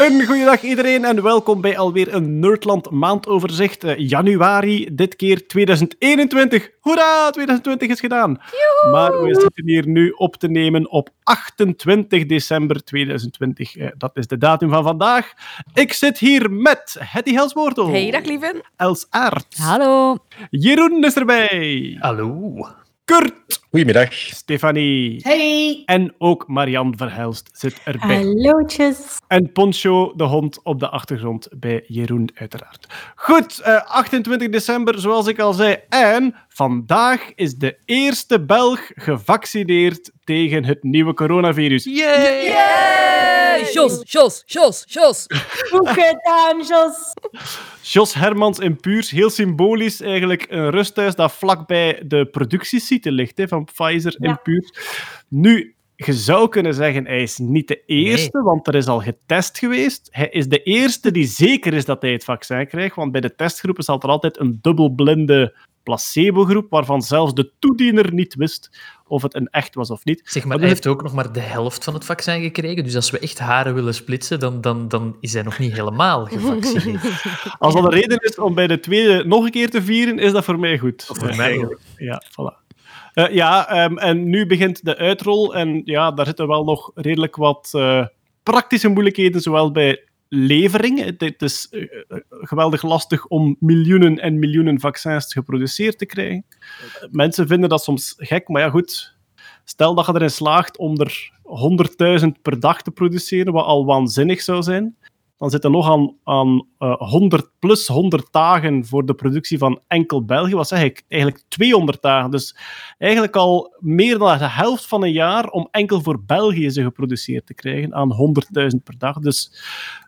Een goeiedag iedereen en welkom bij alweer een Nerdland maandoverzicht. Eh, januari, dit keer 2021. Hoera, 2020 is gedaan. Maar we zitten hier nu op te nemen op 28 december 2020. Eh, dat is de datum van vandaag. Ik zit hier met Hetty Helswoortel, Hey, dag lieven. Els Aert, Hallo. Jeroen is erbij, Hallo. Kurt, Goedemiddag. Stefanie Hey! en ook Marianne Verhelst zit erbij. Hallootjes. En Poncho, de hond, op de achtergrond bij Jeroen, uiteraard. Goed, eh, 28 december, zoals ik al zei. En vandaag is de eerste Belg gevaccineerd tegen het nieuwe coronavirus. Yay! Jos, Jos, Jos, Jos. Goed gedaan, Jos. Jos Hermans in Puurs, heel symbolisch eigenlijk een rusthuis dat vlakbij de productiesite ligt hè, van Pfizer in Ja. Puurs. Nu, je zou kunnen zeggen, hij is niet de eerste, want er is al getest geweest. Hij is de eerste die zeker is dat hij het vaccin krijgt, want bij de testgroepen zat er altijd een dubbelblinde placebo-groep, waarvan zelfs de toediener niet wist of het een echt was of niet. Zeg maar, Maar hij heeft ook nog maar de helft van het vaccin gekregen. Dus als we echt haren willen splitsen, dan, dan, dan is hij nog niet helemaal gevaccineerd. Als dat een reden is om bij de tweede nog een keer te vieren, is dat voor mij goed. Voor Eh, mij ook. Ja, voilà. Eh, ja, ehm, en nu begint de uitrol. En ja, daar zitten wel nog redelijk wat eh, praktische moeilijkheden, zowel bij levering. Het, is eh, eh, geweldig lastig om miljoenen en miljoenen vaccins geproduceerd te krijgen. Mensen vinden dat soms gek, maar ja, goed. Stel dat je erin slaagt om er 100.000 per dag te produceren, wat al waanzinnig zou zijn. Dan zitten nog aan, aan eh, 100 plus 100 dagen voor de productie van enkel België. Wat zeg ik? Eigenlijk 200 dagen. Dus eigenlijk al meer dan de helft van een jaar om enkel voor België ze geproduceerd te krijgen aan 100.000 per dag. Dus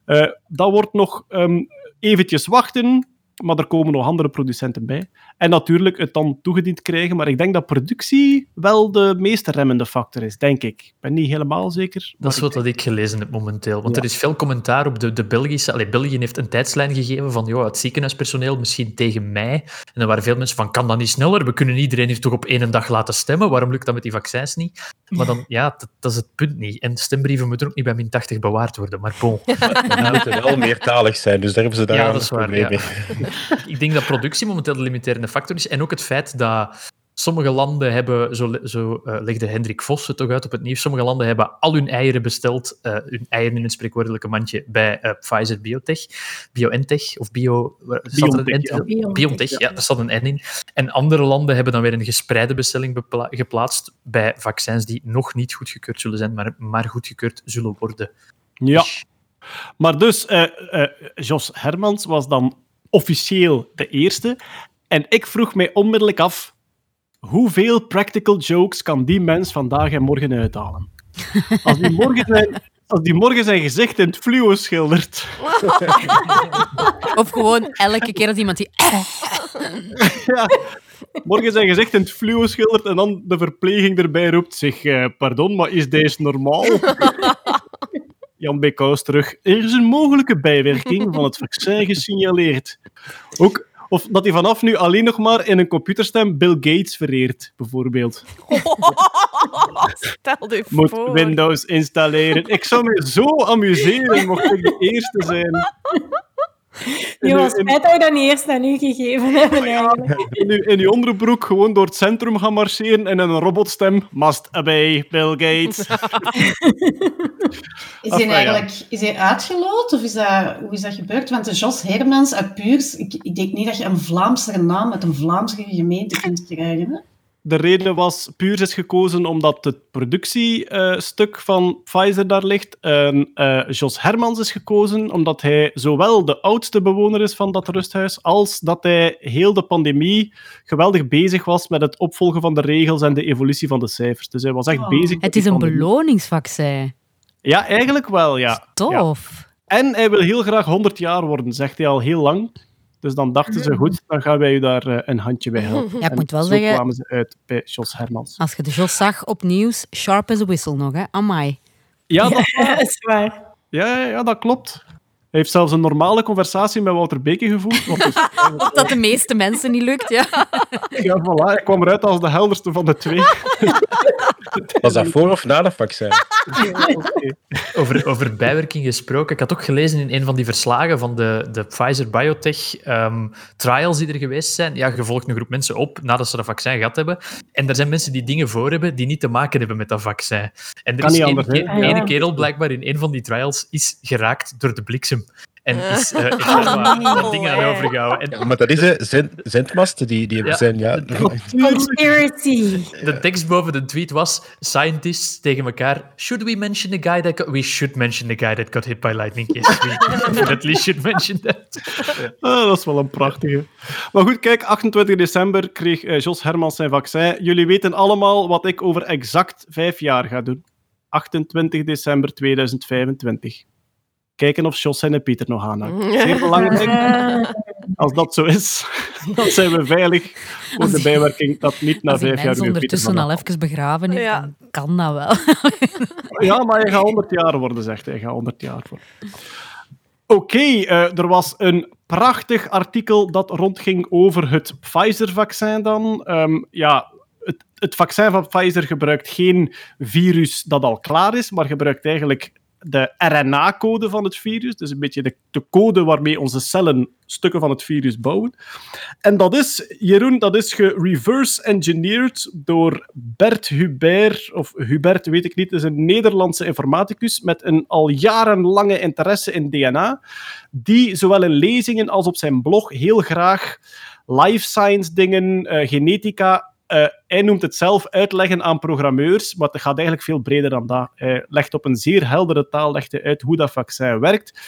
eh, dat wordt nog ehm, eventjes wachten, maar er komen nog andere producenten bij. En natuurlijk het dan toegediend krijgen, maar ik denk dat productie wel de meest remmende factor is, denk ik. Ik ben niet helemaal zeker. Dat is wat dat ik gelezen heb momenteel. Want Ja. er is veel commentaar op de, de Belgische... Allee, België heeft een tijdslijn gegeven van joh, het ziekenhuispersoneel misschien tegen mei. En dan waren veel mensen van, kan dat niet sneller? We kunnen iedereen hier toch op één dag laten stemmen. Waarom lukt dat met die vaccins niet? Maar dan, ja, dat, dat is het punt niet. En stembrieven moeten ook niet bij min 80 bewaard worden. Maar bon. Die moeten wel meertalig zijn, dus daar hebben ze daar Ja, een dat is waar, probleem ja. mee. Ik denk dat productie momenteel de limiterende factor is. En ook het feit dat sommige landen hebben, zo, zo eh, legde Hendrik Vos het toch uit op het nieuws, sommige landen hebben al hun eieren besteld, eh, hun eieren in het spreekwoordelijke mandje, bij eh, Pfizer Biotech, BioNTech, of Bio... een BioNTech, ja. BioNTech, ja, daar staat een N in. En andere landen hebben dan weer een gespreide bestelling bepla- geplaatst bij vaccins die nog niet goedgekeurd zullen zijn, maar, maar goedgekeurd zullen worden. Ja, maar dus, eh, eh, Jos Hermans was dan officieel de eerste. En ik vroeg mij onmiddellijk af, hoeveel practical jokes kan die mens vandaag en morgen uithalen? Als die morgen zijn, als die morgen zijn gezicht in het fluo schildert, Of gewoon elke keer als iemand die... ja, morgen zijn gezicht in het fluo schildert en dan de verpleging erbij roept, zeg, eh, pardon, maar is deze normaal? Jan B. Kous terug. Er is een mogelijke bijwerking van het vaccin gesignaleerd. Ook, of dat hij vanaf nu alleen nog maar in een computerstem Bill Gates vereert, bijvoorbeeld. Stel je Moet voor. Windows installeren. Ik zou me zo amuseren mocht ik de eerste zijn. Je was spijt dat we dat niet eerst aan u gegeven hebben, in, uw- in uw onderbroek gewoon door het centrum gaan marcheren en een robotstem. Must obey Bill Gates. Is hij ja. eigenlijk is hij uitgeloot of is dat, hoe is dat gebeurd? Want de Jos Hermans uit Puurs, ik, ik denk niet dat je een Vlaamse naam met een Vlaamse gemeente kunt krijgen. Hè? De reden was, Puurs is gekozen omdat het productiestuk van Pfizer daar ligt. En eh, Jos Hermans is gekozen omdat hij zowel de oudste bewoner is van dat rusthuis, als dat hij heel de pandemie geweldig bezig was met het opvolgen van de regels en de evolutie van de cijfers. Dus hij was echt Oh. bezig Het is een pandemie. beloningsvaccin. Ja, eigenlijk wel, ja. Ja. Tof. En hij wil heel graag 100 jaar worden, zegt hij al heel lang. Dus dan dachten ze, goed, dan gaan wij u daar eh, een handje bij helpen. Ja, ik En moet wel zo zeggen- kwamen ze uit bij Jos Hermans. Als je de Jos zag op nieuws, sharp as a whistle nog, hè? Amai. Ja, dat, Ja, is waar. ja, ja, ja, dat klopt. Hij heeft zelfs een normale conversatie met Wouter Beke gevoerd. Wat dus, Wat dat de meeste mensen niet lukt, ja. ja, voilà, hij kwam eruit als de helderste van de twee. Was dat voor of na de vaccin? Over, over bijwerking gesproken. Ik had ook gelezen in een van die verslagen van de, de Pfizer-Biotech ehm, trials die er geweest zijn. Ja, je volgt een groep mensen op nadat ze dat vaccin gehad hebben. En er zijn mensen die dingen voor hebben die niet te maken hebben met dat vaccin. En er Kan is niet één anders, hè? ke- Ah, ja. ene kerel blijkbaar in een van die trials is geraakt door de bliksem. En is, eh Oh, wat- wat nee. dingen aan overgehouden. En Ja, maar dat is hè, zend, zendmasten die, die Ja. zijn. Ja. Conspiracy. de tekst boven de tweet was: Scientists tegen elkaar. Should we mention the guy that got... We should mention the guy that got hit by lightning. Yes, we definitely should mention that. Ah, dat is wel een prachtige. Maar goed, kijk, 28 december kreeg eh, Jos Hermans zijn vaccin. Jullie weten allemaal wat ik over exact vijf jaar ga doen. 28 december 2025. Kijken of Jos en Pieter nog aanhangt. Zeer belangrijk. Als dat zo is, dan zijn we veilig voor de bijwerking dat niet na Als vijf jaar Pieter ondertussen al even begraven is, Ja. dan kan dat wel. Ja, maar hij gaat 100 jaar worden, zegt hij. Hij gaat 100 jaar worden. Oké, eh, er was een prachtig artikel dat rondging over het Pfizer-vaccin dan. Ehm, ja, het, het vaccin van Pfizer gebruikt geen virus dat al klaar is, maar gebruikt eigenlijk de RNA-code van het virus. Dus een beetje de, de code waarmee onze cellen stukken van het virus bouwen. En dat is, Jeroen, dat is gereverse-engineerd door Bert Hubert, of Hubert weet ik niet, is een Nederlandse informaticus met een al jarenlange interesse in DNA, die zowel in lezingen als op zijn blog heel graag life science dingen, eh, genetica, eh, hij noemt het zelf uitleggen aan programmeurs, maar het gaat eigenlijk veel breder dan dat. Hij legt op een zeer heldere taal legt uit hoe dat vaccin werkt.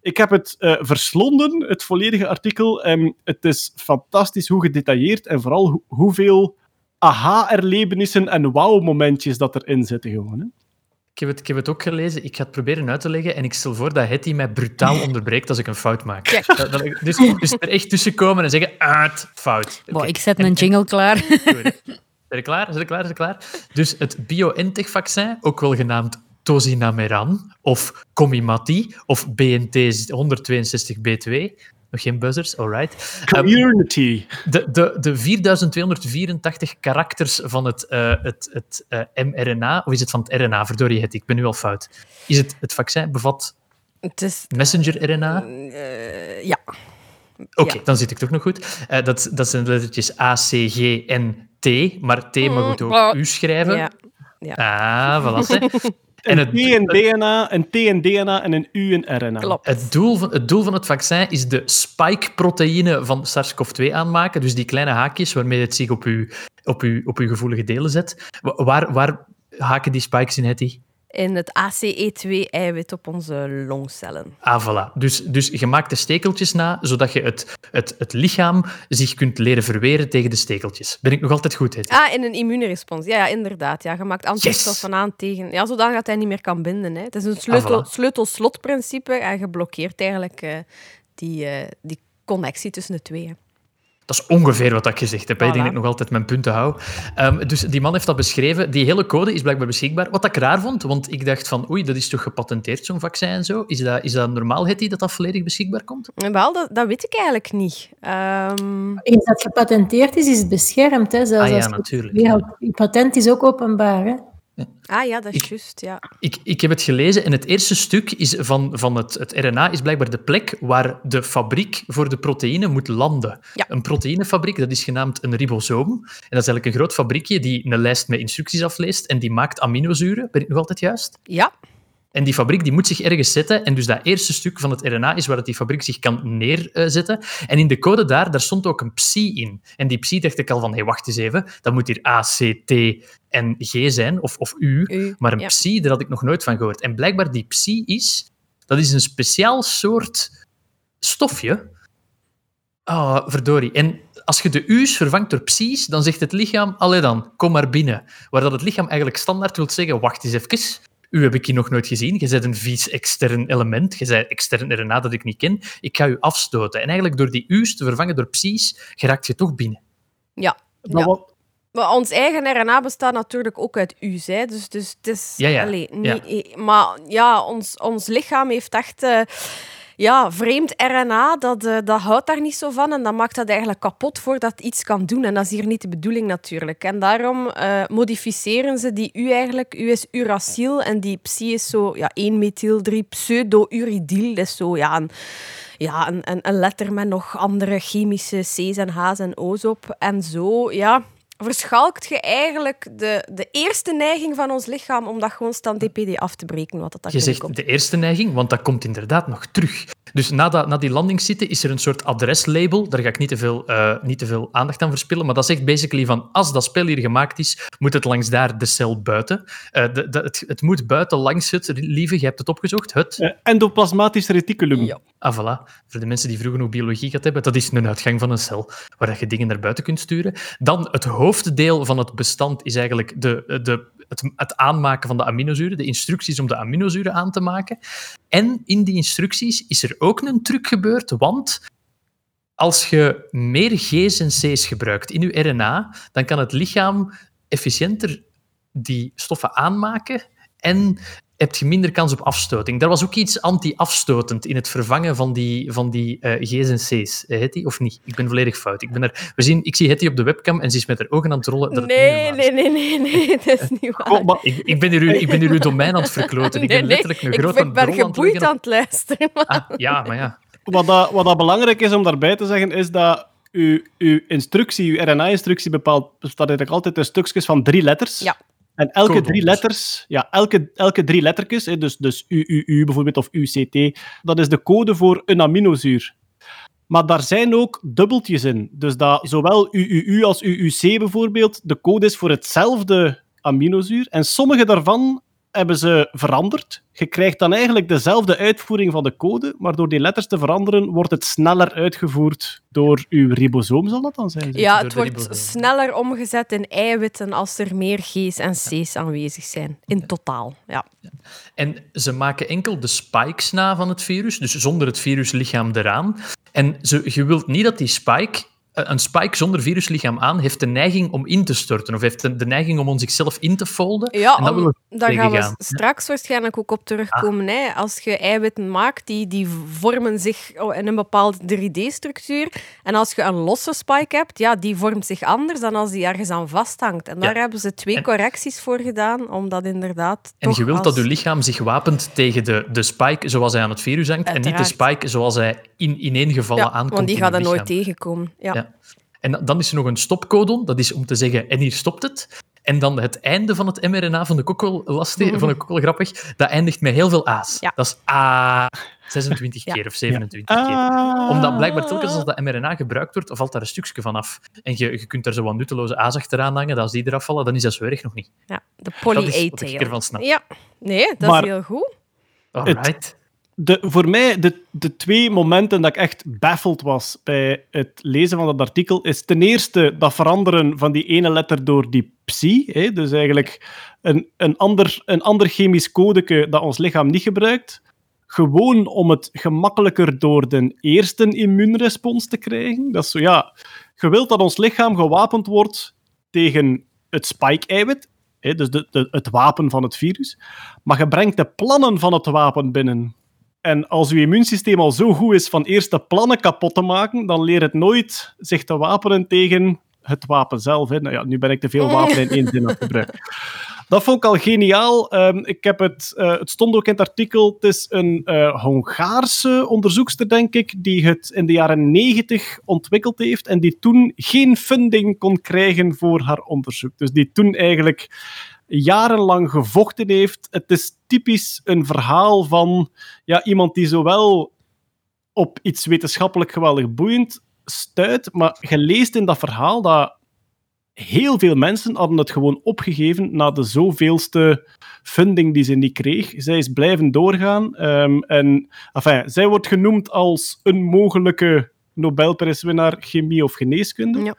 Ik heb het eh, verslonden, het volledige artikel. En het is fantastisch hoe gedetailleerd en vooral hoe- hoeveel aha-erlebenissen en wauw-momentjes dat erin zitten gewoon. Ik heb, het, ik heb het ook gelezen. Ik ga het proberen uit te leggen. En ik stel voor dat Hetty mij brutaal onderbreekt als ik een fout maak. Dat- dat dus, dus er echt tussenkomen en zeggen: het, fout. Oké. ik zet een jingle klaar. Zijn je klaar? Zijn je klaar? Zijn je klaar? Dus het BioNTech-vaccin, ook wel genaamd Tozinameran of Comirnaty of BNT 162b2. Nog geen buzzers, alright. Ehm, Community. de, de, de 4284 karakters van het, eh, het, het eh, mRNA, of is het van het RNA? Verdorie het, ik ben nu al fout. Is het, het vaccin bevat Het is... messenger-RNA? eh, ja. Oké, Ja. dan zit ik toch nog goed. Eh, dat, dat zijn de lettertjes A, C, G en T, maar T mag goed ook Mm, U schrijven. Ja. Ah, voilà. En Een het, T en DNA, een T en DNA en een U en RNA. Klopt. het, doel van, het doel van het vaccin is de spike-proteïne van SARS-CoV-2 aanmaken. Dus die kleine haakjes waarmee het zich op uw, op uw, op uw gevoelige delen zet. Wa- Waar, waar haken die spikes in, Hetty? In het ACE2-eiwit op onze longcellen. Ah, voilà. Dus, dus je maakt de stekeltjes na, zodat je het, het, het lichaam zich kunt leren verweren tegen de stekeltjes. Ben ik nog altijd goed, Hetty? Ah, in een immuunrespons. Ja, ja, inderdaad. Ja, je maakt antistoffen aan tegen... Ja, zodat dat hij niet meer kan binden. Hè. Het is een sleutel, Ah, voilà. sleutel-slot-principe en je blokkeert eigenlijk eh, die, eh, die connectie tussen de twee. hè. Dat is ongeveer wat ik gezegd heb. hè. Ik denk Voilà. dat ik nog altijd mijn punten hou. Ehm, dus die man heeft dat beschreven. Die hele code is blijkbaar beschikbaar. Wat ik raar vond, want ik dacht van oei, dat is toch gepatenteerd, zo'n vaccin en zo. Is dat, is dat normaal, Hetty, dat dat volledig beschikbaar komt? En Wel, dat, dat weet ik eigenlijk niet. Ehm, Eens dat gepatenteerd is, is het beschermd. Hè? Zelfs Ah ja, als het natuurlijk. Je patent is ook openbaar. Hè? Ah ja, dat is juist. Ja. Ik, ik heb het gelezen en het eerste stuk is van, van het, het RNA is blijkbaar de plek waar de fabriek voor de proteïne moet landen. Ja. Een proteïnefabriek, dat is genaamd een ribosoom. En dat is eigenlijk een groot fabriekje die een lijst met instructies afleest en die maakt aminozuren. Ben ik nog altijd juist? ja, En die fabriek die moet zich ergens zetten. En dus dat eerste stuk van het RNA is waar dat die fabriek zich kan neerzetten. En in de code daar, daar stond ook een psi in. En die psi dacht ik al van, hé, wacht eens even. Dat moet hier A, C, T en G zijn, of, of U. u. Maar een ja. psi, daar had ik nog nooit van gehoord. En blijkbaar die psi is... Dat is een speciaal soort stofje. Ah, verdorie. En als je de u's vervangt door psi's, dan zegt het lichaam, allee dan, kom maar binnen. Waar dat het lichaam eigenlijk standaard wil zeggen, wacht eens even, U heb ik hier nog nooit gezien. Je bent een vies extern element. Je bent extern RNA dat ik niet ken. Ik ga u afstoten. En eigenlijk door die U's te vervangen door psi's, geraakt je toch binnen. Ja. Maar ja. wat, Maar ons eigen RNA bestaat natuurlijk ook uit U's. Hè. Dus, dus het is... Ja, ja. allee, Ja. niet- eh, Maar ja, ons, ons lichaam heeft echt... eh, ja, vreemd RNA, dat, eh, dat houdt daar niet zo van en dat maakt dat eigenlijk kapot voordat het iets kan doen. En dat is hier niet de bedoeling natuurlijk. En daarom eh, modificeren ze die U eigenlijk. U is uraciel en die psi is zo ja, 1-methyl-3 pseudo-uridyl. Dat is zo ja, een, ja, een, een letter met nog andere chemische C's en H's en O's op. En zo, ja, verschalkt je eigenlijk de, de eerste neiging van ons lichaam om dat gewoon stand DPD af te breken. Wat dat Je zegt de eerste neiging, want dat komt inderdaad nog terug. Dus na, dat, na die landingszitten is er een soort adreslabel. Daar ga ik niet te, veel, eh, niet te veel aandacht aan verspillen. Maar dat zegt basically van als dat spel hier gemaakt is, moet het langs daar de cel buiten. Eh, de, de- het, het moet buiten langs het, lieve, je hebt het opgezocht, het. eh, endoplasmatisch reticulum. Ja. Ah, voilà. Voor de mensen die vroeger nog biologie gehad hebben, dat is een uitgang van een cel waar dat je dingen naar buiten kunt sturen. Dan het hoofddeel van het bestand is eigenlijk de, de, het, het aanmaken van de aminozuren, de instructies om de aminozuren aan te maken. En in die instructies is er ook een truc gebeurd, want als je meer G's en C's gebruikt in je RNA, dan kan het lichaam efficiënter die stoffen aanmaken en heb je minder kans op afstoting. Daar was ook iets anti-afstotend in het vervangen van die, van die eh, G's en C's. Eh, Hetty, of niet? Ik ben volledig fout. Ik, ben er, we zien, ik zie Hetty op de webcam en ze is met haar ogen aan het rollen. dat Nee, nee, nee, nee, nee, dat is niet waar. Maar Ik, ik, ben hier, uw- ik ben hier uw domein aan het verkloten. Ik Nee, ben letterlijk een ik grote ben- ben aan het geboeid aan het luisteren. Ah, ja, maar ja. wat, dat, wat dat belangrijk is om daarbij te zeggen, is dat uw, uw instructie, uw RNA-instructie bepaalt, bestaat eigenlijk altijd uit stukjes van drie letters. Ja. En elke drie letters, ja, elke, elke drie lettertjes, dus, dus UUU bijvoorbeeld of UCT, dat is de code voor een aminozuur. Maar daar zijn ook dubbeltjes in. Dus dat zowel UUU als UUC bijvoorbeeld de code is voor hetzelfde aminozuur. En sommige daarvan hebben ze veranderd. Je krijgt dan eigenlijk dezelfde uitvoering van de code, maar door die letters te veranderen wordt het sneller uitgevoerd door uw ribosoom, zal dat dan zijn? Ja, het wordt ribosoom. sneller omgezet in eiwitten als er meer G's en C's aanwezig zijn. In totaal, ja. En ze maken enkel de spikes na van het virus, dus zonder het viruslichaam eraan. En ze, je wilt niet dat die spike, eh, een spike zonder viruslichaam aan, heeft de neiging om in te storten, of heeft de, neiging om om zichzelf in te folden. Ja, en dat om- willen we daar gaan we straks waarschijnlijk ook op terugkomen. Ah. Hè. Als je eiwitten maakt, die, die vormen zich oh, in een bepaalde 3D-structuur. En als je een losse spike hebt, ja, die vormt zich anders dan als die ergens aan vasthangt. En daar Ja. hebben ze twee En- correcties voor gedaan, om dat inderdaad En je wilt als- dat je lichaam zich wapent tegen de, de spike zoals hij aan het virus hangt, en niet de spike zoals hij in, ineengevallen Ja, aankomt want die in gaat er nooit tegenkomen. Ja. Ja. En dan is er nog een stopcodon, dat is om te zeggen, en hier stopt het. En dan het einde van het mRNA vond ik ook wel lastig, vond ik ook wel grappig. Dat eindigt met heel veel A's. Ja. Dat is A 26 Ja. keer of 27 keer. Ah. Omdat blijkbaar telkens als dat mRNA gebruikt wordt, valt daar een stukje van af. En je, je kunt daar zo wat nutteloze A's achteraan hangen, dat als die eraf vallen, dan is dat zo erg nog niet. Ja, de Dat is wat ik poly-A-tail. ervan snap. Ja, nee, dat Maar- is heel goed. Alright. De, voor mij, de, de twee momenten dat ik echt baffled was bij het lezen van dat artikel, is ten eerste dat veranderen van die ene letter door die psi. Hè, dus eigenlijk een, een, ander, een ander chemisch codeke dat ons lichaam niet gebruikt. Gewoon om het gemakkelijker door de eerste immuunrespons te krijgen. Dat is zo, ja, je wilt dat ons lichaam gewapend wordt tegen het spike-eiwit, dus de, het wapen van het virus. Maar je brengt de plannen van het wapen binnen. En als uw immuunsysteem al zo goed is van eerst de plannen kapot te maken, dan leert het nooit zich te wapenen tegen het wapen zelf. Hè. Nou ja, nu ben ik te veel wapen in één zin aan het gebruiken. Dat vond ik al geniaal. Ehm, ik heb het, eh, het stond ook in het artikel. Het is een eh, Hongaarse onderzoekster, denk ik, die het in de jaren 90 ontwikkeld heeft en die toen geen funding kon krijgen voor haar onderzoek. Dus die toen eigenlijk jarenlang gevochten heeft. Het is typisch een verhaal van ja, iemand die zowel op iets wetenschappelijk geweldig boeiend stuit, maar je leest in dat verhaal dat heel veel mensen hadden het gewoon opgegeven na de zoveelste funding die ze niet kreeg. Zij is blijven doorgaan. ehm, en enfin, zij wordt genoemd als een mogelijke Nobelprijswinnaar chemie of geneeskunde. Ja.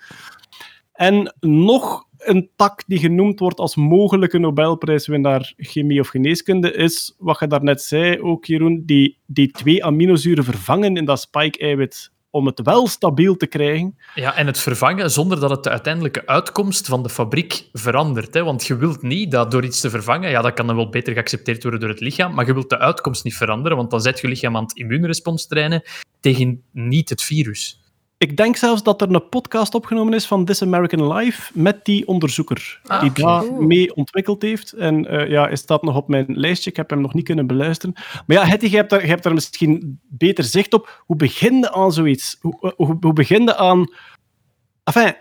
En nog een tak die genoemd wordt als mogelijke Nobelprijswinnaar chemie of geneeskunde, is wat je daarnet zei ook, Jeroen, die, die twee aminozuren vervangen in dat spike-eiwit om het wel stabiel te krijgen. Ja, en het vervangen zonder dat het de uiteindelijke uitkomst van de fabriek verandert. Hè? Want je wilt niet dat door iets te vervangen, ja, dat kan dan wel beter geaccepteerd worden door het lichaam, maar je wilt de uitkomst niet veranderen, want dan zet je lichaam aan het immuunrespons trainen tegen niet het virus. Ik denk zelfs dat er een podcast opgenomen is van This American Life met die onderzoeker Ah, die daar mee ontwikkeld heeft. En eh, ja, hij staat nog op mijn lijstje. Ik heb hem nog niet kunnen beluisteren. Maar ja, Hetty, je hebt daar, je hebt daar misschien beter zicht op. Hoe begin je aan zoiets? Hoe, hoe, hoe begin je aan... Enfin,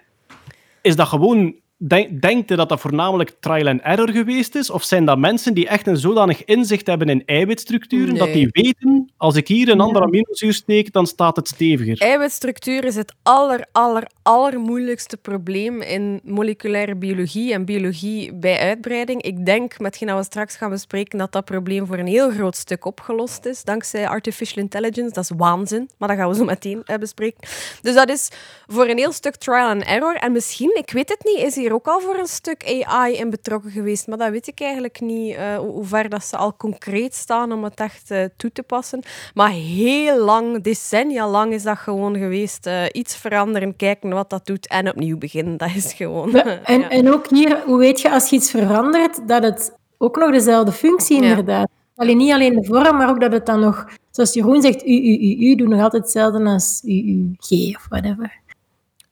is dat gewoon... Denk, denkt je dat dat voornamelijk trial and error geweest is? Of zijn dat mensen die echt een zodanig inzicht hebben in eiwitstructuren, dat die weten, als ik hier een andere aminozuur steek, dan staat het steviger? Eiwitstructuur is het aller, aller, allermoeilijkste probleem in moleculaire biologie en biologie bij uitbreiding. Ik denk, met hetgeen we straks gaan bespreken, dat dat probleem voor een heel groot stuk opgelost is, dankzij artificial intelligence. Dat is waanzin, maar dat gaan we zo meteen eh, bespreken. Dus dat is voor een heel stuk trial and error. En misschien, ik weet het niet, is hier ook al voor een stuk AI in betrokken geweest, maar dat weet ik eigenlijk niet, eh, hoe ver dat ze al concreet staan om het echt eh, toe te passen. Maar heel lang, decennia lang, is dat gewoon geweest. eh, iets veranderen, kijken wat dat doet en opnieuw beginnen. Dat is gewoon... En, ja. en ook hier, hoe weet je als je iets verandert, dat het ook nog dezelfde functie Ja. inderdaad. Alleen niet alleen de vorm, maar ook dat het dan nog, zoals Jeroen zegt, u, u, u, u, doet nog altijd hetzelfde als u, u, g of whatever.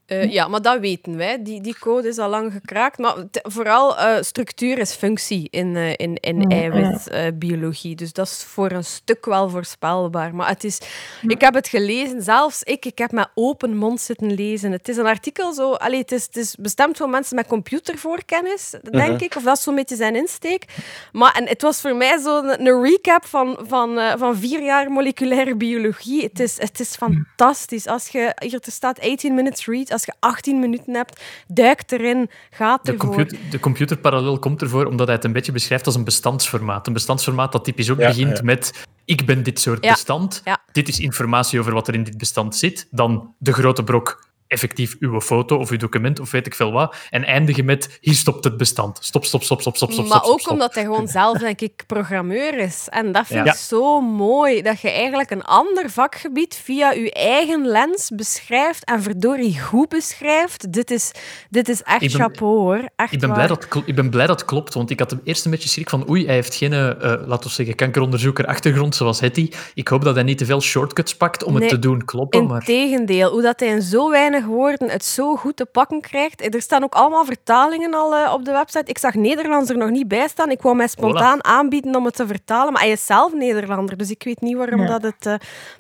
Eh, ja, maar dat weten wij. Die, die code is al lang gekraakt. Maar t- vooral eh, structuur is functie in, eh, in, in Ja, eiwitbiologie. dus dat is voor een stuk wel voorspelbaar. Maar het is, ik heb het gelezen, zelfs ik, ik heb met open mond zitten lezen. Het is een artikel zo... Allee, het, is, het is bestemd voor mensen met computervoorkennis, denk Mhm. ik. Of dat is zo'n beetje zijn insteek. Maar en het was voor mij zo een, een recap van, van, eh, van vier jaar moleculaire biologie. Het is, het is fantastisch. Als je hier te staat 18 minutes read, als je 18 minuten hebt, duik erin, gaat De, ervoor. computer, de computerparallel komt ervoor omdat hij het een beetje beschrijft als een bestandsformaat. Een bestandsformaat dat typisch ook Ja, begint ja. met ik ben dit soort Ja, bestand. ja. Dit is informatie over wat er in dit bestand zit. Dan de grote brok, effectief uw foto of uw document of weet ik veel wat. En eindigen met hier stopt het bestand. Stop, stop, stop, stop, stop, stop. maar stop, ook stop. omdat hij gewoon zelf, denk ik, programmeur is. En dat vind Ja. ik zo mooi. Dat je eigenlijk een ander vakgebied via je eigen lens beschrijft en verdorie goed beschrijft. Dit is, dit is echt ben- chapeau, hoor. Echt Ik ben, blij dat, ik ben blij dat klopt, want ik had hem eerst een beetje schrik van oei, hij heeft geen, eh, eh, laten we zeggen, kankeronderzoeker achtergrond zoals Hetty. Ik hoop dat hij niet te veel shortcuts pakt om Nee, het te doen kloppen, maar... Integendeel, hoe dat hij in zo weinig woorden het zo goed te pakken krijgt. Er staan ook allemaal vertalingen al eh, op de website. Ik zag Nederlands er nog niet bij staan. Ik wou mij spontaan aanbieden om het te vertalen, maar hij is zelf Nederlander, dus ik weet niet waarom Ja. dat het eh,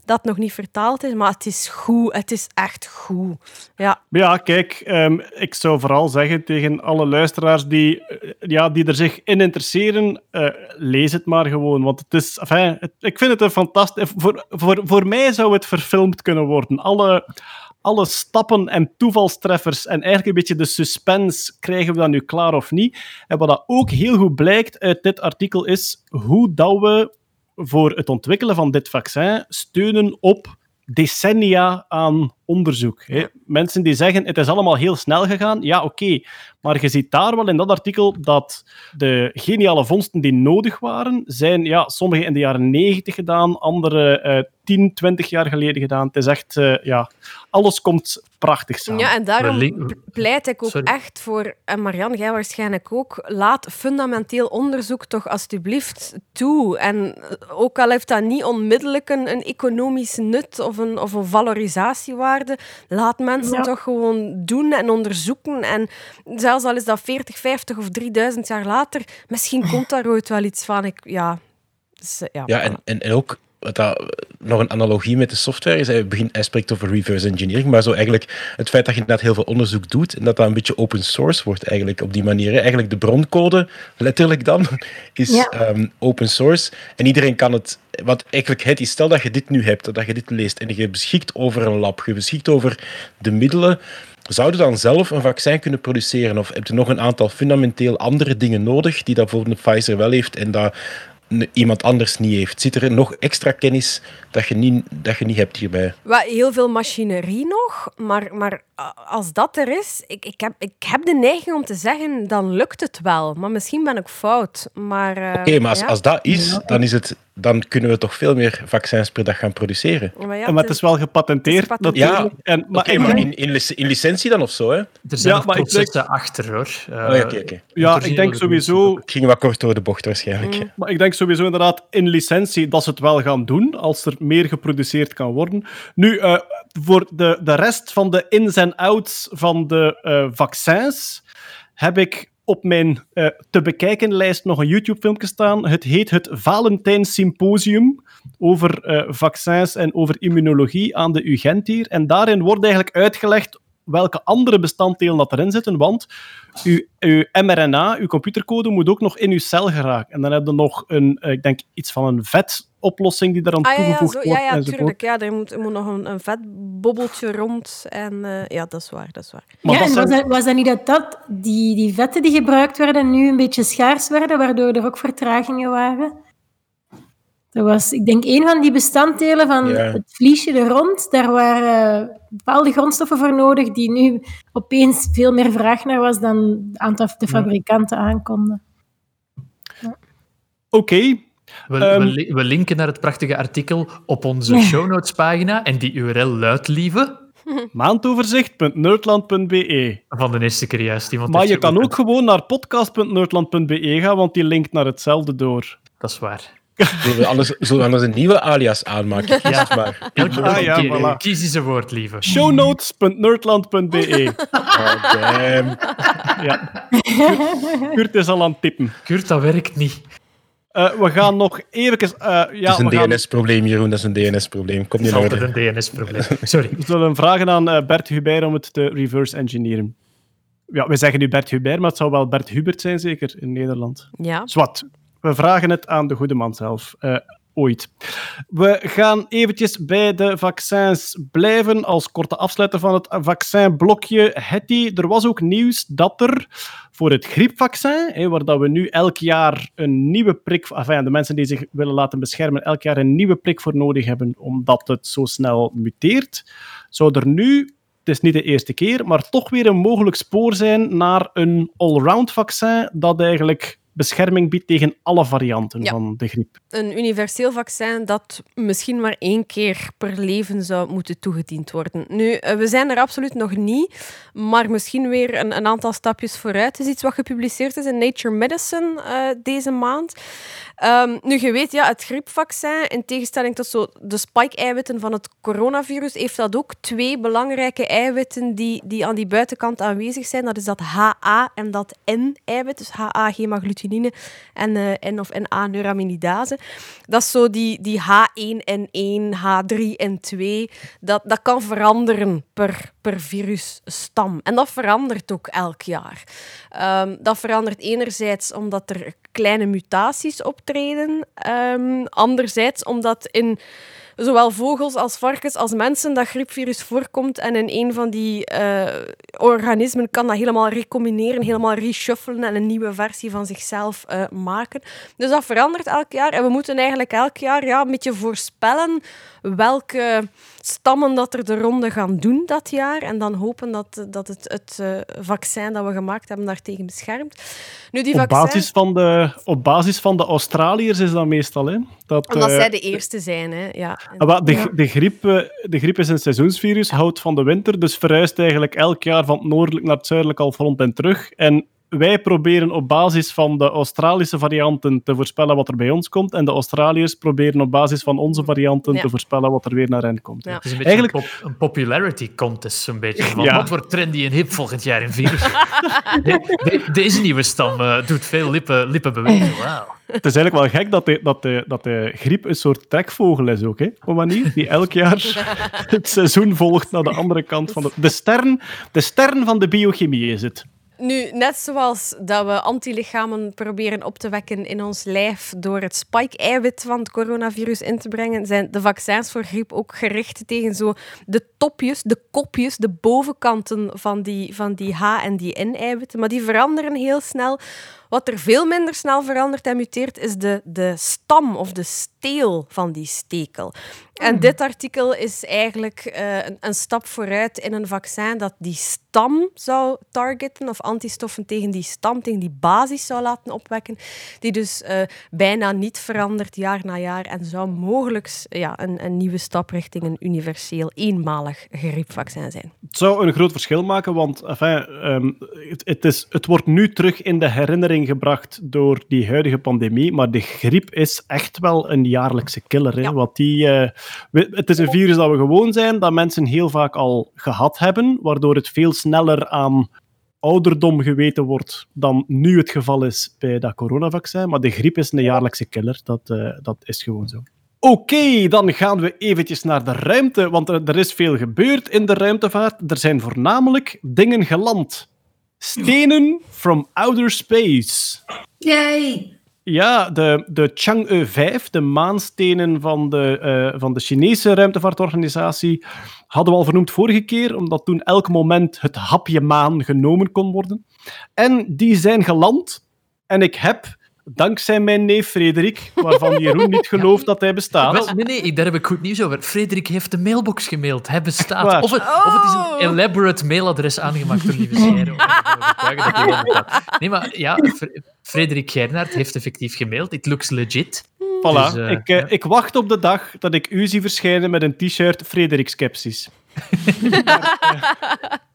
dat nog niet vertaald is. Maar het is goed, het is echt goed. Ja. Maar Ja, kijk, ehm, ik zou vooral zeggen tegen alle luisteraars die, eh, ja, die er zich in interesseren, eh, lees het maar gewoon. Want het is, enfin, het- ik vind het een fantastisch... Voor, voor, voor mij zou het verfilmd kunnen worden. Alle, alle stappen en toevalstreffers en eigenlijk een beetje de suspense, krijgen we dat nu klaar of niet? En wat dat ook heel goed blijkt uit dit artikel is hoe dat we voor het ontwikkelen van dit vaccin steunen op decennia aan onderzoek. Hè. Mensen die zeggen het is allemaal heel snel gegaan, ja oké, maar je ziet daar wel in dat artikel dat de geniale vondsten die nodig waren, zijn ja, sommige in de jaren 90 gedaan, andere eh 10, 20 jaar geleden gedaan. Het is echt, eh, ja, alles komt prachtig samen. Ja, en daarom pleit ik ook Sorry. echt voor, en Marianne, jij waarschijnlijk ook, laat fundamenteel onderzoek toch alstublieft toe. En ook al heeft dat niet onmiddellijk een, een economisch nut of een, of een laat mensen Ja. toch gewoon doen en onderzoeken. En zelfs al is dat 40, 50 of 3000 jaar later, misschien komt daar ooit wel iets van. Ik, ja, dus, eh, ja. Ja, en, en, en ook wat dat, nog een analogie met de software is, hij, begint, hij spreekt over reverse engineering, maar zo eigenlijk het feit dat je inderdaad heel veel onderzoek doet en dat dat een beetje open source wordt eigenlijk op die manier. Eigenlijk de broncode, letterlijk dan, is Ja. ehm, open source en iedereen kan het... Wat eigenlijk het is, stel dat je dit nu hebt, dat je dit leest en je beschikt over een lab, je beschikt over de middelen, zouden dan zelf een vaccin kunnen produceren? Of heb je nog een aantal fundamenteel andere dingen nodig die dat bijvoorbeeld Pfizer wel heeft en dat iemand anders niet heeft? Zit er nog extra kennis dat je niet, dat je niet hebt hierbij? Wel, heel veel machinerie nog, maar, maar als dat er is, ik, ik, heb, ik heb de neiging om te zeggen, dan lukt het wel. Maar misschien ben ik fout. Maar, eh, Oké, maar als, ja. als dat is, dan, is het, dan kunnen we toch veel meer vaccins per dag gaan produceren. Maar ja, maar het is wel gepatenteerd het is gepatenteerd. natuurlijk. En, maar in, in, lic- in licentie dan of zo, hè? Er zijn Ja, maar achter, hoor. Eh, Oh, ja, ja, ik denk sowieso... Ik ging wat kort door de bocht waarschijnlijk. Mm. Maar ik denk sowieso inderdaad in licentie dat ze het wel gaan doen, als er meer geproduceerd kan worden. Nu, eh, voor de, de rest van de ins en outs van de eh, vaccins heb ik op mijn eh, te bekijken lijst nog een YouTube-filmpje staan. Het heet het Valentijn Symposium over eh, vaccins en over immunologie aan de UGent hier. En daarin wordt eigenlijk uitgelegd welke andere bestanddelen dat erin zitten, want uw, uw mRNA, uw computercode, moet ook nog in uw cel geraken. En dan heb je nog een, eh, ik denk, iets van een vetoplossing die eraan Ah ja, ja, toegevoegd zo, wordt. ja, ja tuurlijk. Ja, er moet, er moet nog een, een vetbobbeltje rond. En eh, ja, dat is waar, dat is waar. Maar ja, dat en zijn- was, dat, was dat niet dat, dat die, die vetten die gebruikt werden nu een beetje schaars werden, waardoor er ook vertragingen waren? Dat was, ik denk, een van die bestanddelen van Ja. het vliesje er rond. Daar waren bepaalde grondstoffen voor nodig die nu opeens veel meer vraag naar was dan het aantal de fabrikanten aankonden. Oké. We, Ehm. we, li- we linken naar het prachtige artikel op onze show notes pagina en die URL luidt, lieve, Maandoverzicht.nerdland.be van de eerste keer juist. Iemand Maar je kan ook gewoon naar podcast.nerdland.be gaan, want die linkt naar hetzelfde door. Dat is waar. Zullen we anders, zullen we anders een nieuwe alias aanmaken? Kies Ja. maar. Elke Ah, ja, voilà. Kies eens een woord, lieve. Shownotes.nerdland.be Oh, damn. Ja. Kurt is al aan het tippen. Kurt, dat werkt niet. Eh, we gaan nog even... eh, ja, dat is een gaan- DNS-probleem, Jeroen. Dat is een DNS-probleem. Kom Dat niet is naar altijd een DNS-probleem. Sorry. We zullen vragen aan eh, Bert Hubert om het te reverse engineeren. Ja, we zeggen nu Bert Hubert, maar het zou wel Bert Hubert zijn, zeker, in Nederland. Ja. Zwat. We vragen het aan de goede man zelf. eh, ooit. We gaan eventjes bij de vaccins blijven. Als korte afsluiter van het vaccinblokje. Hetty, er was ook nieuws dat er voor het griepvaccin, hè, waar dat we nu elk jaar een nieuwe prik... Enfin, de mensen die zich willen laten beschermen, elk jaar een nieuwe prik voor nodig hebben, omdat het zo snel muteert, zou er nu het is niet de eerste keer, maar toch weer een mogelijk spoor zijn naar een allround vaccin dat eigenlijk bescherming biedt tegen alle varianten Ja. van de griep. Een universeel vaccin dat misschien maar één keer per leven zou moeten toegediend worden. Nu, eh, we zijn er absoluut nog niet, maar misschien weer een, een aantal stapjes vooruit. Het is iets wat gepubliceerd is in Nature Medicine eh, deze maand. Ehm, nu, je weet, ja, het griepvaccin, in tegenstelling tot zo de spike-eiwitten van het coronavirus, heeft dat ook twee belangrijke eiwitten die, die aan die buitenkant aanwezig zijn. Dat is dat HA en dat N-eiwit, dus En eh, N of NA-neuraminidase. Dat is zo die, die H1N1, H3 en 2. Dat, dat kan veranderen per, per virusstam. En dat verandert ook elk jaar. Ehm, dat verandert enerzijds omdat er kleine mutaties optreden. ehm, anderzijds omdat in zowel vogels als varkens als mensen dat griepvirus voorkomt en in een van die eh, organismen kan dat helemaal recombineren, helemaal reshuffelen en een nieuwe versie van zichzelf eh, maken. Dus dat verandert elk jaar en we moeten eigenlijk elk jaar ja, een beetje voorspellen welke stammen dat er de ronde gaan doen dat jaar en dan hopen dat, dat het, het eh, vaccin dat we gemaakt hebben daartegen beschermt. Nu, die Op vaccin- basis, van de, op basis van de Australiërs is dat meestal. Hè? Dat, Omdat eh, zij de eerste zijn, hè. Ja. Ah, De, de, griep, eh, de griep is een seizoensvirus, houdt van de winter, dus verhuist eigenlijk elk jaar van het noordelijk naar het zuidelijk halfrond en terug. En wij proberen op basis van de Australische varianten te voorspellen wat er bij ons komt, en de Australiërs proberen op basis van onze varianten Ja. te voorspellen wat er weer naar hen komt. Ja. Het is een beetje Eigenlijk- een, pop- een popularity contest, zo'n beetje. Van, Ja. Wat wordt trendy en hip volgend jaar in virus? De- de- deze nieuwe stam eh, doet veel lippen, lippen bewegen. Wauw. Het is eigenlijk wel gek dat de, dat, de, dat de griep een soort trekvogel is ook, hè? op een manier, die elk jaar het seizoen volgt naar de andere kant van de... De stern, de stern van de biochemie is het. Nu, net zoals dat we antilichamen proberen op te wekken in ons lijf door het spike-eiwit van het coronavirus in te brengen, zijn de vaccins voor griep ook gericht tegen zo de topjes, de kopjes, de bovenkanten van die, van die H- en die N-eiwitten. Maar die veranderen heel snel, Wat er veel minder snel verandert en muteert, is de, de stam of de steel van die stekel. En dit artikel is eigenlijk eh, een, een stap vooruit in een vaccin dat die stam zou targeten, of antistoffen tegen die stam, tegen die basis zou laten opwekken, die dus eh, bijna niet verandert jaar na jaar en zou mogelijk ja, een, een nieuwe stap richting een universeel, eenmalig griepvaccin zijn. Het zou een groot verschil maken, want enfin, ehm, het, het, is, het wordt nu terug in de herinnering gebracht door die huidige pandemie, maar de griep is echt wel een jaarlijkse killer. Hè? Want die, eh, het is een virus dat we gewoon zijn, dat mensen heel vaak al gehad hebben, waardoor het veel sneller aan ouderdom geweten wordt dan nu het geval is bij dat coronavaccin. Maar de griep is een jaarlijkse killer, dat, eh, dat is gewoon zo. Oké, dan gaan we eventjes naar de ruimte, want er, er is veel gebeurd in de ruimtevaart. Er zijn voornamelijk dingen geland. Stenen from outer space. Yay! Ja, de, de Chang'e 5, de maanstenen van de, eh, van de Chinese ruimtevaartorganisatie, hadden we al vernoemd vorige keer, omdat toen elk moment het hapje maan genomen kon worden. En die zijn geland. En ik heb, dankzij mijn neef Frederik, waarvan Jeroen niet gelooft dat hij bestaat... Wel, nee, nee, ik- daar heb ik goed nieuws over. Frederik heeft de mailbox gemaild. Hij waar? bestaat. Of het, of het is een elaborate mailadres aangemaakt door lieve bestaat. Nee, maar ja, Fre- Frederik Gernaert heeft effectief gemaild. It looks legit. Voilà, Dus, eh, ik, eh, ik wacht op de dag dat ik u zie verschijnen met een t-shirt Frederik Skepsis. Maar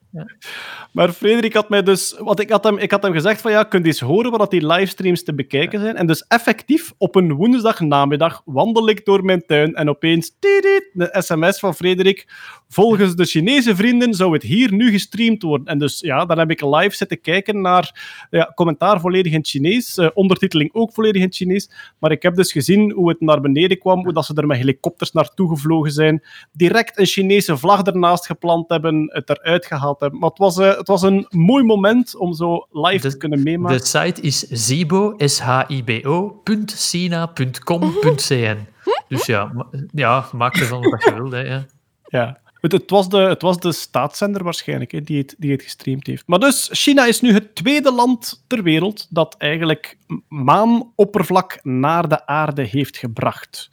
Frederik had mij dus... Want ik had hem, ik had hem gezegd van ja, kun je eens horen wat die livestreams te bekijken zijn. En dus effectief, op een woensdagnamiddag wandel ik door mijn tuin en opeens... Een sms van Frederik. Volgens de Chinese vrienden zou het hier nu gestreamd worden. En dus ja, dan heb ik live zitten kijken naar ja, commentaar volledig in het Chinees, eh, ondertiteling ook volledig in het Chinees. Maar ik heb dus gezien hoe het naar beneden kwam, hoe dat ze er met helikopters naartoe gevlogen zijn, direct een Chinese vlag ernaast geplant hebben, het eruit gehaald hebben. Maar het was, eh, het was een mooi moment om zo live te kunnen meemaken. De site is zibo, sina.com.cn. Dus ja, ma- ja, maak ervan wat je wilt. Hè, ja. Ja. Het, het, was de, het was de staatszender waarschijnlijk hè, die, het, die het gestreamd heeft. Maar dus, China is nu het tweede land ter wereld dat eigenlijk maanoppervlak naar de aarde heeft gebracht.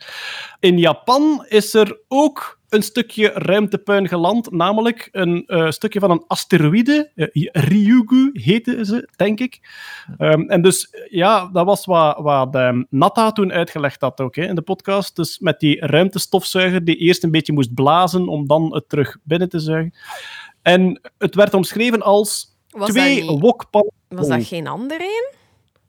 In Japan is er ook een stukje ruimtepuin geland, namelijk een eh, stukje van een asteroïde. eh, Ryugu heette ze, denk ik. Ehm, en dus, eh, ja, dat was wat, wat ehm, Natta toen uitgelegd had ook hè, in de podcast. Dus met die ruimtestofzuiger die eerst een beetje moest blazen om dan het terug binnen te zuigen. En het werd omschreven als Was twee wokpannen. Was dat geen ander een?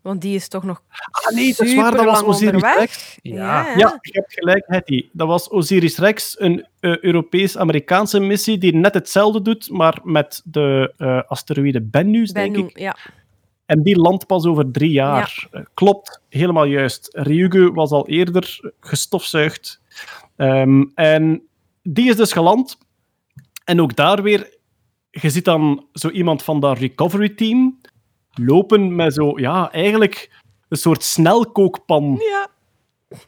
Want die is toch nog Ah, nee, dat is waar, dat was Osiris onderweg. Rex. Ja, ja. Ja, je hebt gelijk, Hetty. Dat was Osiris Rex, een eh, Europees-Amerikaanse missie die net hetzelfde doet, maar met de eh, asteroïde Bennu, denk Bennu, ik. ja. En die landt pas over drie jaar. Eh, Klopt, helemaal juist. Ryugu was al eerder gestofzuigd. Ehm, en die is dus geland. En ook daar weer, je ziet dan zo iemand van dat recovery team lopen met zo, ja, eigenlijk een soort snelkookpan. Ja.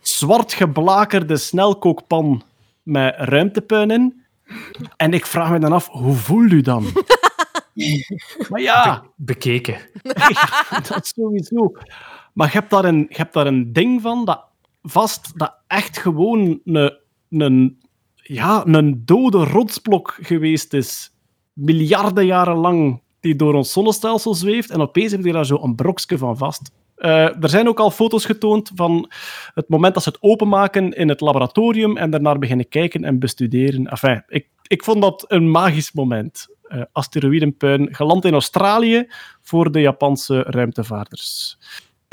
Zwart geblakerde snelkookpan met ruimtepuin in. En ik vraag me dan af, hoe voelt u dan? maar ja, Bekeken. dat sowieso. Maar je hebt daar een, je hebt daar een ding van dat vast, dat echt gewoon een, een, ja, een dode rotsblok geweest is. Miljarden jaren lang die door ons zonnestelsel zweeft. En opeens heb je daar zo een brokje van vast. Eh, er zijn ook al foto's getoond van het moment dat ze het openmaken in het laboratorium en daarnaar beginnen kijken en bestuderen. Enfin, ik, ik vond dat een magisch moment. Eh asteroïdenpuin, geland in Australië voor de Japanse ruimtevaarders.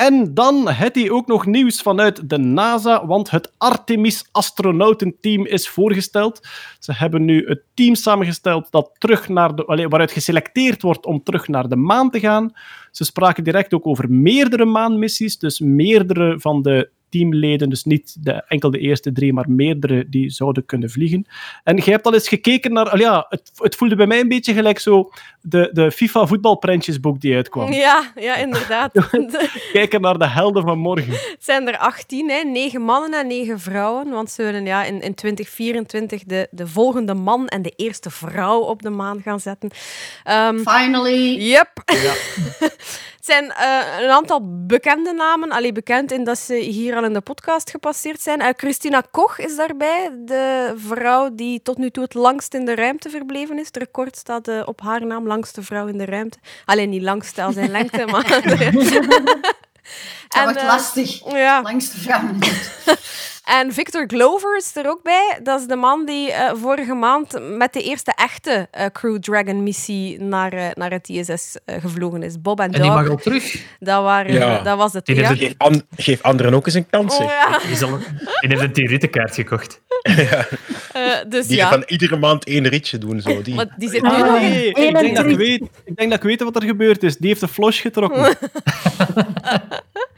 En dan had hij ook nog nieuws vanuit de NASA, want het Artemis astronautenteam is voorgesteld. Ze hebben nu het team samengesteld dat terug naar de, waaruit geselecteerd wordt om terug naar de maan te gaan. Ze spraken direct ook over meerdere maanmissies, dus meerdere van de teamleden, dus niet de, enkel de eerste drie, maar meerdere die zouden kunnen vliegen. En jij hebt al eens gekeken naar, al ja, het, het voelde bij mij een beetje gelijk zo de, de FIFA voetbalprentjesboek die uitkwam. Ja, ja, inderdaad. Kijken naar de helden van morgen. Het zijn er 18, hè? 9 mannen en 9 vrouwen. Want ze willen ja, in, in 2024 de, de volgende man en de eerste vrouw op de maan gaan zetten. Ehm, Finally. Yep. Het zijn eh, een aantal bekende namen. Allee, bekend in dat ze hier al in de podcast gepasseerd zijn. Eh, Christina Koch is daarbij. De vrouw die tot nu toe het langst in de ruimte verbleven is. Het record staat eh, op haar naam, langste vrouw in de ruimte. Alleen niet langste als zijn lengte, maar... Dat wordt lastig. Ja. Langs de vrouw. En Victor Glover is er ook bij. Dat is de man die eh, vorige maand met de eerste echte eh, Crew Dragon missie naar, eh, naar het ISS eh, gevlogen is. Bob en En die mag al terug. Dat, waren, Ja. dat was het. Die Ja. Geef, an- geef anderen ook eens een kans. Oh, ja. Die, heeft een theorietenkaart gekocht. Eh, dus Die ja. gaan iedere maand één ritje doen. Zo. Die. Maar die zit Ah, in. Nee, ik, denk dat ik, weet, ik denk dat ik weet wat er gebeurd is. Die heeft de flos getrokken.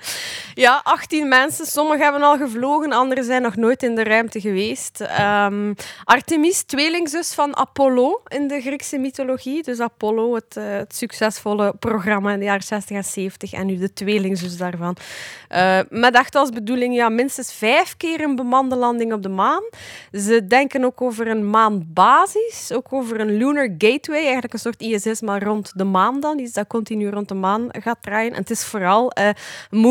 Ja, 18 mensen. Sommigen hebben al gevlogen, anderen zijn nog nooit in de ruimte geweest. Ehm, Artemis, tweelingzus van Apollo in de Griekse mythologie. Dus Apollo, het, eh, het succesvolle programma in de jaren 60 en 70. En nu de tweelingzus daarvan. Eh, met echt als bedoeling ja, minstens vijf keer een bemande landing op de maan. Ze denken ook over een maanbasis, ook over een lunar gateway, eigenlijk een soort ISS, maar rond de maan dan. Iets dat continu rond de maan gaat draaien. En het is vooral eh,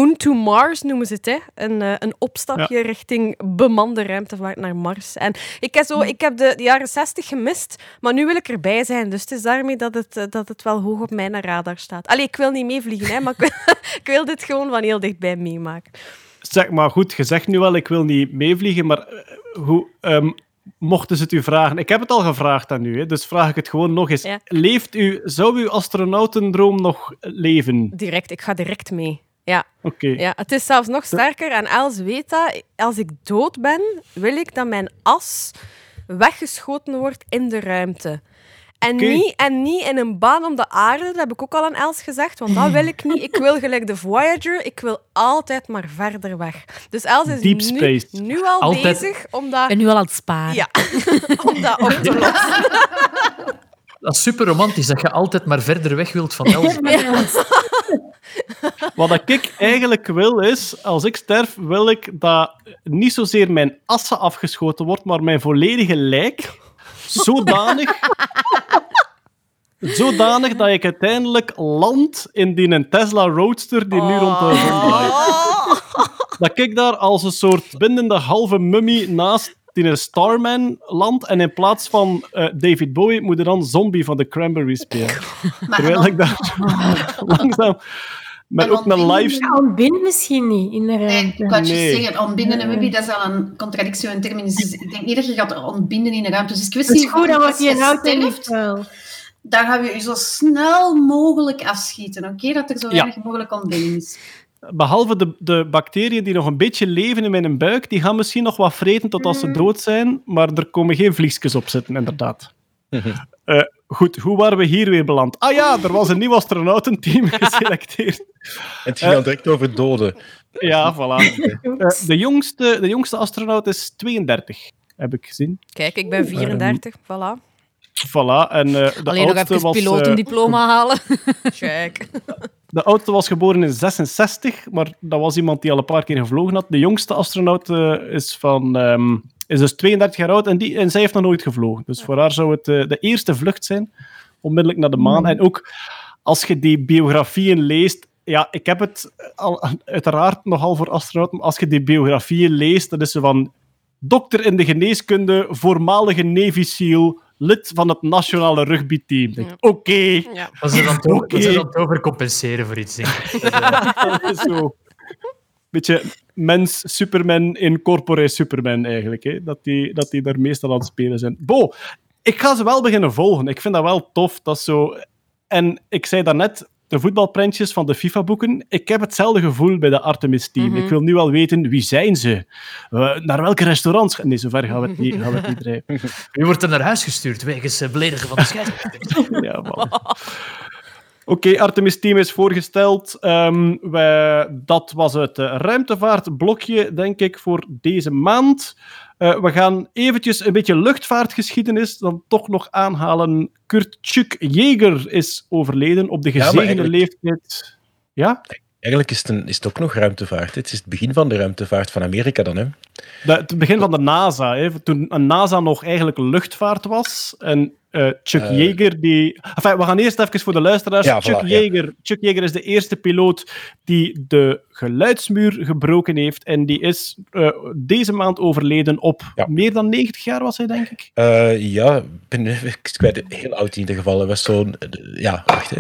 Moon to Mars noemen ze het, hè. Een, eh, een opstapje richting bemande ruimtevaart naar Mars. En ik heb, zo, ik heb de, de jaren 60 gemist, maar nu wil ik erbij zijn. Dus het is daarmee dat het, eh, dat het wel hoog op mijn radar staat. Allee, ik wil niet meevliegen, hè, maar ik wil, ik wil dit gewoon van heel dichtbij meemaken. Zeg maar goed, je zegt nu wel, ik wil niet meevliegen, maar eh, hoe, ehm, mochten ze het u vragen? Ik heb het al gevraagd aan u, hè, dus vraag ik het gewoon nog eens. Ja. Leeft u, zou uw astronautendroom nog leven? Direct, ik ga direct mee. Ja. Oké. Ja, het is zelfs nog sterker. En Els weet dat. Als ik dood ben, wil ik dat mijn as weggeschoten wordt in de ruimte. En, niet, en niet in een baan om de aarde, dat heb ik ook al aan Els gezegd, want dat wil ik niet. Ik wil gelijk de Voyager, ik wil altijd maar verder weg. Dus Els is Deep nu, space. nu al Altijd- bezig om dat, Ik ben nu al aan het sparen. ja, om dat op te lossen. Dat is super romantisch, dat je altijd maar verder weg wilt van Els. Wat ik eigenlijk wil is, als ik sterf, wil ik dat niet zozeer mijn assen afgeschoten wordt, maar mijn volledige lijk zodanig, zodanig dat ik uiteindelijk land in die een Tesla Roadster die nu rond de zon draait. Dat ik daar als een soort bindende halve mummie naast die een Starman land en in plaats van eh, David Bowie moet er dan Zombie van de Cranberries spelen. Maar Terwijl ik daar langzaam... Met En ook een ontbinden- live... Ja, ontbinden misschien niet in de Nee, ruimte. ik wou het Nee. juist zeggen, ontbinden en wubby, dat is al een contradictie in termen. Dus ik denk niet dat je gaat ontbinden in de ruimte. Dus Dat is kwestie goed, als je niet sterft, vuil. dan gaan we je zo snel mogelijk afschieten, oké? Dat er zo Ja. weinig mogelijk ontbinding is. Behalve de, de bacteriën die nog een beetje leven in mijn buik, die gaan misschien nog wat vreten tot als ze dood zijn, maar er komen geen vliesjes op zitten, inderdaad. Eh, goed, hoe waren we hier weer beland? Ah ja, er was een nieuw astronautenteam geselecteerd. Het ging dan direct over doden. Ja, voilà. Eh, de, jongste, de jongste astronaut is 32, heb ik gezien. Kijk, ik ben 34, voilà. Voilà. En eh, de, Alleen nog even was, pilotendiploma halen. Check. De oudste was geboren in 66, maar dat was iemand die al een paar keer gevlogen had. De jongste astronaut eh, is, van, ehm, is dus 32 jaar oud en, die, en zij heeft nog nooit gevlogen. Dus voor haar zou het eh, de eerste vlucht zijn, onmiddellijk naar de maan. En ook als je die biografieën leest, ja, ik heb het al, uiteraard nogal voor astronauten, maar als je die biografieën leest, dan is ze van dokter in de geneeskunde, voormalige Navy SEAL, lid van het nationale rugbyteam. Ik denk, Oké, Ja. Dat is dan toch Oké. dat is dan toch overcompenseren voor iets, denk ik. Dat is, dat is zo. Beetje mens, Superman in corpore Superman eigenlijk. Hè? Dat, die, dat die daar meestal aan het spelen zijn. Bo, ik ga ze wel beginnen volgen. Ik vind dat wel tof. Dat is zo... En ik zei daarnet, de voetbalprentjes van de FIFA-boeken. Ik heb hetzelfde gevoel bij de Artemis-team. Mhm. Ik wil nu wel weten, wie zijn ze? Uh, naar welke restaurants? Nee, zover gaan we het niet, gaan we het niet drijven. U wordt er naar huis gestuurd wegens eh, beledigen van de scheidsrechter. Ja, voilà. Oké, Artemis-team is voorgesteld. Ehm, wij, dat was het eh, ruimtevaartblokje, denk ik, voor deze maand. Eh, we gaan eventjes een beetje luchtvaartgeschiedenis dan toch nog aanhalen. Kurt Chuck Yeager is overleden op de gezegende leeftijd. Ja? Eigenlijk is het, een, is het ook nog ruimtevaart. Het is het begin van de ruimtevaart van Amerika dan. Hè? De, het begin van de NASA, hè, toen een NASA nog eigenlijk luchtvaart was. En eh, Chuck Eh. Yeager, die... Enfin, we gaan eerst even voor de luisteraars. Ja, Chuck, voilà, ja. Yeager, Chuck Yeager is de eerste piloot die de geluidsmuur gebroken heeft. En die is eh, deze maand overleden op Ja. meer dan 90 jaar, was hij, denk ik. Ja, ik ben ik kwijt, heel oud in ieder geval. Hij was zo'n, ja, wacht.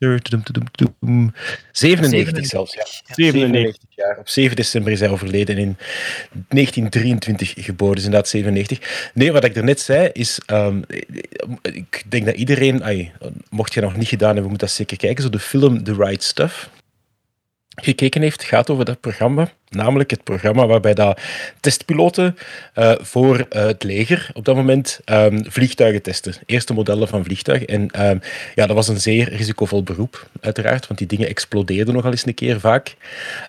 Eh, tudum, tudum, tudum, 97 zelfs, ja. 97 jaar. Op 7 december is hij overleden in 1923 geboren, dus inderdaad 97. Nee, wat ik er net zei, is... ehm, ik denk dat iedereen... ai, mocht je nog niet gedaan hebben, moet dat zeker kijken. Zo de film The Right Stuff gekeken heeft, gaat over dat programma. Namelijk het programma waarbij dat testpiloten eh, voor eh, het leger op dat moment ehm, vliegtuigen testen. Eerste modellen van vliegtuigen. En ehm, ja, dat was een zeer risicovol beroep, uiteraard, want die dingen explodeerden nogal eens een keer vaak.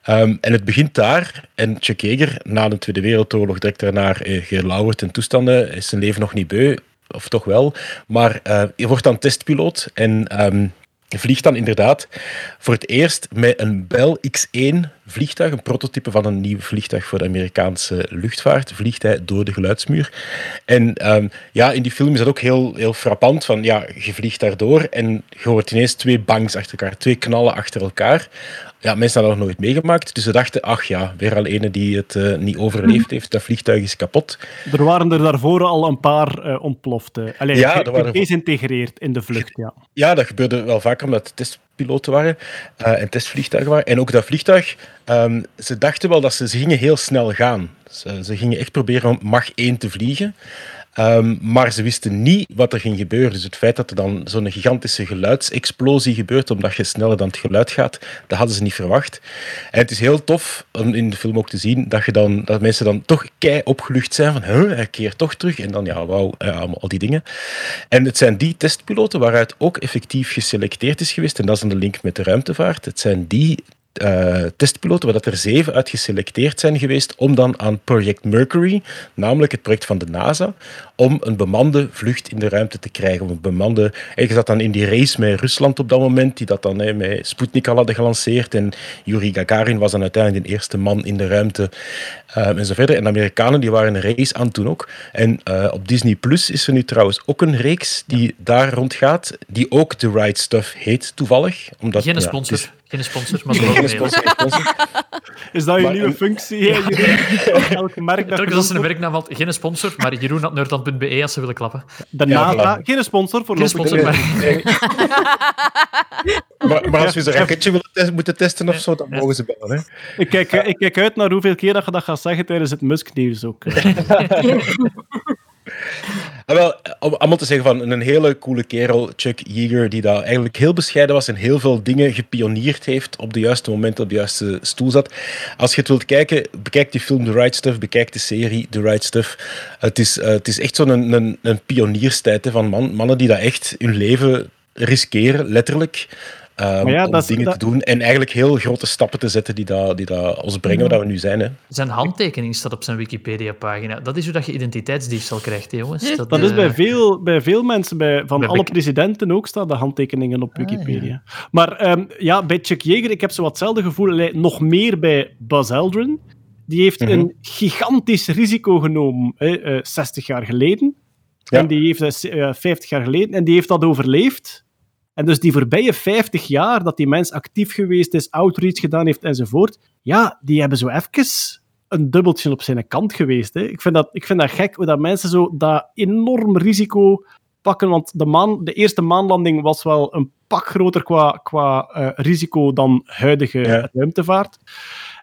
Ehm, en het begint daar. En Chuck Yeager, na de Tweede Wereldoorlog, direct daarna eh, gelauwerd en toestanden, is zijn leven nog niet beu, of toch wel. Maar eh, je wordt dan testpiloot en... vliegt dan inderdaad voor het eerst met een Bell X-1 vliegtuig, een prototype van een nieuw vliegtuig voor de Amerikaanse luchtvaart, vliegt hij door de geluidsmuur. En ehm, ja, in die film is dat ook heel, heel frappant, van ja, je vliegt daardoor en je hoort ineens twee bangs achter elkaar, twee knallen achter elkaar. Ja, mensen hadden dat nog nooit meegemaakt, dus ze dachten, ach ja, weer al ene die het eh, niet overleefd heeft, dat vliegtuig is kapot. Er waren er daarvoor al een paar eh, ontploft. eh. Allee, Ja, er waren- gedesintegreerd in de vlucht, ja. Ja, dat gebeurde wel vaker omdat het testpiloten waren en testvliegtuigen waren. En ook dat vliegtuig, ehm, ze dachten wel dat ze, ze gingen heel snel gaan. Ze, ze gingen echt proberen om Mach 1 te vliegen. Ehm, maar ze wisten niet wat er ging gebeuren. Dus het feit dat er dan zo'n gigantische geluidsexplosie gebeurt, omdat je sneller dan het geluid gaat, dat hadden ze niet verwacht. En het is heel tof om in de film ook te zien dat, je dan, dat mensen dan toch kei opgelucht zijn van, huh, hij keert toch terug. En dan, ja, wauw, ja, allemaal al die dingen. En het zijn die testpiloten waaruit ook effectief geselecteerd is geweest, en dat is dan de link met de ruimtevaart. Het zijn die eh, testpiloten, waar dat er zeven uit geselecteerd zijn geweest om dan aan Project Mercury, namelijk het project van de NASA, om een bemande vlucht in de ruimte te krijgen. Om bemande, je zat dan in die race met Rusland op dat moment, die dat dan met Sputnik al hadden gelanceerd. En Yuri Gagarin was dan uiteindelijk de eerste man in de ruimte eh, en zo verder. En de Amerikanen die waren een race aan toen ook. En eh, op Disney Plus is er nu trouwens ook een reeks die daar rondgaat, die ook The Right Stuff heet, toevallig. Omdat, Geen ja, sponsor. is- Geen sponsor, maar ze Geen sponsor, mailen. geen sponsor. Is dat je Maar nieuwe functie? Jeroen? Elke merk dat Telkens als ze een werknaam had, geen sponsor, maar jeroen.nerdland.be als ze willen klappen. De Ja, NASA, voilà. geen sponsor voor Geen sponsor, maar Maar, maar als we een raketje willen tes- moeten testen of zo, dan mogen ze bellen. Hè? Ik kijk, eh, ik kijk uit naar hoeveel keer dat je dat gaat zeggen tijdens het Musk-nieuws ook. Ah, wel, om allemaal te zeggen van een hele coole kerel, Chuck Yeager, die daar eigenlijk heel bescheiden was en heel veel dingen gepioneerd heeft op de juiste momenten op de juiste stoel zat. Als je het wilt kijken, bekijk die film The Right Stuff, bekijk de serie The Right Stuff. Het is, eh, het is echt zo'n een, een, een pionierstijd hè, van man, mannen die dat echt hun leven riskeren, letterlijk. Eh, ja, om dat dingen dat- te doen en eigenlijk heel grote stappen te zetten die, dat, die dat ons brengen waar we nu zijn. Hè. zijn handtekening staat op zijn Wikipedia-pagina. Dat is hoe dat je identiteitsdiefstal krijgt, hè, jongens. Dat is eh, bij veel, bij veel mensen, bij, van Bij alle presidenten ook, staan de handtekeningen op Wikipedia. Maar ehm, ja, bij Chuck Yeager, ik heb zo wat hetzelfde gevoel, nog meer bij Buzz Aldrin. Die heeft Mhm. een gigantisch risico genomen, hè, eh, 60 jaar geleden. Ja. En die heeft eh, eh, 50 jaar geleden, en die heeft dat overleefd. En dus die voorbije 50 jaar dat die mens actief geweest is, outreach gedaan heeft enzovoort, ja, die hebben zo even een dubbeltje op zijn kant geweest. Hè. Ik, vind dat, ik vind dat gek hoe dat mensen zo dat enorm risico pakken. Want de, maan, de eerste maanlanding was wel een pak groter qua, qua eh, risico dan huidige Ja. ruimtevaart.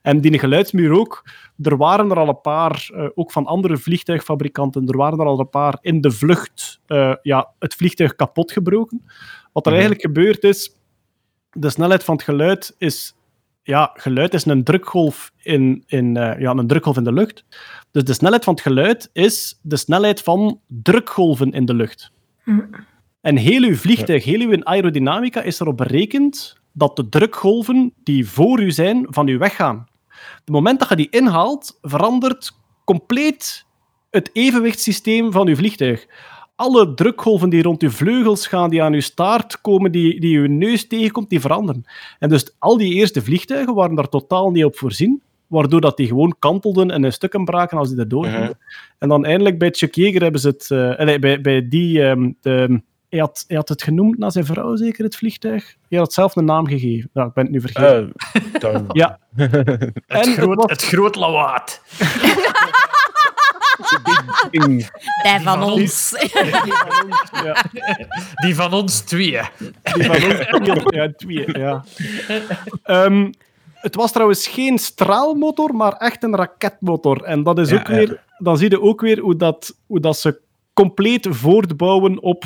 En die geluidsmuur ook. Er waren er al een paar, eh, ook van andere vliegtuigfabrikanten, er waren er al een paar in de vlucht eh, ja, het vliegtuig kapot gebroken. Wat er Mhm. eigenlijk gebeurd is, de snelheid van het geluid is... Ja, geluid is een drukgolf in, in, eh, ja, een drukgolf in de lucht. Dus de snelheid van het geluid is de snelheid van drukgolven in de lucht. En heel uw vliegtuig, heel uw aerodynamica is erop berekend dat de drukgolven die voor u zijn, van u weggaan. Het moment dat je die inhaalt, verandert compleet het evenwichtssysteem van uw vliegtuig. Alle drukgolven die rond uw vleugels gaan, die aan uw staart komen, die, die uw neus tegenkomt, die veranderen. En dus al die eerste vliegtuigen waren daar totaal niet op voorzien. waardoor dat die gewoon kantelden en in stukken braken als die erdoor gingen. Mhm. En dan eindelijk bij Chuck Yeager hebben ze het... eh, allee, bij, bij die... ehm, de, hij, had, hij had het genoemd naar zijn vrouw, zeker, het vliegtuig. Hij had zelf een naam gegeven. Nou, ik ben het nu vergeten. Eh, Ja. Het, En het groot, was- het groot lawaad. Bij van ons. ja, Die van ons tweeën. die van ons twee, ja, twee, ja. Ehm, het was trouwens geen straalmotor, maar echt een raketmotor. En dat is Ja, ook ja. weer, dan zie je ook weer hoe, dat, hoe dat ze compleet voortbouwen op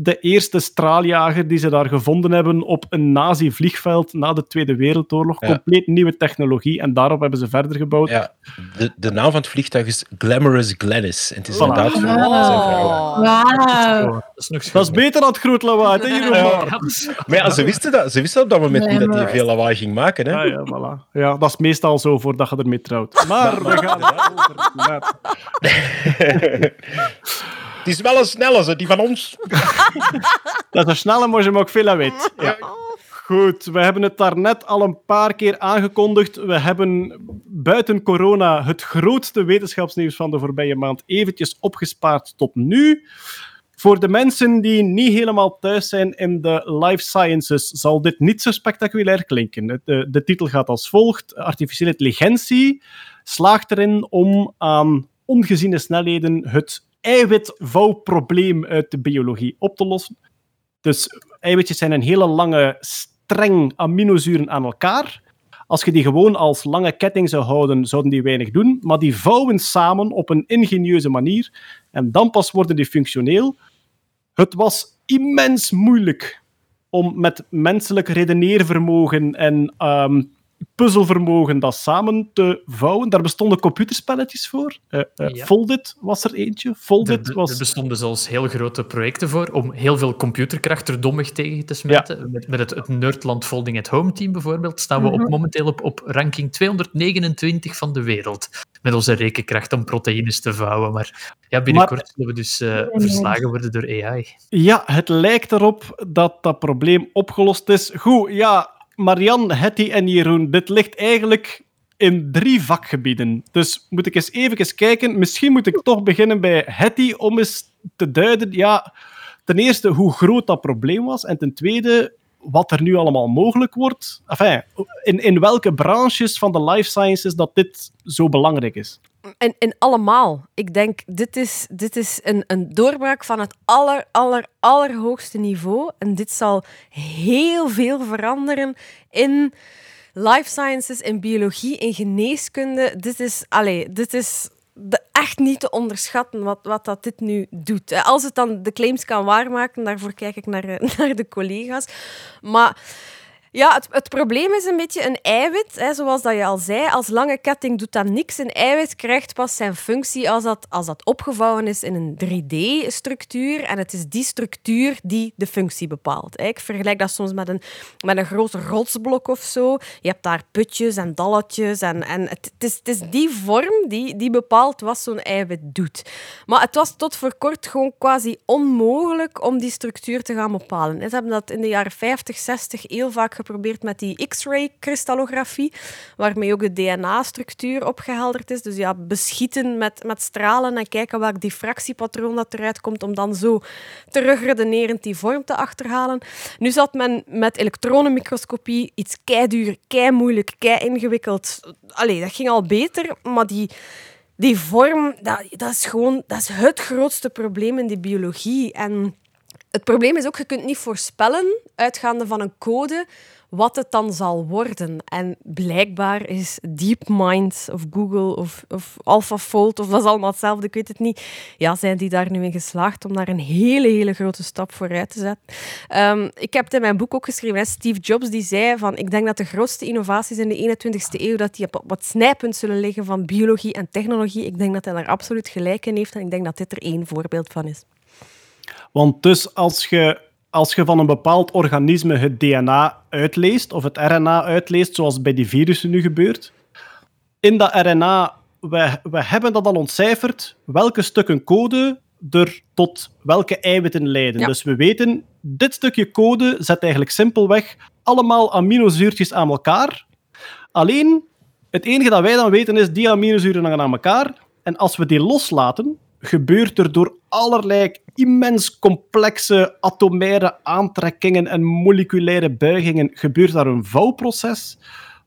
de eerste straaljager die ze daar gevonden hebben op een nazi-vliegveld na de Tweede Wereldoorlog. Ja. Compleet nieuwe technologie en daarop hebben ze verder gebouwd. Ja, de, de naam van het vliegtuig is Glamorous Gladys. En het is Voilà. inderdaad van. Wauw. Dat is nog Dat is beter dan het groot lawaai, hè, Jeroen? Ja. Maar ja, ze wisten, dat, ze wisten op dat moment niet dat hij veel lawaai ging maken. Hè? Ja, ja, voilà. ja, dat is meestal zo voordat je ermee trouwt. Maar we gaan Die is wel een snelle, ze, die van ons. Dat is een snelle, maar ze ook veel aan weet. Ja. Goed, we hebben het daarnet al een paar keer aangekondigd. We hebben buiten corona het grootste wetenschapsnieuws van de voorbije maand eventjes opgespaard tot nu. Voor de mensen die niet helemaal thuis zijn in de life sciences, zal dit niet zo spectaculair klinken. De, de titel gaat als volgt: Artificiële intelligentie slaagt erin om aan ongeziene snelheden het eiwitvouwprobleem uit de biologie op te lossen. Dus eiwitjes zijn een hele lange streng aminozuren aan elkaar. Als je die gewoon als lange ketting zou houden, zouden die weinig doen. Maar die vouwen samen op een ingenieuze manier. En dan pas worden die functioneel. Het was immens moeilijk om met menselijk redeneervermogen en ehm, puzzelvermogen dat samen te vouwen. Daar bestonden computerspelletjes voor. Ja. Foldit was er eentje. Er, Foldit er was... bestonden zelfs heel grote projecten voor om heel veel computerkracht er dommig tegen te smeten. Met, met het, het Nerdland Folding at Home team bijvoorbeeld staan we op, momenteel op, op ranking 229 van de wereld. Met onze rekenkracht om proteïnes te vouwen. Maar ja, binnenkort zullen we dus eh, verslagen worden door AI. Ja, het lijkt erop dat dat probleem opgelost is. Goed, ja, Marian, Hetty en Jeroen, dit ligt eigenlijk in drie vakgebieden. Dus moet ik eens even kijken. Misschien moet ik toch beginnen bij Hetty om eens te duiden, ja, ten eerste hoe groot dat probleem was en ten tweede wat er nu allemaal mogelijk wordt. Enfin, in, in welke branches van de life sciences dat dit zo belangrijk is. En, en allemaal. Ik denk, dit is, dit is een, een doorbraak van het aller, aller, allerhoogste niveau. En dit zal heel veel veranderen in life sciences, in biologie, in geneeskunde. Dit is, allee, dit is echt niet te onderschatten wat, wat dat dit nu doet. Eh, Als het dan de claims kan waarmaken, daarvoor kijk ik naar, eh, naar de collega's. Maar ja, het, het probleem is een beetje een eiwit. Hè, zoals dat je al zei, als lange ketting doet dat niks. Een eiwit krijgt pas zijn functie als dat, als dat opgevouwen is in een 3D-structuur. En het is die structuur die de functie bepaalt. Hè. Ik vergelijk dat soms met een, met een groot rotsblok of zo. Je hebt daar putjes en dalletjes. En, en het, is, het is die vorm die, die bepaalt wat zo'n eiwit doet. Maar het was tot voor kort gewoon quasi onmogelijk om die structuur te gaan bepalen. Ze hebben dat in de jaren 50, 60 heel vaak geprobeerd met die X-ray kristallografie, waarmee ook de DNA-structuur opgehelderd is. Dus ja, beschieten met, met stralen en kijken welk diffractiepatroon dat eruit komt, om dan zo terugredenerend die vorm te achterhalen. Nu zat men met elektronenmicroscopie iets keiduur, kei moeilijk, kei ingewikkeld. Allee, dat ging al beter, maar die die vorm, dat, dat is gewoon dat is het grootste probleem in de biologie. En het probleem is ook, je kunt niet voorspellen, uitgaande van een code, wat het dan zal worden. En blijkbaar is DeepMind of Google of, of AlphaFold, of dat is allemaal hetzelfde, ik weet het niet, ja, zijn die daar nu in geslaagd om daar een hele, hele grote stap vooruit te zetten. Ehm, ik heb het in mijn boek ook geschreven, hè, Steve Jobs die zei van, ik denk dat de grootste innovaties in de 21ste eeuw, dat die op wat snijpunt zullen liggen van biologie en technologie. Ik denk dat hij daar absoluut gelijk in heeft en ik denk dat dit er één voorbeeld van is. Want dus als je, als je van een bepaald organisme het DNA uitleest, of het RNA uitleest, zoals bij die virussen nu gebeurt, in dat RNA, we, we hebben dat al ontcijferd, welke stukken code er tot welke eiwitten leiden. Ja. Dus we weten, dit stukje code zet eigenlijk simpelweg allemaal aminozuurtjes aan elkaar. Alleen Het enige dat wij dan weten is, die aminozuren hangen aan elkaar. En als we die loslaten, gebeurt er door allerlei immens complexe atomaire aantrekkingen en moleculaire buigingen, gebeurt daar een vouwproces,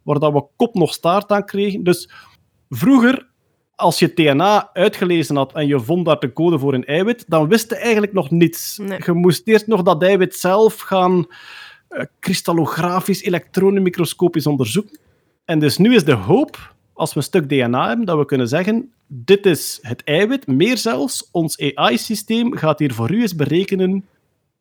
waar dat we kop nog staart aan kregen. Dus vroeger, als je DNA uitgelezen had en je vond daar de code voor een eiwit, dan wist je eigenlijk nog niets. Nee. Je moest eerst nog dat eiwit zelf gaan eh, kristallografisch, elektronenmicroscopisch onderzoeken. En dus nu is de hoop, als we een stuk DNA hebben, dat we kunnen zeggen: dit is het eiwit, meer zelfs, ons AI-systeem gaat hier voor u eens berekenen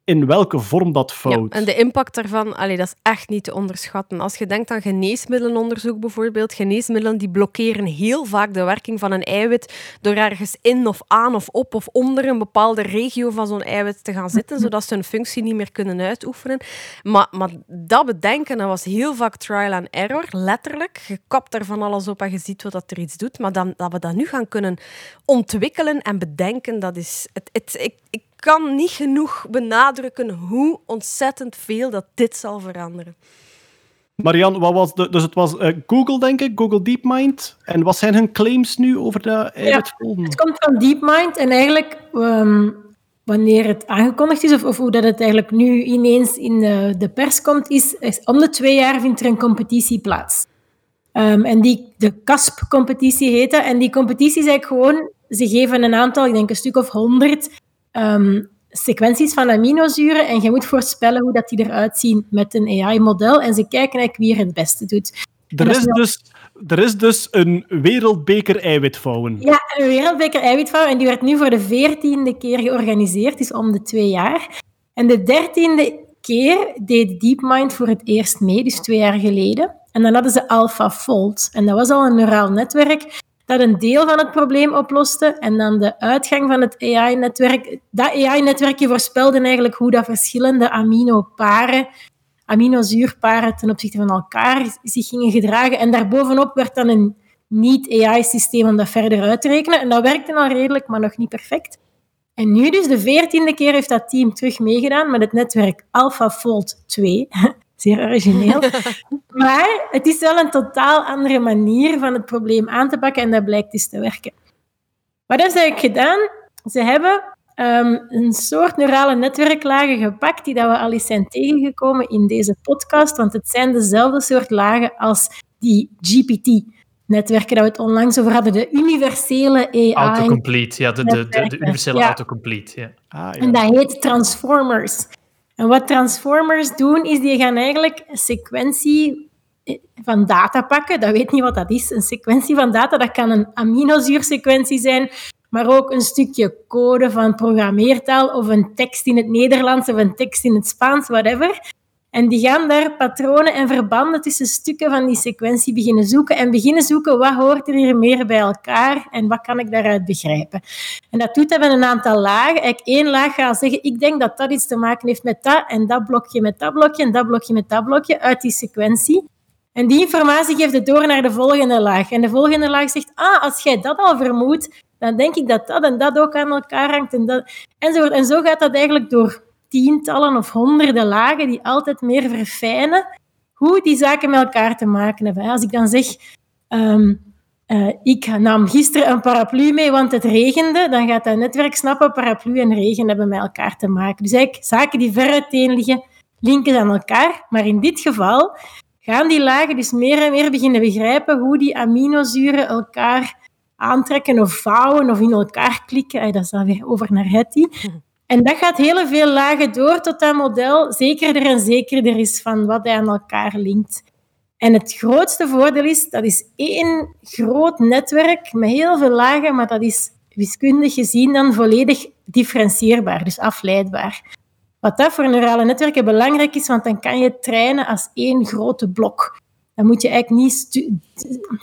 in welke vorm dat Ja, fout. en de impact daarvan, allee, dat is echt niet te onderschatten. Als je denkt aan geneesmiddelenonderzoek bijvoorbeeld, geneesmiddelen die blokkeren heel vaak de werking van een eiwit door ergens in of aan of op of onder een bepaalde regio van zo'n eiwit te gaan zitten, zodat ze hun functie niet meer kunnen uitoefenen. Maar, maar dat bedenken, dat was heel vaak trial and error, letterlijk. Je kapt er van alles op en je ziet wat dat er iets doet. Maar dan, dat we dat nu gaan kunnen ontwikkelen en bedenken, dat is... Het, het, ik, ik kan niet genoeg benadrukken hoe ontzettend veel dat dit zal veranderen. Marian, wat was de, dus het was eh, Google, denk ik, Google DeepMind. En wat zijn hun claims nu over de eiwitfolden? Het komt van DeepMind en eigenlijk ehm, wanneer het aangekondigd is, of, of hoe dat het eigenlijk nu ineens in de, de pers komt, is, is om de twee jaar vindt er een competitie plaats. Ehm, en die, de CASP-competitie heet dat. En die competitie is eigenlijk gewoon, ze geven een aantal, ik denk een stuk of honderd ehm, sequenties van aminozuren en je moet voorspellen hoe dat die eruit zien met een AI-model. En ze kijken eigenlijk wie er het beste doet. Er is, dus, er is dus een wereldbeker eiwitvouwen. Ja, een wereldbeker eiwitvouw. En die werd nu voor de veertiende keer georganiseerd, dus om de twee jaar. En de dertiende keer deed DeepMind voor het eerst mee, dus twee jaar geleden. En dan hadden ze AlphaFold. En dat was al een neuraal netwerk dat een deel van het probleem oploste. En dan de uitgang van het AI-netwerk. Dat AI-netwerkje voorspelde eigenlijk hoe dat verschillende aminoparen, aminozuurparen ten opzichte van elkaar zich gingen gedragen. En daarbovenop werd dan een niet-AI-systeem om dat verder uit te rekenen. En dat werkte al redelijk, maar nog niet perfect. En nu dus, de veertiende keer heeft dat team terug meegedaan met het netwerk AlphaFold 2. Zeer origineel. maar het is wel een totaal andere manier van het probleem aan te pakken en dat blijkt dus te werken. Wat hebben ze eigenlijk gedaan? Ze hebben ehm, een soort neurale netwerklagen gepakt die dat we al eens zijn tegengekomen in deze podcast, want het zijn dezelfde soort lagen als die GPT-netwerken dat we het onlangs over hadden, de universele AI. Autocomplete, ja, de, de, de, de netwerken. universele Ja. autocomplete. Ja. Ah, ja. En dat heet transformers. En wat transformers doen, is die gaan eigenlijk een sequentie eh, van data pakken. Dat weet niet wat dat is. Een sequentie van data, dat kan een aminozuursequentie zijn, maar ook een stukje code van programmeertaal of een tekst in het Nederlands of een tekst in het Spaans, whatever. En die gaan daar patronen en verbanden tussen stukken van die sequentie beginnen zoeken en beginnen zoeken wat hoort er hier meer bij elkaar en wat kan ik daaruit begrijpen. En dat doet dat met een aantal lagen. Eigenlijk één laag gaat zeggen, ik denk dat dat iets te maken heeft met dat en dat blokje met dat blokje en dat blokje met dat blokje uit die sequentie. En die informatie geeft het door naar de volgende laag. En de volgende laag zegt, ah, als jij dat al vermoedt, dan denk ik dat dat en dat ook aan elkaar hangt. En, dat, enzovoort. en zo gaat dat eigenlijk door tientallen of honderden lagen die altijd meer verfijnen hoe die zaken met elkaar te maken hebben. Als ik dan zeg, ehm, eh, ik nam gisteren een paraplu mee, want het regende, dan gaat dat netwerk snappen, paraplu en regen hebben met elkaar te maken. Dus eigenlijk zaken die ver uiteen liggen, linken aan elkaar. Maar in dit geval gaan die lagen dus meer en meer beginnen begrijpen hoe die aminozuren elkaar aantrekken of vouwen of in elkaar klikken. Dat is dan weer over naar Hetty. En dat gaat heel veel lagen door tot dat model zekerder en zekerder is van wat hij aan elkaar linkt. En het grootste voordeel is, dat is één groot netwerk met heel veel lagen, maar dat is wiskundig gezien dan volledig differentieerbaar, dus afleidbaar. Wat dat voor neurale netwerken belangrijk is, want dan kan je trainen als één grote blok. Dan moet je eigenlijk niet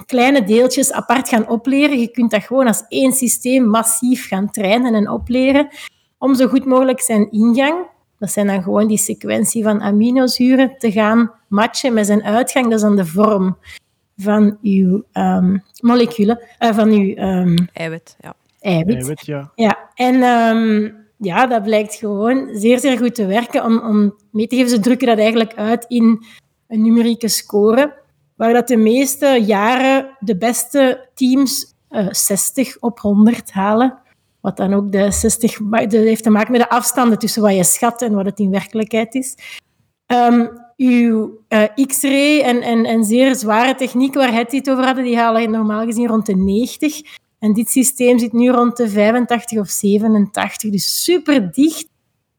kleine deeltjes apart gaan opleren. Je kunt dat gewoon als één systeem massief gaan trainen en opleren om zo goed mogelijk zijn ingang, dat zijn dan gewoon die sequentie van aminozuren, te gaan matchen met zijn uitgang. Dat is dan de vorm van uw ehm, moleculen, eh, van uw ehm, Eiwit, ja. eiwit. Eiwit, ja. Ja, en ehm, ja, dat blijkt gewoon zeer, zeer goed te werken. Om, om mee te geven, ze drukken dat eigenlijk uit in een numerieke score. waar dat de meeste jaren de beste teams eh 60 op 100 halen. Wat dan ook de 60 ma- de, heeft te maken met de afstanden tussen wat je schat en wat het in werkelijkheid is. Ehm, uw eh, X-ray en, en, en zeer zware techniek waar het het over hadden, die halen normaal gezien rond de 90. En dit systeem zit nu rond de 85 of 87. Dus super dicht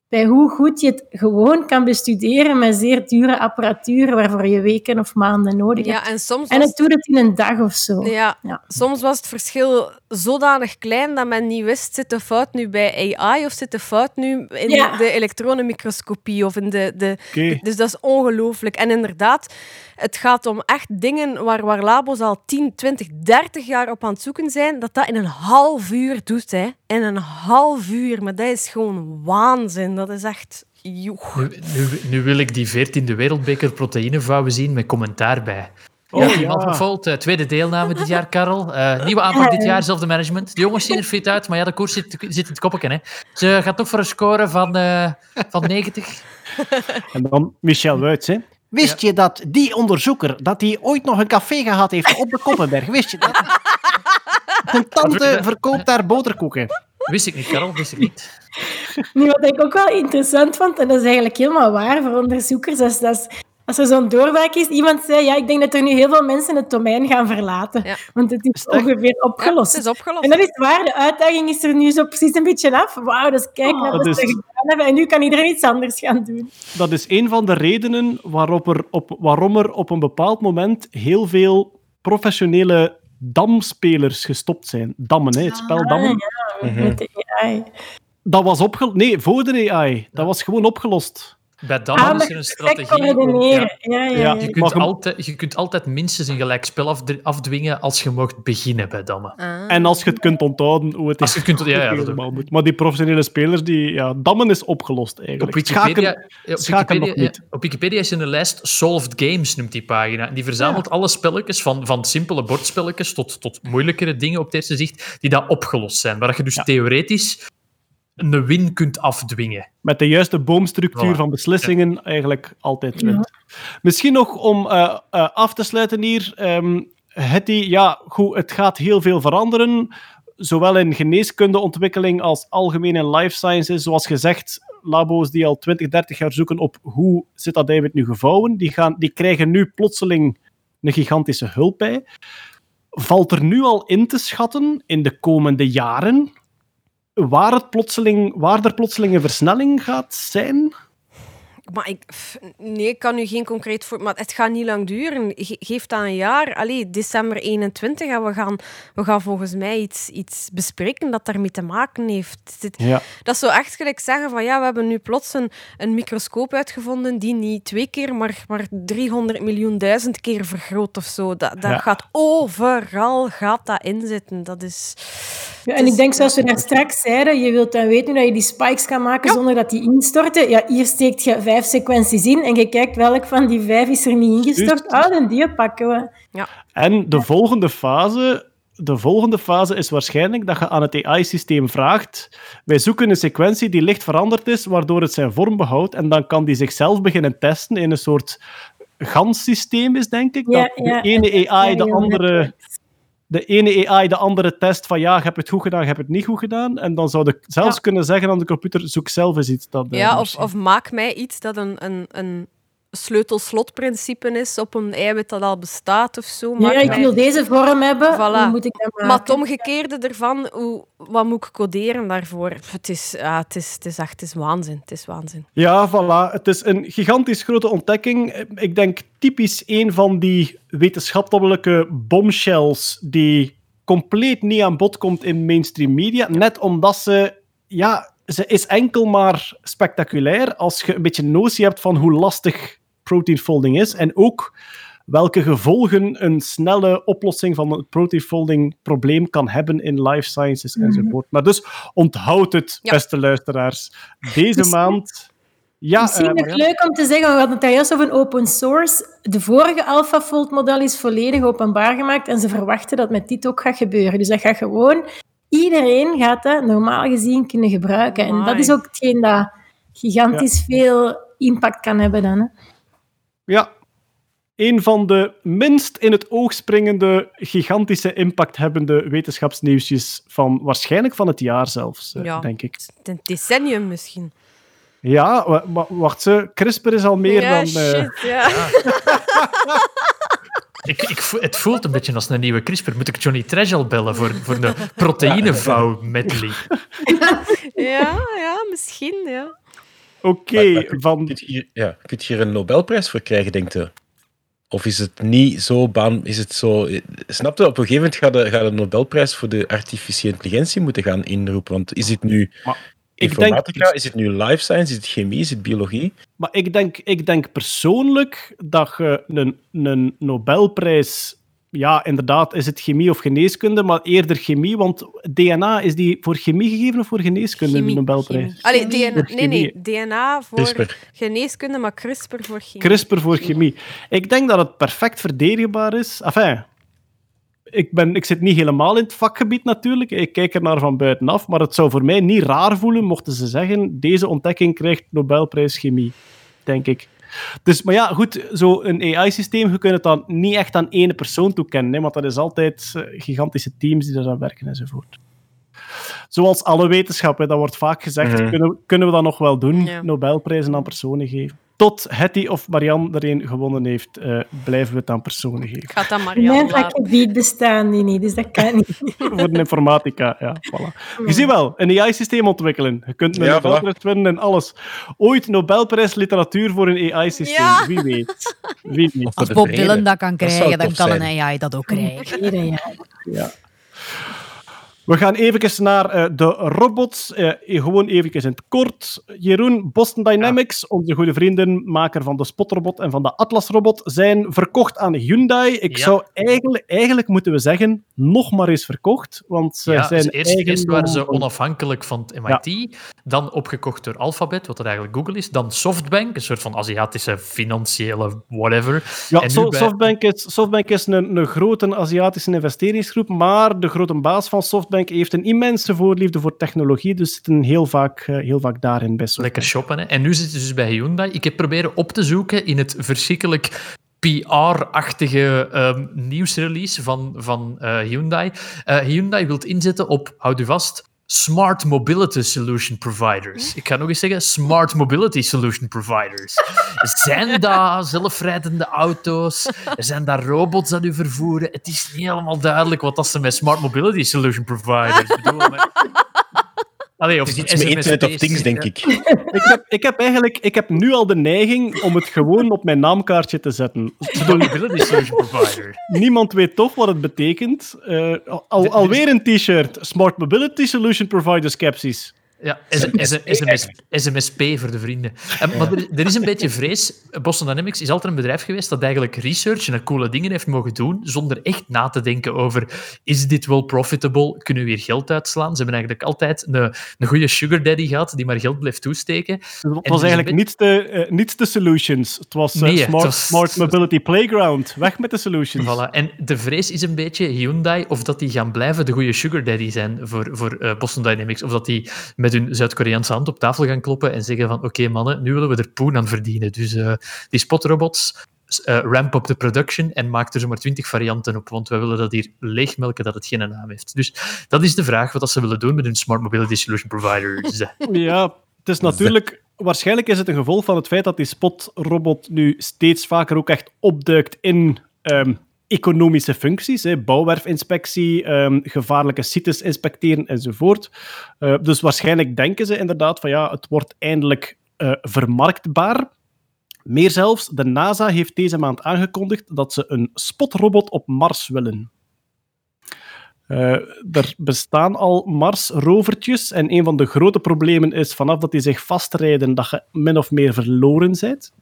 bij hoe goed je het gewoon kan bestuderen met zeer dure apparatuur waarvoor je weken of maanden nodig hebt. Ja, en soms En was het doet het in een dag of zo. Ja, Ja. soms was het verschil zodanig klein dat men niet wist, zit de fout nu bij AI of zit de fout nu in Ja. de elektronenmicroscopie of in de... de Oké. Dus dat is ongelooflijk. En inderdaad, het gaat om echt dingen waar, waar labo's al 10, 20, 30 jaar op aan het zoeken zijn, dat dat in een half uur doet. Hè. In een half uur. Maar dat is gewoon waanzin. Dat is echt... Joeg. Nu, nu, nu wil ik die 14e wereldbeker proteïnevouwen zien met commentaar bij. Oh, ja, ja. iemand eh, tweede deelname dit jaar, Karel. Eh, nieuwe aanpak dit jaar, zelfde management. De jongens zien er fit uit, maar ja, de koers zit, zit in het koppetje. Hè. Ze gaat toch voor een score van, eh, van 90. En dan Michel Wuits, hè. Wist je dat die onderzoeker, dat hij ooit nog een café gehad heeft op de Koppenberg? Wist je dat? Zijn tante verkoopt daar boterkoeken. Wist ik niet, Karel, wist ik niet. Nu, wat ik ook wel interessant vond, en dat is eigenlijk helemaal waar voor onderzoekers, is, dat als er zo'n doorbraak is, iemand zei, ja, ik denk dat er nu heel veel mensen het domein gaan verlaten, Ja. want het is ongeveer opgelost. het is opgelost. En dat is waar, de uitdaging is er nu zo precies een beetje af. Wauw, dus kijk naar dat wat ze is- gedaan hebben en nu kan iedereen iets anders gaan doen. Dat is een van de redenen waarop er op, waarom er op een bepaald moment heel veel professionele damspelers gestopt zijn. Dammen, hè, het spel dammen. Ah, ja, met de AI. Dat was opgelost. Nee, voor de AI. Dat was gewoon opgelost. Bij Dammen Ah, is er een strategie. Ja, ja, Ja. ja. Je kunt, je- altijd, je kunt altijd minstens een gelijk spel afd- afdwingen als je mocht beginnen bij Dammen. Ah. En als je het kunt onthouden hoe het Als je het kunt- ja, ja, dat helemaal moet. Maar die professionele spelers, die, ja, dammen is opgelost eigenlijk. Op Wikipedia, Schaken- schaken nog Wikipedia, niet. ja, op Wikipedia is er een lijst Solved Games, noemt die pagina. En die verzamelt alle spelletjes, van, van simpele bordspelletjes tot, tot moeilijkere dingen op het eerste zicht, die dat opgelost zijn. Waar je dus theoretisch een win kunt afdwingen. Met de juiste boomstructuur Voilà. van beslissingen eigenlijk altijd wint. Misschien nog om eh, eh, af te sluiten hier. ehm Hetty, ja, goed, het gaat heel veel veranderen. Zowel in geneeskundeontwikkeling als algemeen in life sciences. Zoals gezegd, labo's die al 20, 30 jaar zoeken op hoe zit dat eiwit nu gevouwen, die, gaan, die krijgen nu plotseling een gigantische hulp bij. Valt er nu al in te schatten in de komende jaren waar, het plotseling, waar er plotseling een versnelling gaat zijn? Maar ik, nee, ik kan nu geen concreet voor... Maar het gaat niet lang duren. Ge- geef dat een jaar. Allee, december 21 en we gaan, we gaan volgens mij iets, iets bespreken dat daarmee te maken heeft. Ja. Dat is zo echt gelijk zeggen van ja, we hebben nu plots een, een microscoop uitgevonden die niet twee keer, maar, maar 300 miljoen duizend keer vergroot of zo. Dat, dat Ja. gaat overal gaat dat inzitten. Dat is... Ja, en is- ik denk, zoals we daar straks zeiden, je wilt dan weten hoe je die spikes kan maken zonder dat die instorten. Ja, hier steekt je vijf sequenties in en je kijkt welk van die vijf is er niet ingestort. Ah, en die pakken we. En de volgende fase, de volgende fase is waarschijnlijk dat je aan het AI-systeem vraagt. Wij zoeken een sequentie die licht veranderd is, waardoor het zijn vorm behoudt. En dan kan die zichzelf beginnen testen in een soort GAN-systeem, is denk ik. Ja, dat de ja, ene AI de Ja, andere. De ene AI de andere test van ja, je hebt het goed gedaan, je hebt het niet goed gedaan. En dan zou je zelfs Ja. kunnen zeggen aan de computer, zoek zelf eens iets. Dat, Ja, of, of maak mij iets dat een, een, een sleutel-slot-principe is op een eiwit dat al bestaat of zo. Ja, Maak ik wil deze vorm hebben. Voilà. Hoe moet ik dat maken? Maar het omgekeerde ervan, hoe, wat moet ik coderen daarvoor? Het is, ja, het, is, het is echt het is waanzin. Het is waanzin. Ja, voilà. Het is een gigantisch grote ontdekking. Ik denk typisch een van die wetenschappelijke bombshells die compleet niet aan bod komt in mainstream media. Net omdat ze... Ja, ze is enkel maar spectaculair als je een beetje notie hebt van hoe lastig protein folding is. En ook welke gevolgen een snelle oplossing van het protein folding probleem kan hebben in life sciences enzovoort. Maar dus onthoud het, Ja. beste luisteraars. Deze maand... Ja, Misschien eh, nog leuk om te zeggen, we hadden het daar juist over open source. De vorige AlphaFold-model is volledig openbaar gemaakt en ze verwachten dat met dit ook gaat gebeuren. Dus dat gaat gewoon... Iedereen gaat dat normaal gezien kunnen gebruiken. En dat is ook hetgeen dat gigantisch veel impact kan hebben dan. Hè. Ja. een van de minst in het oog springende, gigantische impact hebbende wetenschapsnieuwsjes van waarschijnlijk van het jaar zelfs, eh, Ja. denk ik. Een decennium misschien. Ja, wa- wa- wacht ze. CRISPR is al meer ja, dan... eh, shit, ja. Ik, het voelt een beetje als een nieuwe CRISPR. Moet ik Johnny Trash al bellen voor, voor de proteïnevouw medley? ja, ja, misschien, ja. Oké, Maar- maar van... Kun je hier, ja, kun je hier een Nobelprijs voor krijgen, denkt u? Of is het niet zo baan... Is het zo... Snap je, op een gegeven moment gaat de, gaat de Nobelprijs voor de artificiële intelligentie moeten gaan inroepen. Want is het nu ik informatica, denk- is het nu life science, is het chemie, is het biologie? Maar ik denk, ik denk persoonlijk dat je een, een Nobelprijs... Ja, inderdaad, is het chemie of geneeskunde, maar eerder chemie, want DNA, is die voor chemie gegeven of voor geneeskunde, Chemie, een Nobelprijs? Allee, DNA, nee, nee. DNA voor CRISPR. geneeskunde, maar CRISPR voor chemie. CRISPR voor chemie. Ik denk dat het perfect verdedigbaar is. Enfin, ik, ben, ik zit niet helemaal in het vakgebied natuurlijk. Ik kijk er naar van buitenaf. Maar het zou voor mij niet raar voelen mochten ze zeggen: deze ontdekking krijgt Nobelprijs chemie. Denk ik. Dus, maar ja, goed, zo'n AI-systeem, je kunt het dan niet echt aan ene persoon toekennen. Hè, want dat is altijd eh, gigantische teams die eraan werken enzovoort. Zoals alle wetenschap, hè, dat wordt vaak gezegd, Mhm. kunnen, we- kunnen we dat nog wel doen, Ja. Nobelprijzen aan personen geven. Tot Hetty of Marianne er een gewonnen heeft, eh, blijven we het aan personen geven. Ik ga het aan Marianne mijn laten. vakgebied bestaan die niet, dus dat kan niet. Voor de informatica, ja. Voilà. Je ziet wel, een AI-systeem ontwikkelen. Je kunt een Ja, Nobelprijs winnen en alles. Ooit Nobelprijs literatuur voor een AI-systeem. Ja. Wie weet. Wie weet. Als de Bob. Dylan dat kan Dat krijgen, dan tof kan een. AI dat ook krijgen. Iedereen, ja. Ja. We gaan even naar eh, de robots. Eh, gewoon even in het kort. Jeroen, Boston Dynamics, onze goede vrienden, maker van de Spotrobot en van de Atlas-robot, zijn verkocht aan Hyundai. Ik Ja. zou eigenlijk, eigenlijk moeten we zeggen, nog maar eens verkocht. Want ze Ja, zijn dus eerst, waren ze onafhankelijk van het MIT, dan opgekocht door Alphabet, wat dat eigenlijk Google is, dan Softbank, een soort van Aziatische financiële whatever. Ja, en nu So- bij- Softbank is, Softbank is een, een grote Aziatische investeringsgroep, maar de grote baas van Softbank heeft een immense voorliefde voor technologie, dus zitten heel vaak, eh, heel vaak daarin Softbank. Lekker shoppen. Hè? En nu zitten ze dus bij Hyundai. Ik heb proberen op te zoeken in het verschrikkelijk PR-achtige ehm, nieuwsrelease van, van eh, Hyundai. Eh, Hyundai wil inzetten op, houd u vast, Smart Mobility Solution Providers. Ik ga nog eens zeggen, Smart Mobility Solution Providers. Zijn daar zelfrijdende auto's? Zijn daar robots dat u vervoeren? Het is niet helemaal duidelijk wat dat ze met Smart Mobility Solution Providers bedoelen. maar- Allee, of Het is iets met Internet of Things, denk ik. Ik heb, ik heb eigenlijk ik heb nu al de neiging om het gewoon op mijn naamkaartje te zetten. Smart Mobility Solution Provider. Niemand weet toch wat het betekent. Eh, al, alweer een t-shirt. Smart Mobility Solution Provider Skepsis. Ja, SMS, SMS, SMSP voor de vrienden. En, maar er, er is een beetje vrees. Boston Dynamics is altijd een bedrijf geweest dat eigenlijk research en coole dingen heeft mogen doen, zonder echt na te denken over is dit wel profitable? Kunnen we hier geld uitslaan? Ze hebben eigenlijk altijd een, een goede sugar daddy gehad die maar geld bleef toesteken. Het was eigenlijk niets de, eh, niets de solutions. Het was eh, Nee, het smart, was- smart Mobility Playground. Weg met de solutions. Voilà. En de vrees is een beetje Hyundai, of dat die gaan blijven de goede sugar daddy zijn voor, voor eh, Boston Dynamics, of dat die met hun Zuid-Koreaanse hand op tafel gaan kloppen en zeggen van oké mannen, nu willen we er poen aan verdienen. Dus eh, die spotrobots, eh, ramp up de production en maak er zomaar twintig varianten op, want wij willen dat hier leegmelken dat het geen naam heeft. Dus dat is de vraag wat dat ze willen doen met hun Smart Mobility Solution Providers. Ja, het is natuurlijk... Waarschijnlijk is het een gevolg van het feit dat die spotrobot nu steeds vaker ook echt opduikt in ehm, economische functies. Bouwwerfinspectie, ehm, gevaarlijke sites inspecteren enzovoort. Eh, dus waarschijnlijk denken ze inderdaad van ja, het wordt eindelijk eh, vermarktbaar. Meer zelfs, de NASA heeft deze maand aangekondigd dat ze een spotrobot op Mars willen. Eh, er bestaan al Mars-rovertjes en een van de grote problemen is vanaf dat die zich vastrijden dat je min of meer verloren bent.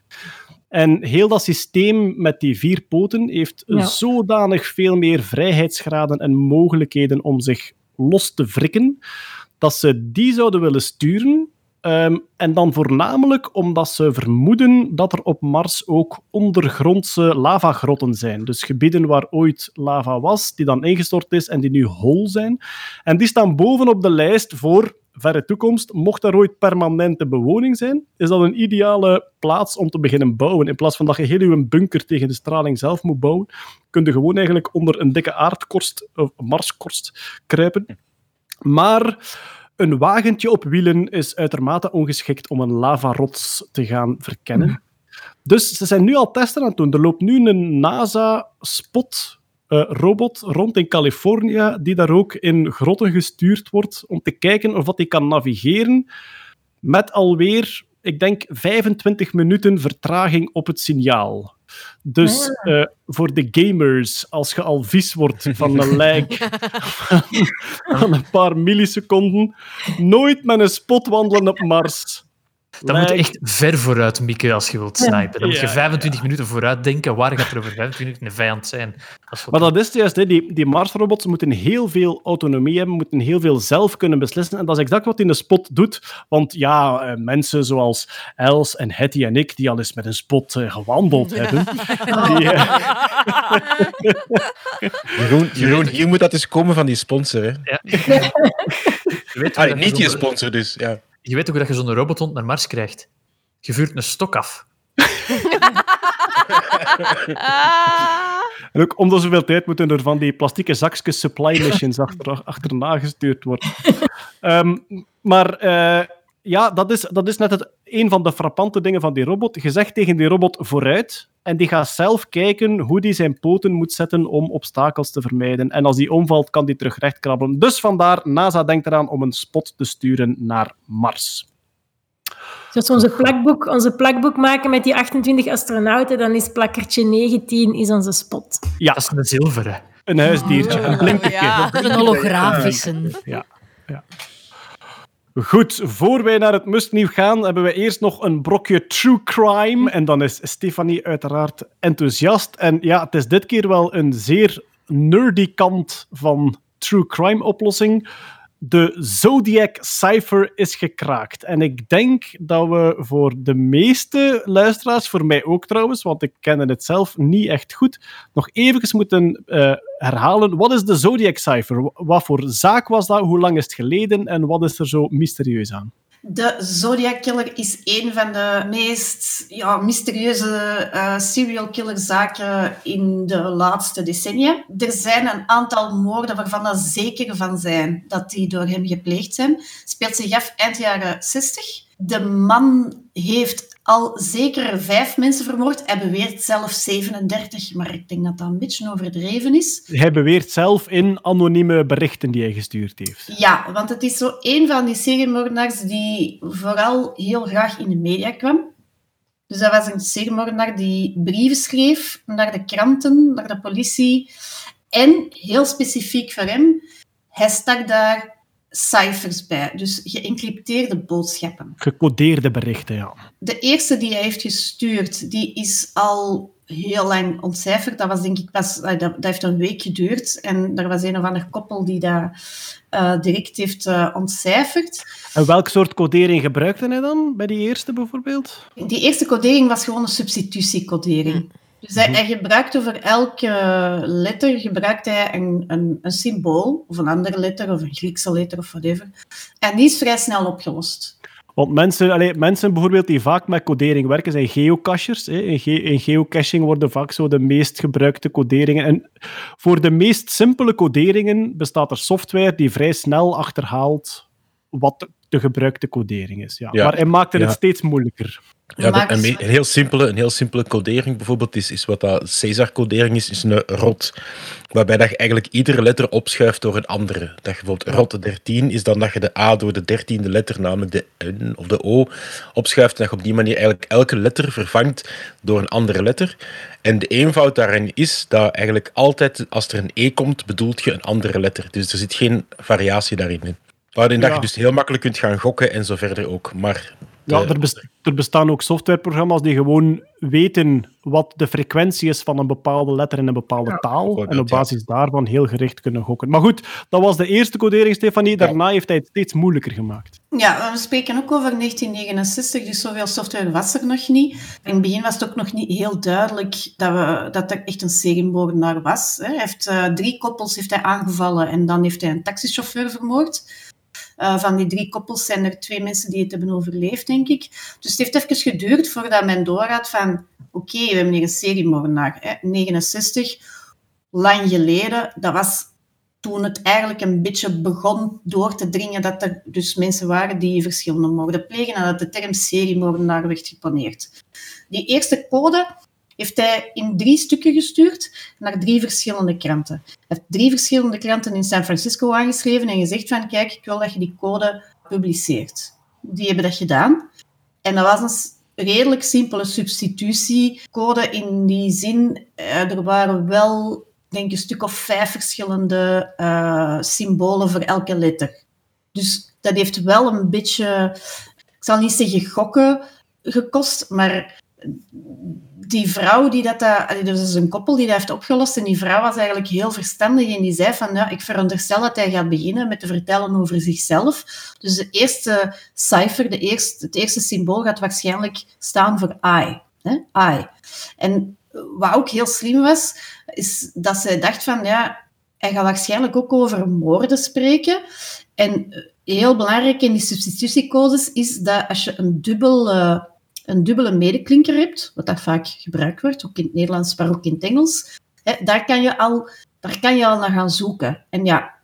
En heel dat systeem met die vier poten heeft Ja. zodanig veel meer vrijheidsgraden en mogelijkheden om zich los te wrikken, dat ze die zouden willen sturen. Ehm, en dan voornamelijk omdat ze vermoeden dat er op Mars ook ondergrondse lavagrotten zijn. Dus gebieden waar ooit lava was, die dan ingestort is en die nu hol zijn. En die staan bovenop de lijst voor verre toekomst, mocht daar ooit permanente bewoning zijn, is dat een ideale plaats om te beginnen bouwen. In plaats van dat je heel je bunker tegen de straling zelf moet bouwen, kun je gewoon eigenlijk onder een dikke aardkorst, of marskorst, kruipen. Maar een wagentje op wielen is uitermate ongeschikt om een lavarots te gaan verkennen. Dus ze zijn nu al testen aan het doen. Er loopt nu een NASA-spot eh, robot rond in Californië, die daar ook in grotten gestuurd wordt om te kijken of dat die kan navigeren met alweer, ik denk, 25 minuten vertraging op het signaal. Dus eh, voor de gamers, als je al vies wordt van een lijk van een paar milliseconden, nooit met een spot wandelen op Mars. Dan moet je echt ver vooruit mikken als je wilt snipen. Dan moet je Ja, 25 minuten vooruit denken. Waar gaat er over 25 minuten een vijand zijn? Dat Maar dat is het juist, hè. die, die Marsrobots moeten heel veel autonomie hebben, moeten heel veel zelf kunnen beslissen. En dat is exact wat in de spot doet. Want ja, eh, mensen zoals Els en Hetty en ik, die al eens met een spot eh, gewandeld hebben, die, eh, Jeroen, Jeroen, hier moet dat eens komen van die sponsor. Hè? Ja. Je weet je niet zo'n- sponsor dus. Ja. Je weet ook dat je zo'n robothond naar Mars krijgt. Je vuurt een stok af. En ook om de zoveel tijd moeten er van die plastieke zakjes supply missions achter, achterna gestuurd worden. Ehm, maar eh, ja, dat is, dat is net het, een van de frappante dingen van die robot. Je zegt tegen die robot vooruit en die gaat zelf kijken hoe die zijn poten moet zetten om obstakels te vermijden. En als die omvalt, kan die terug recht krabbelen. Dus vandaar, NASA denkt eraan om een spot te sturen naar Mars. Dus als we onze plakboek, onze plakboek maken met die 28 astronauten, dan is plakkertje 19 is onze spot. Ja, Dat is een zilveren. een huisdiertje, een blinkertje. Ja, een holografische. Ja, ja. Goed, voor wij naar het mustnieuw gaan, hebben we eerst nog een brokje true crime. En dan is Stefanie uiteraard enthousiast. En ja, het is dit keer wel een zeer nerdy kant van true crime oplossing. De Zodiac Cipher is gekraakt. En ik denk dat we voor de meeste luisteraars, voor mij ook trouwens, want ik ken het zelf niet echt goed, nog even moeten eh, herhalen. Wat is de Zodiac Cipher? Wat voor zaak was dat? Hoe lang is het geleden? En wat is er zo mysterieus aan? De Zodiac Killer is een van de meest ja, mysterieuze eh, serial killer zaken in de laatste decennia. Er zijn een aantal moorden waarvan dat zeker van zijn dat die door hem gepleegd zijn. Speelt zich af eind jaren 60. De man heeft al zeker vijf mensen vermoord. Hij beweert zelf 37, maar ik denk dat dat een beetje overdreven is. Hij beweert zelf in anonieme berichten die hij gestuurd heeft. Ja, want het is zo een van die seriemoordenaars die vooral heel graag in de media kwam. Dus dat was een seriemoordenaar die brieven schreef naar de kranten, naar de politie. En, heel specifiek voor hem, hij stak daar cijfers bij. Dus geëncrypteerde boodschappen. Gecodeerde berichten, ja. De eerste die hij heeft gestuurd, die is al heel lang ontcijferd. Dat was denk ik pas, eh, dat, dat heeft een week geduurd. En er was een of ander koppel die dat eh, direct heeft eh, ontcijferd. En welk soort codering gebruikte hij dan bij die eerste bijvoorbeeld? Die eerste codering was gewoon een substitutiecodering. Dus hij, hij gebruikte voor elke letter gebruikt hij een, een, een symbool, of een andere letter, of een Griekse letter, of whatever. En die is vrij snel opgelost. Want mensen, allee, mensen bijvoorbeeld die vaak met codering werken, zijn geocachers. Hè. In, ge- in geocaching worden vaak zo de meest gebruikte coderingen. En voor de meest simpele coderingen bestaat er software die vrij snel achterhaalt wat de- gebruikte codering is. Ja. Ja. Maar hij maakte het steeds moeilijker. Ja, dat- een, heel simpele, een heel simpele codering bijvoorbeeld is, is wat dat Caesar-codering is, is een rot. Waarbij dat je eigenlijk iedere letter opschuift door een andere. Dat je bijvoorbeeld rot 13 is dan dat je de A door de dertiende letter, namelijk de N of de O, opschuift. En dat je op die manier eigenlijk elke letter vervangt door een andere letter. En de eenvoud daarin is dat eigenlijk altijd, als er een E komt, bedoelt je een andere letter. Dus er zit geen variatie daarin. in. Waarin dat je dus heel makkelijk kunt gaan gokken en zo verder ook. Maar Ja, er, er bestaan ook softwareprogramma's die gewoon weten wat de frequentie is van een bepaalde letter in een bepaalde taal. En op ja. basis daarvan heel gericht kunnen gokken. Maar goed, dat was de eerste codering, Stefanie. Daarna heeft hij het steeds moeilijker gemaakt. Ja, we spreken ook over 1969, dus zoveel software was er nog niet. In het begin was het ook nog niet heel duidelijk dat, we, dat er echt een seriemoordenaar was. hè. Hij heeft, eh, drie koppels heeft hij aangevallen en dan heeft hij een taxichauffeur vermoord. Eh, van die drie koppels zijn er twee mensen die het hebben overleefd, denk ik. Dus het heeft even geduurd voordat men doorhad van... Oké, we hebben hier een seriemoordenaar. Hè, 69, lang geleden. Dat was toen het eigenlijk een beetje begon door te dringen dat er dus mensen waren die verschillende moorden plegen en dat de term seriemoordenaar werd geponeerd. Die eerste code heeft hij in drie stukken gestuurd naar drie verschillende kranten. Hij heeft drie verschillende kranten in San Francisco aangeschreven en gezegd van kijk, ik wil dat je die code publiceert. Die hebben dat gedaan. En dat was een redelijk simpele substitutiecode in die zin. eh, Er waren wel, denk een stuk of vijf verschillende eh, symbolen voor elke letter. Dus dat heeft wel een beetje, ik zal niet zeggen gokken gekost, maar die vrouw die dat, dat dus een koppel die dat heeft opgelost en die vrouw was eigenlijk heel verstandig en die zei van, ja, ik veronderstel dat hij gaat beginnen met te vertellen over zichzelf. Dus de eerste cijfer, de eerste, het eerste symbool gaat waarschijnlijk staan voor I. Hè? I. En wat ook heel slim was, is dat zij dacht van, ja, hij gaat waarschijnlijk ook over moorden spreken. En heel belangrijk in die substitutiecodes is dat als je een dubbel... eh, een dubbele medeklinker hebt, wat dat vaak gebruikt wordt, ook in het Nederlands, maar ook in het Engels, hè, daar, kan je al, daar kan je al naar gaan zoeken. En ja,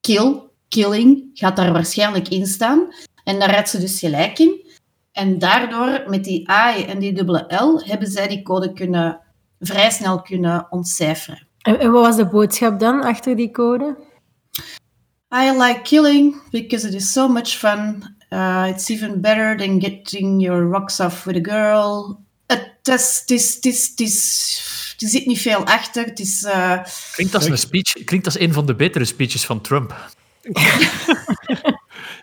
kill, killing, gaat daar waarschijnlijk in staan. En daar had ze dus gelijk in. En daardoor, met die I en die dubbele L, hebben zij die code kunnen, vrij snel kunnen ontcijferen. En, en wat was de boodschap dan achter die code? I like killing because it is so much fun. Uh, it's even better than getting your rocks off with a girl. Het is, het is, het is, het is, er zit niet veel achter. Het is, uh, Klinkt als een speech. Klinkt als een van de betere speeches van Trump.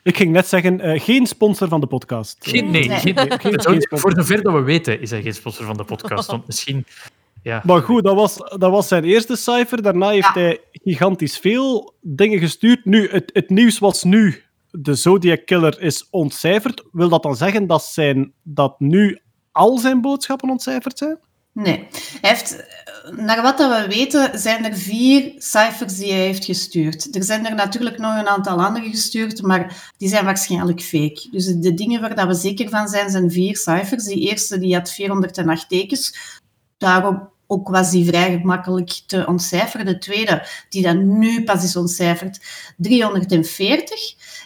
Ik ging net zeggen, eh, geen sponsor van de podcast. Geen, nee, Nee. geen, voor zover dat we weten is hij geen sponsor van de podcast. Want misschien... Ja. Maar goed, dat was, dat was zijn eerste cijfer. Daarna heeft Ja. hij gigantisch veel dingen gestuurd. Nu, het, het nieuws was nu, de Zodiac Killer is ontcijferd. Wil dat dan zeggen dat, zijn, dat nu al zijn boodschappen ontcijferd zijn? nee. Heeft, naar wat dat we weten, zijn er vier cijfers die hij heeft gestuurd. Er zijn er natuurlijk nog een aantal andere gestuurd, maar die zijn waarschijnlijk fake. Dus de dingen waar dat we zeker van zijn, zijn vier cijfers. Die eerste die had 408 tekens. Daarom ook was die vrij gemakkelijk te ontcijferen. De tweede, die dan nu pas is ontcijferd, 340.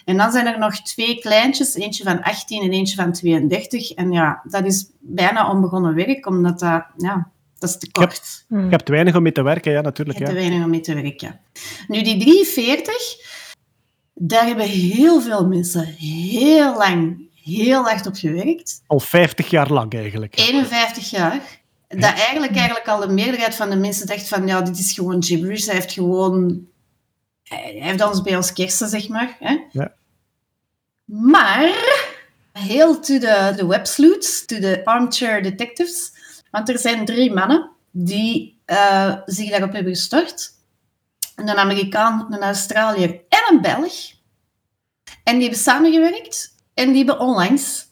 En dan zijn er nog twee kleintjes, eentje van 18 en eentje van 32. En ja, dat is bijna onbegonnen werk, omdat dat, ja, dat is te kort. Je hebt weinig om mee te werken, ja, natuurlijk. Je hebt Ja. er weinig om mee te werken. Nu, die 340, daar hebben heel veel mensen heel lang, heel hard op gewerkt. Al 50 jaar lang eigenlijk. 51 jaar. Dat eigenlijk, eigenlijk al de meerderheid van de mensen dacht van, ja, dit is gewoon gibberish. Hij heeft gewoon... Hij heeft ons bij ons kersen, zeg maar. Hè? Ja. Maar, heel to the, the web sleuths, to the armchair detectives, want er zijn drie mannen die eh, zich daarop hebben gestort. Een Amerikaan, een Australiër en een Belg. En die hebben samengewerkt en die hebben onlangs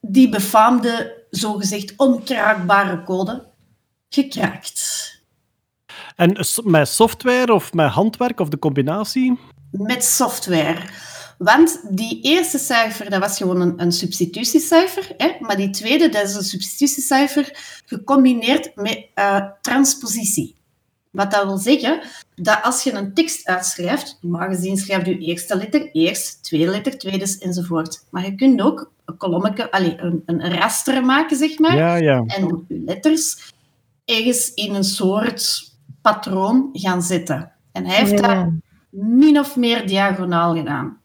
die befaamde, zogezegd onkraakbare code gekraakt. En met software of met handwerk of de combinatie? Met software. Want die eerste cijfer, dat was gewoon een, een substitutiecijfer. Hè? Maar die tweede, dat is een substitutiecijfer gecombineerd met eh, transpositie. Wat dat wil zeggen, dat als je een tekst uitschrijft, normaal gezien schrijft je eerste letter eerst, tweede letter tweede, enzovoort. Maar je kunt ook een kolommetje, allez, een, een raster maken, zeg maar. Ja, ja. En je letters ergens in een soort patroon gaan zetten. En hij heeft Ja. dat min of meer diagonaal gedaan.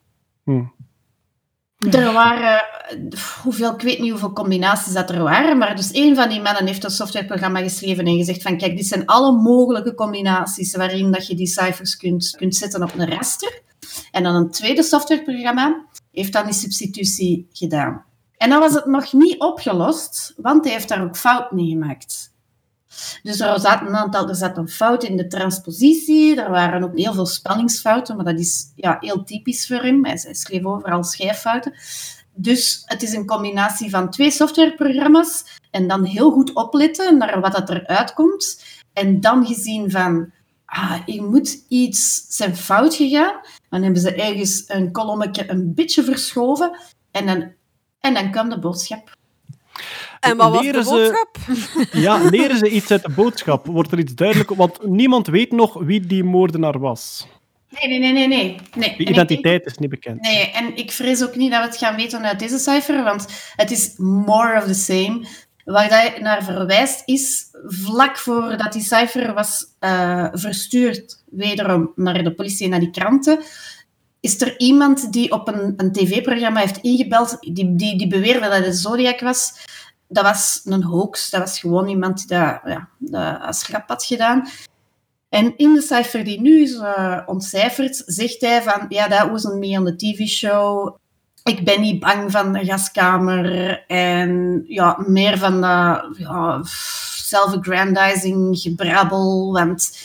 Hm. Er waren, hoeveel, ik weet niet hoeveel combinaties dat er waren, maar dus een van die mannen heeft een softwareprogramma geschreven en gezegd van kijk, dit zijn alle mogelijke combinaties waarin dat je die cijfers kunt, kunt zetten op een raster. En dan een tweede softwareprogramma heeft dan die substitutie gedaan. En dan was het nog niet opgelost, want hij heeft daar ook fouten in gemaakt. Dus er zat een aantal, er zat een fout in de transpositie, er waren ook heel veel spanningsfouten, maar dat is ja, heel typisch voor hem. Hij, schreef overal schrijffouten. Dus het is een combinatie van twee softwareprogramma's en dan heel goed opletten naar wat dat eruit komt. En dan gezien van ah, hier moet iets zijn fout gegaan. Dan hebben ze ergens een kolommetje een beetje verschoven en dan, en dan kwam de boodschap. En wat was de Leren ze- boodschap? Ja, leren ze iets uit de boodschap? Wordt er iets duidelijk? Want niemand weet nog wie die moordenaar was. Nee, nee, nee, nee. nee. nee. Ik identiteit is niet bekend. Nee, en ik vrees ook niet dat we het gaan weten uit deze cijfer, want het is more of the same. Waar dat naar verwijst is, vlak voordat die cijfer was eh, verstuurd, wederom naar de politie en naar die kranten, is er iemand die op een, een tv-programma heeft ingebeld, die, die, die beweerde dat het een Zodiac was. Dat was een hoax, dat was gewoon iemand die dat, ja, dat als grap had gedaan. En in de cijfer die nu is eh, ontcijferd, zegt hij van, ja, that wasn't me on the TV-show. Ik ben niet bang van de gaskamer. En ja, meer van dat ja, self-aggrandizing gebrabbel. Want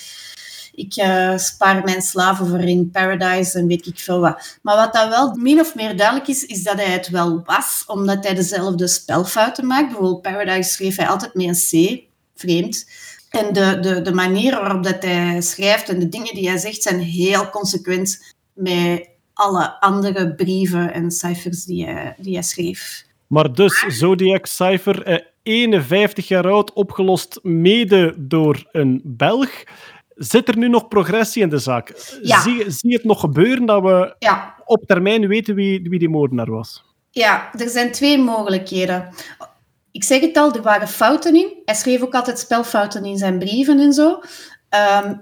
ik eh, spaar mijn slaven voor in Paradise en weet ik veel wat. Maar wat dat wel min of meer duidelijk is, is dat hij het wel was, omdat hij dezelfde spelfouten maakt. Bijvoorbeeld Paradise schreef hij altijd met een C, vreemd. En de, de, de manier waarop dat hij schrijft en de dingen die hij zegt zijn heel consequent met alle andere brieven en cijfers die hij, die hij schreef. Maar dus, Zodiac Cypher, eh, 51 jaar oud, opgelost mede door een Belg. Zit er nu nog progressie in de zaak? Ja. Zie, zie je het nog gebeuren dat we Ja, op termijn weten wie, wie die moordenaar was? Ja, er zijn twee mogelijkheden. Ik zeg het al, er waren fouten in. Hij schreef ook altijd spelfouten in zijn brieven en zo. Ehm,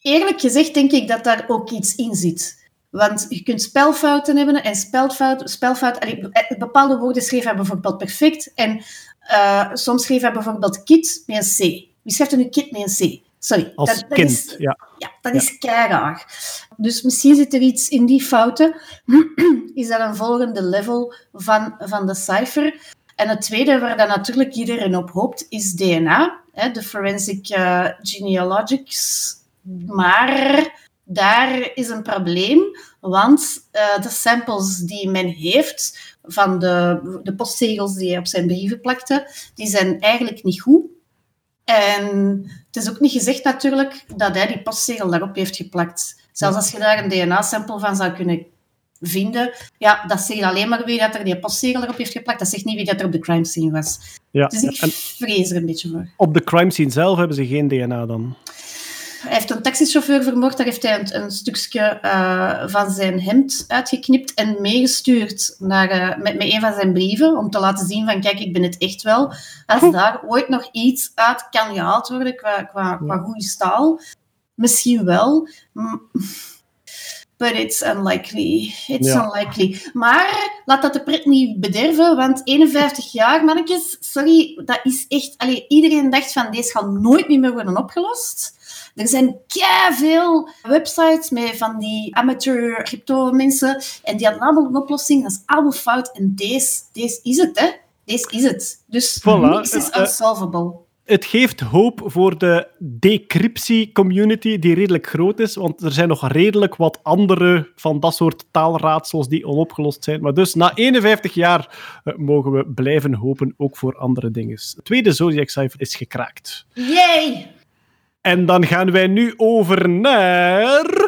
eerlijk gezegd denk ik dat daar ook iets in zit. Want je kunt spelfouten hebben en spelfout, spelfout, eh, bepaalde woorden schreef hij bijvoorbeeld perfect. En eh, soms schreef hij bijvoorbeeld kit met een C. Wie schrijft er nu kit met een C? Sorry. Als dat, dat kind, is- ja. ja, dat is keiraar. Dus misschien zit er iets in die fouten. Is dat een volgende level van, van de cijfer? En het tweede, waar dan natuurlijk iedereen op hoopt, is DNA. Hè, de Forensic eh, Genealogics. Maar daar is een probleem, want eh, de samples die men heeft van de, de postzegels die hij op zijn brieven plakte, die zijn eigenlijk niet goed. En het is ook niet gezegd natuurlijk dat hij die postzegel daarop heeft geplakt. Zelfs als je daar een DNA-sample van zou kunnen vinden, ja, dat zegt alleen maar wie dat er die postzegel erop heeft geplakt. Dat zegt niet wie dat er op de crime scene was. ja. Dus ik vrees er een beetje voor. op de crime scene zelf hebben ze geen DNA dan. Hij heeft een taxichauffeur vermoord, daar heeft hij een, een stukje eh, van zijn hemd uitgeknipt en meegestuurd naar, eh, met, met een van zijn brieven, om te laten zien van, kijk, ik ben het echt wel. Als daar ooit nog iets uit kan gehaald worden qua, qua, qua goede staal, misschien wel. But it's unlikely. It's Ja. unlikely. Maar laat dat de pret niet bederven, want 51 jaar, mannetjes, sorry, dat is echt... Allee, iedereen dacht van, deze gaat nooit meer worden opgelost. Er zijn veel websites met van die amateur crypto mensen en die hadden allemaal een oplossing. Dat is allemaal fout. En deze, deze is het, hè. Deze is het. Dus Voilà. niks is Eh, eh, unsolvable. Het geeft hoop voor de decryptie-community, die redelijk groot is, want er zijn nog redelijk wat andere van dat soort taalraadsels die onopgelost zijn. Maar dus na 51 jaar eh, mogen we blijven hopen, ook voor andere dingen. Het tweede Zodiac-cijfer is gekraakt. Yay! En dan gaan wij nu over naar...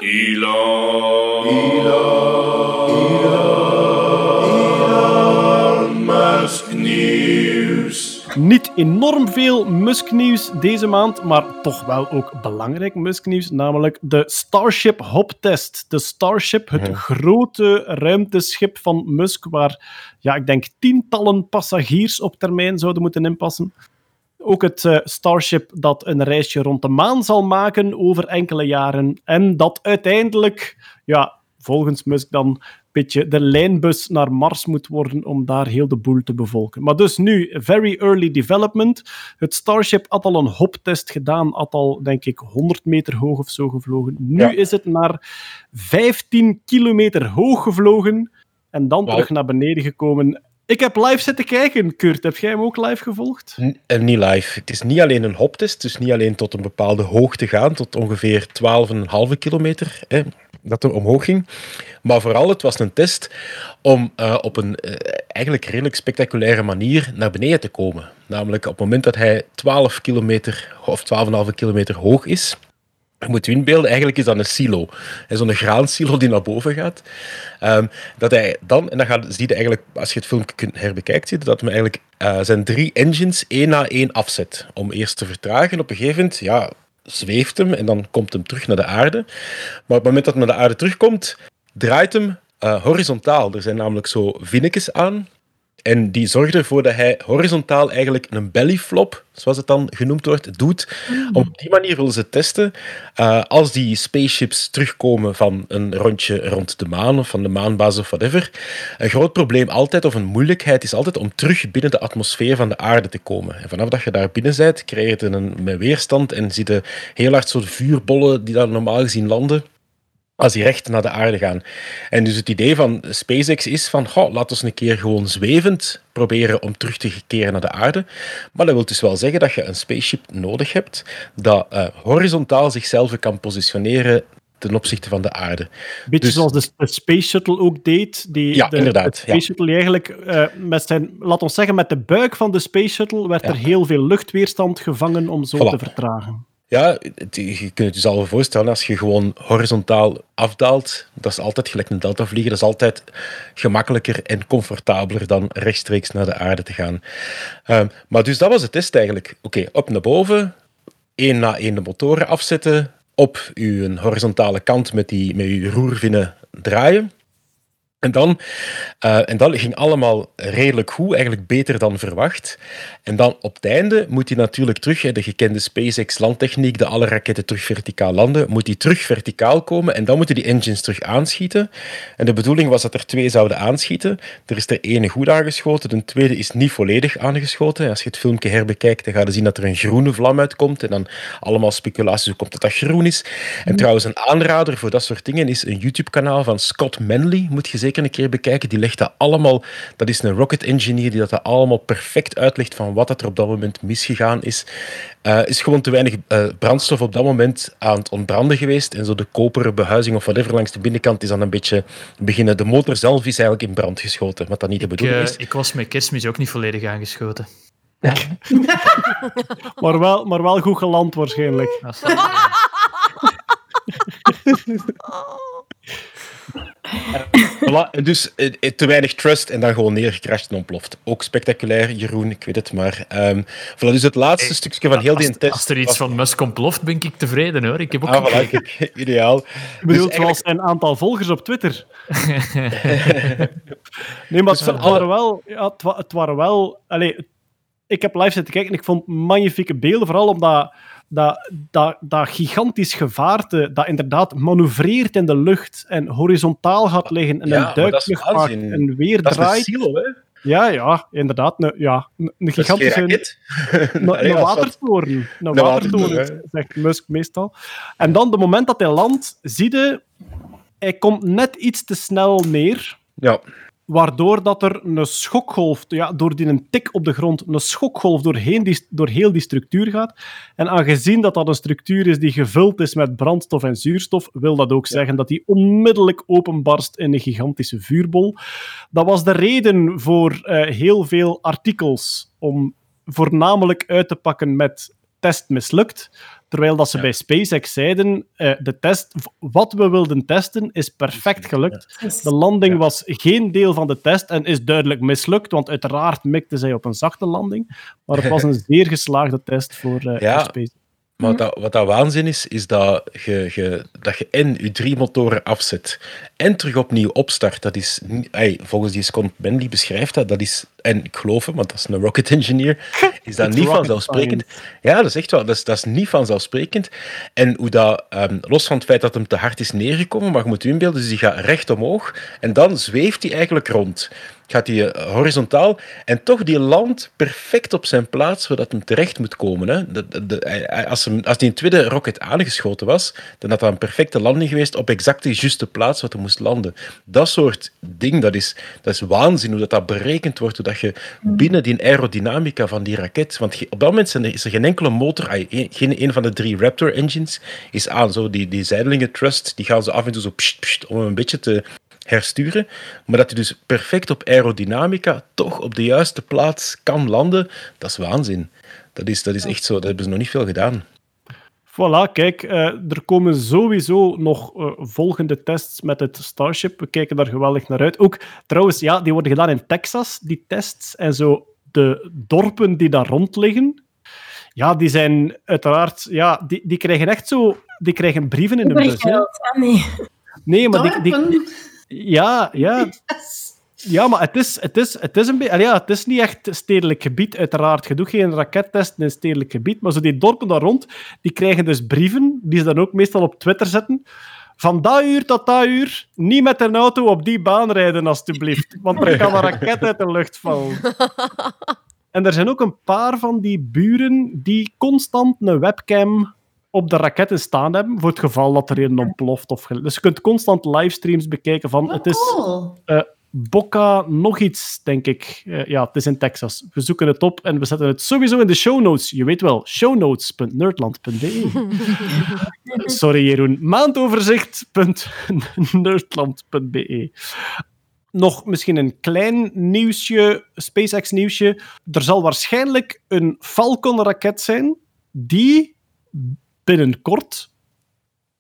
Musk Nieuws. Niet enorm veel Musk-nieuws deze maand, maar toch wel ook belangrijk Musk-nieuws, namelijk de Starship Hop-test. De Starship, het grote ruimteschip van Musk, waar ja, ik denk tientallen passagiers op termijn zouden moeten inpassen. Ook het eh, Starship dat een reisje rond de maan zal maken over enkele jaren. En dat uiteindelijk, ja, volgens Musk dan, beetje de lijnbus naar Mars moet worden om daar heel de boel te bevolken. Maar dus nu, very early development. Het Starship had al een hoptest gedaan, had al, denk ik, 100 meter hoog of zo gevlogen. Nu Ja. is het naar 15 kilometer hoog gevlogen en dan terug naar beneden gekomen. Ik heb live zitten kijken, Kurt. Heb jij hem ook live gevolgd? En niet live. Het is niet alleen een hoptest, dus niet alleen tot een bepaalde hoogte gaan, tot ongeveer 12,5 kilometer, hè, dat er omhoog ging. Maar vooral, het was een test om eh, op een eh, eigenlijk redelijk spectaculaire manier naar beneden te komen. Namelijk op het moment dat hij 12 kilometer of 12,5 kilometer hoog is, Je moet je inbeelden, eigenlijk is dat een silo. Zo'n graansilo die naar boven gaat. Ehm, dat hij dan, en dan gaat, zie je eigenlijk, als je het filmpje kunt herbekijkt, zie dat hij eigenlijk eh, zijn drie engines één na één afzet. Om eerst te vertragen. Op een gegeven moment ja, zweeft hem en dan komt hem terug naar de aarde. Maar op het moment dat hij naar de aarde terugkomt, draait hem eh, horizontaal. Er zijn namelijk zo vinnetjes aan en die zorgt ervoor dat hij horizontaal eigenlijk een bellyflop, zoals het dan genoemd wordt, doet. Op die manier willen ze testen uh, als die spaceships terugkomen van een rondje rond de maan of van de maanbasis of whatever. Een groot probleem altijd, of een moeilijkheid, is altijd om terug binnen de atmosfeer van de aarde te komen. En vanaf dat je daar binnen bent, creëert je een met weerstand en zitten heel hard soort vuurbollen die daar normaal gezien landen als die recht naar de aarde gaan. En dus het idee van SpaceX is van, goh, laat ons een keer gewoon zwevend proberen om terug te keren naar de aarde. Maar dat wil dus wel zeggen dat je een spaceship nodig hebt dat uh, horizontaal zichzelf kan positioneren ten opzichte van de aarde. Beetje dus, zoals de, de, Space Shuttle ook deed. Die, ja, de, inderdaad. De Space Shuttle eigenlijk, uh, met zijn, laat ons zeggen, met de buik van de Space Shuttle werd ja. er heel veel luchtweerstand gevangen om zo voilà. te vertragen. Ja, je kunt het je zelf voorstellen, als je gewoon horizontaal afdaalt, dat is altijd gelijk een delta vliegen, dat is altijd gemakkelijker en comfortabeler dan rechtstreeks naar de aarde te gaan. Uh, maar dus dat was de test eigenlijk. Oké, op naar boven, één na één de motoren afzetten, op uw horizontale kant met, die, met uw roervinnen draaien. En dan, uh, en dat ging allemaal redelijk goed, eigenlijk beter dan verwacht. En dan op het einde moet hij natuurlijk terug, de gekende SpaceX-landtechniek, de alle raketten terug verticaal landen, moet hij terug verticaal komen en dan moeten die engines terug aanschieten. En de bedoeling was dat er twee zouden aanschieten. Er is er ene goed aangeschoten, de tweede is niet volledig aangeschoten. Als je het filmpje herbekijkt, dan ga je zien dat er een groene vlam uitkomt en dan allemaal speculaties hoe komt dat dat groen is. En trouwens, een aanrader voor dat soort dingen is een YouTube-kanaal van Scott Manley, moet je zeker een keer bekijken. Die legt dat allemaal, dat is een rocket engineer die dat allemaal perfect uitlegt van wat dat er op dat moment misgegaan is. Uh, is gewoon te weinig uh, brandstof op dat moment aan het ontbranden geweest. En zo de koperen behuizing of whatever langs de binnenkant is dan een beetje beginnen. De motor zelf is eigenlijk in brand geschoten, wat dat niet de bedoeling is. Ik, uh, ik was met kerstmis ook niet volledig aangeschoten. Ja. maar, wel, maar wel goed geland waarschijnlijk. voilà, dus te weinig trust en dan gewoon neergecrashed en ontploft. Ook spectaculair, Jeroen, ik weet het maar. Um, voilà, dus het laatste hey, stukje van heel als, die test... Als er iets was... van Musk ontploft, ben ik tevreden hoor. Ik heb ook ah, voilà, kijk, ideaal. Je bedoelt dus zoals zijn aantal volgers op Twitter. nee, maar dus het, waren wel... Ja, het, het waren wel... Allez, ik heb live zitten kijken en ik vond magnifieke beelden, vooral omdat dat, dat, dat gigantisch gevaarte dat inderdaad manoeuvreert in de lucht en horizontaal gaat liggen en ja, een duikvlucht maakt en weer dat draait. Is een silo, hè? Ja, ja, inderdaad. Een, ja, een, gigantische... Een, een watertoren. Een, een watertoren, zegt Musk meestal. En dan, de moment dat hij landt, zie je... Hij komt net iets te snel neer. Ja waardoor dat er een schokgolf, ja, door die een tik op de grond, een schokgolf doorheen die, door heel die structuur gaat. En aangezien dat dat een structuur is die gevuld is met brandstof en zuurstof, wil dat ook zeggen dat die onmiddellijk openbarst in een gigantische vuurbol. Dat was de reden voor uh, heel veel artikels om voornamelijk uit te pakken met test mislukt. Terwijl dat ze ja. bij SpaceX zeiden, uh, de test, wat we wilden testen is perfect gelukt. Ja. De landing ja. was geen deel van de test en is duidelijk mislukt, want uiteraard mikten zij op een zachte landing. Maar het was een zeer geslaagde test voor, uh, voor SpaceX. Maar wat dat, wat dat waanzin is, is dat je, je, dat je en je drie motoren afzet en terug opnieuw opstart. Dat is, volgens die Scott Bentley beschrijft dat, dat is, en ik geloof hem, want dat is een rocket engineer, is dat niet vanzelfsprekend. Ja, dat is echt wel, dat is, dat is niet vanzelfsprekend. En hoe dat, um, los van het feit dat hem te hard is neergekomen, maar je moet je inbeelden, dus die gaat recht omhoog en dan zweeft hij eigenlijk rond gaat hij horizontaal en toch die land perfect op zijn plaats waar dat hem terecht moet komen. Hè. De, als, hem, als die tweede rocket aangeschoten was, dan had dat een perfecte landing geweest op exact de juiste plaats waar hij moest landen. Dat soort ding, dat is, dat is waanzin hoe dat, dat berekend wordt, hoe dat je binnen die aerodynamica van die raket, want op dat moment is er geen enkele motor, geen een van de drie Raptor engines is aan. Zo, die, die zijdelingen thrust, die gaan ze af en toe zo pst, pst, om een beetje te hersturen, maar dat hij dus perfect op aerodynamica toch op de juiste plaats kan landen, dat is waanzin. Dat is, dat is echt zo, dat hebben ze nog niet veel gedaan. Voilà, kijk, eh, er komen sowieso nog eh, volgende tests met het Starship. We kijken daar geweldig naar uit. Ook, trouwens, ja, die worden gedaan in Texas, die tests. En zo de dorpen die daar rond liggen, ja, die zijn uiteraard... Ja, die, die krijgen echt zo... Die krijgen brieven in de bus. hè. Nee. Nee, maar die... die Ja, ja, ja, maar het is, het is, het is een beetje... Ja, het is niet echt stedelijk gebied, uiteraard. Je doet geen rakettesten in stedelijk gebied, maar zo die dorpen daar rond, die krijgen dus brieven, die ze dan ook meestal op Twitter zetten. Van dat uur tot dat uur, niet met een auto op die baan rijden, alstublieft. Want er kan een raket uit de lucht vallen. En er zijn ook een paar van die buren die constant een webcam op de raketten staan hebben, voor het geval dat er een ontploft. Of dus je kunt constant livestreams bekijken van... Het is Cool. eh Boca nog iets, denk ik. Eh, ja, het is in Texas. We zoeken het op en we zetten het sowieso in de show notes. Je weet wel, shownotes.nerdland.be. Sorry, Jeroen. Maandoverzicht.nerdland.be. Nog misschien een klein nieuwsje, SpaceX-nieuwsje. Er zal waarschijnlijk een Falcon-raket zijn die binnenkort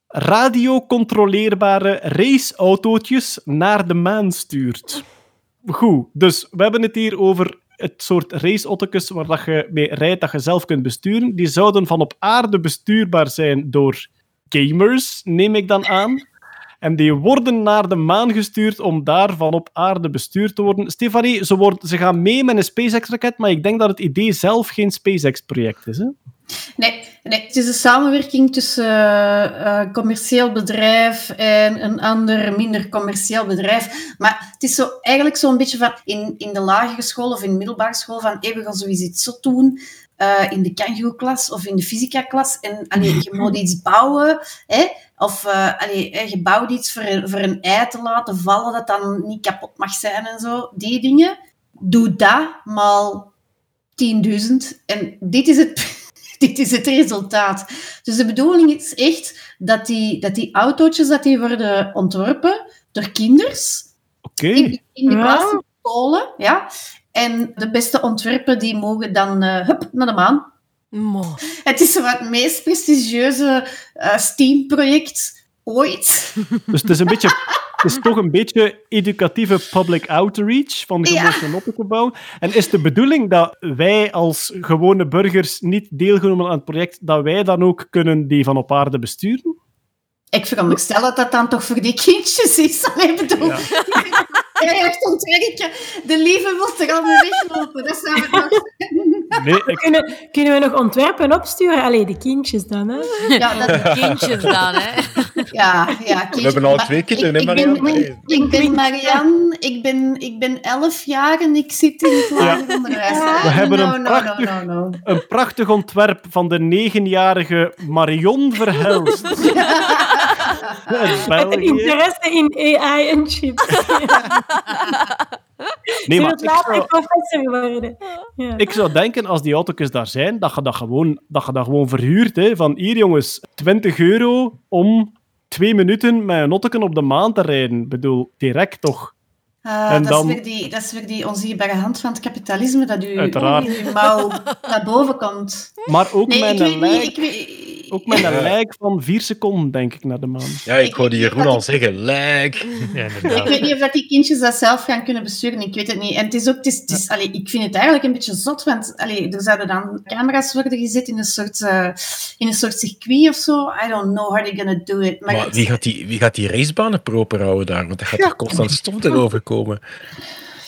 radiocontroleerbare raceautootjes naar de maan stuurt. Goed, dus we hebben het hier over het soort raceauto's waar dat je mee rijdt, dat je zelf kunt besturen. Die zouden van op aarde bestuurbaar zijn door gamers, neem ik dan aan. En die worden naar de maan gestuurd om daar van op aarde bestuurd te worden. Stefanie, ze, worden, ze gaan mee met een SpaceX-raket, maar ik denk dat het idee zelf geen SpaceX-project is. Hè? Nee, nee, het is een samenwerking tussen eh, eh, commercieel bedrijf en een ander minder commercieel bedrijf. Maar het is zo, eigenlijk zo'n beetje van in, in de lagere school of in de middelbare school van hey, we gaan zoiets zo doen eh, in de kangoeroe-klas of in de fysica-klas. En allee, je moet iets bouwen, hè? of hè, je bouwt iets voor, een- voor een ei te laten vallen dat dan niet kapot mag zijn en zo. Die dingen. Doe dat maal 10.000. En dit is het dit is het resultaat. Dus de bedoeling is echt dat die, dat die autootjes dat die worden ontworpen door kinders Oké. in, in de Ja. klas van scholen. Ja. En de beste ontwerpen die mogen dan eh, hup, naar de maan. Mo. Het is het meest prestigieuze eh, STEAM-project ooit. Dus het is, een beetje, is toch een beetje educatieve public outreach van de Ja. gewone te bouwen. En is de bedoeling dat wij als gewone burgers niet deelgenomen aan het project, dat wij dan ook kunnen die van op aarde besturen? Ik veronderstel dat dat dan toch voor die kindjes is. Allee, bedoel, ja. echt ontwerken. De lieve wil er allemaal weglopen. Dat zou het nog Nee, ik, Kunnen, kunnen we nog ontwerpen opsturen? Allee, de kindjes dan, hè? Ja, dat, Kindjes dan, hè. ja, ja kindjes. We hebben al twee kinderen, ik, hè, ik ben, Marianne? ik ben Marianne, ik ben, ik ben elf jaar en ik zit in het lager onderwijs. We hebben no, een no, prachtig- no, no, no. een prachtig ontwerp van de negenjarige Marion Verhelst. Met interesse in AI en chips. Nee, maar ik zou, professor worden. Ja. ik zou denken, als die auto's daar zijn, dat je dat gewoon, dat je dat gewoon verhuurt. Hè. Van hier, jongens, 20 euro om twee minuten met een autoken op de maan te rijden. Ik bedoel, direct toch? Ah, En dat, dan- is weer die, dat is weer die onzichtbare hand van het kapitalisme dat u Uiteraard. in uw mouw naar boven komt. Maar ook Nee, ik niet... lijk, Ik ook Ja. lijk van vier seconden, denk ik, naar de maan. Ja, ik Ik hoorde Jeroen al zeggen, lijk. Ja, Ik weet niet of dat die kindjes dat zelf gaan kunnen besturen. Ik weet het niet. En het is ook, het is, het is, allee, ik vind het eigenlijk een beetje zot, want allee, er zouden dan camera's worden gezet in een soort, eh, in een soort circuit of zo. I don't know how they're gonna do it. Maar, wie gaat die, wie gaat die racebanen proper houden daar? Want er gaat toch constant stof erover komen.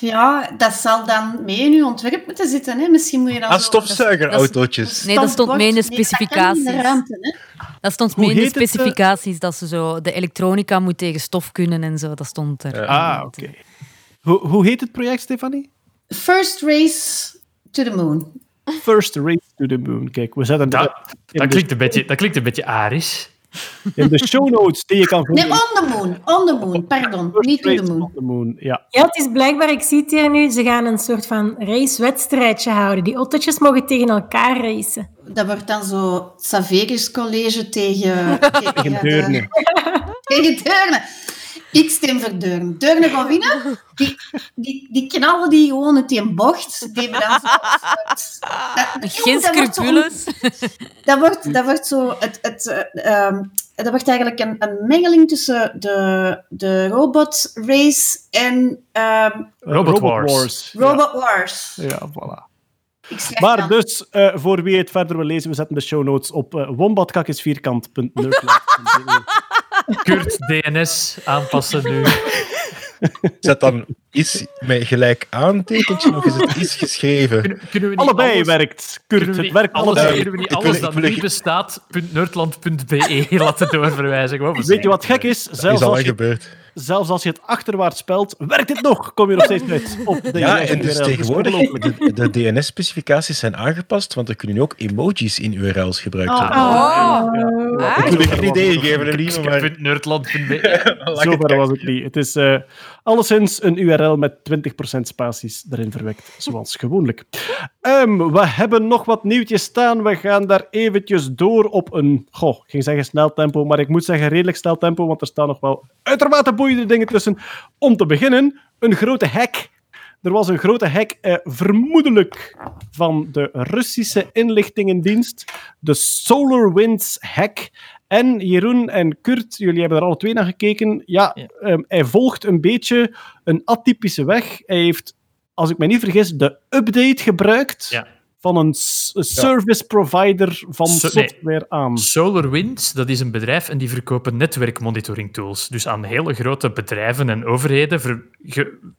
Ja, dat zal dan mee in uw ontwerp moeten zitten. Hè? Misschien moet je dan Ah, stofzuigerautootjes. Nee, dat stond mee in de Nee, dat de specificaties. ruimte, hè. Dat stond Hoe mee in de het, eh? specificaties, dat ze zo de elektronica moet tegen stof kunnen en zo. Dat stond er. Ah, oké. Hoe, hoe heet het project, Stefanie? First race to the moon. First Race to the Moon. Kijk, we zetten Dat, dat, de, klinkt een beetje, dat klinkt een beetje arisch. In de show notes die je kan Nee, vinden. on the moon. On the moon, pardon. First Niet to Race the moon. on the Moon, ja. Ja, het is blijkbaar, ik zie het hier nu, ze gaan een soort van racewedstrijdje houden. Die autootjes mogen tegen elkaar racen. Dat wordt dan zo Saverius College tegen... tegen Tegen Deurne. de- Tegen Deurne. Fixt en verdeuren. Deuren gaan winnen, die, die, die knallen die gewoon uit die bocht. Die hebben dan Geen dat wordt zo- scrupules. Dat wordt, dat wordt zo... Het, het, eh, ehm, dat wordt eigenlijk een, een mengeling tussen de, de robot race en ehm, Robot Wars. Robot Wars. Ja, voilà. Ik Maar dan- dus, eh, voor wie het verder wil lezen, we zetten de show notes op uh, wombatkakisvierkant.nerdland.be. Kurt DNS aanpassen nu. Is dat dan is met gelijk aantekentje of is het is geschreven? Kunnen, kunnen we niet Allebei alles, werkt, Kurt. we Het werkt alles, allebei. kunnen we niet alles dat niet bestaat.nerdland.be laten doorverwijzen? Weet je wat gek is? Dat is Zelfs al als, lang je, gebeurd. Zelfs als je het achterwaarts spelt, werkt het nog. Kom je nog steeds uit op de Ja, en dus tegenwoordig, de, de DNS-specificaties zijn aangepast, want er kunnen nu ook emojis in URL's gebruikt Oh, worden. Oh. Ik wil je Ah. geen ideeën geven, lieve, maar... Nerdland.be. Zover was het niet. Het is eh alleszins een URL met 20% spaties erin verwekt, zoals gewoonlijk. Ehm, we hebben nog wat nieuwtjes staan. We gaan daar eventjes door op een, goh, ik ging zeggen snel tempo, maar ik moet zeggen redelijk snel tempo, want er staan nog wel uitermate boeiende dingen tussen. Om te beginnen, een grote hack. Er was een grote hack, eh, vermoedelijk van de Russische inlichtingendienst, de SolarWinds hack. En Jeroen en Kurt, jullie hebben er alle twee naar gekeken. Ja, Ja. ehm, hij volgt een beetje een atypische weg. Hij heeft, als ik me niet vergis, de update gebruikt Ja. Van een service provider van So- nee. software aan. SolarWinds, dat is een bedrijf en die verkopen netwerkmonitoring tools. Dus aan hele grote bedrijven en overheden ver-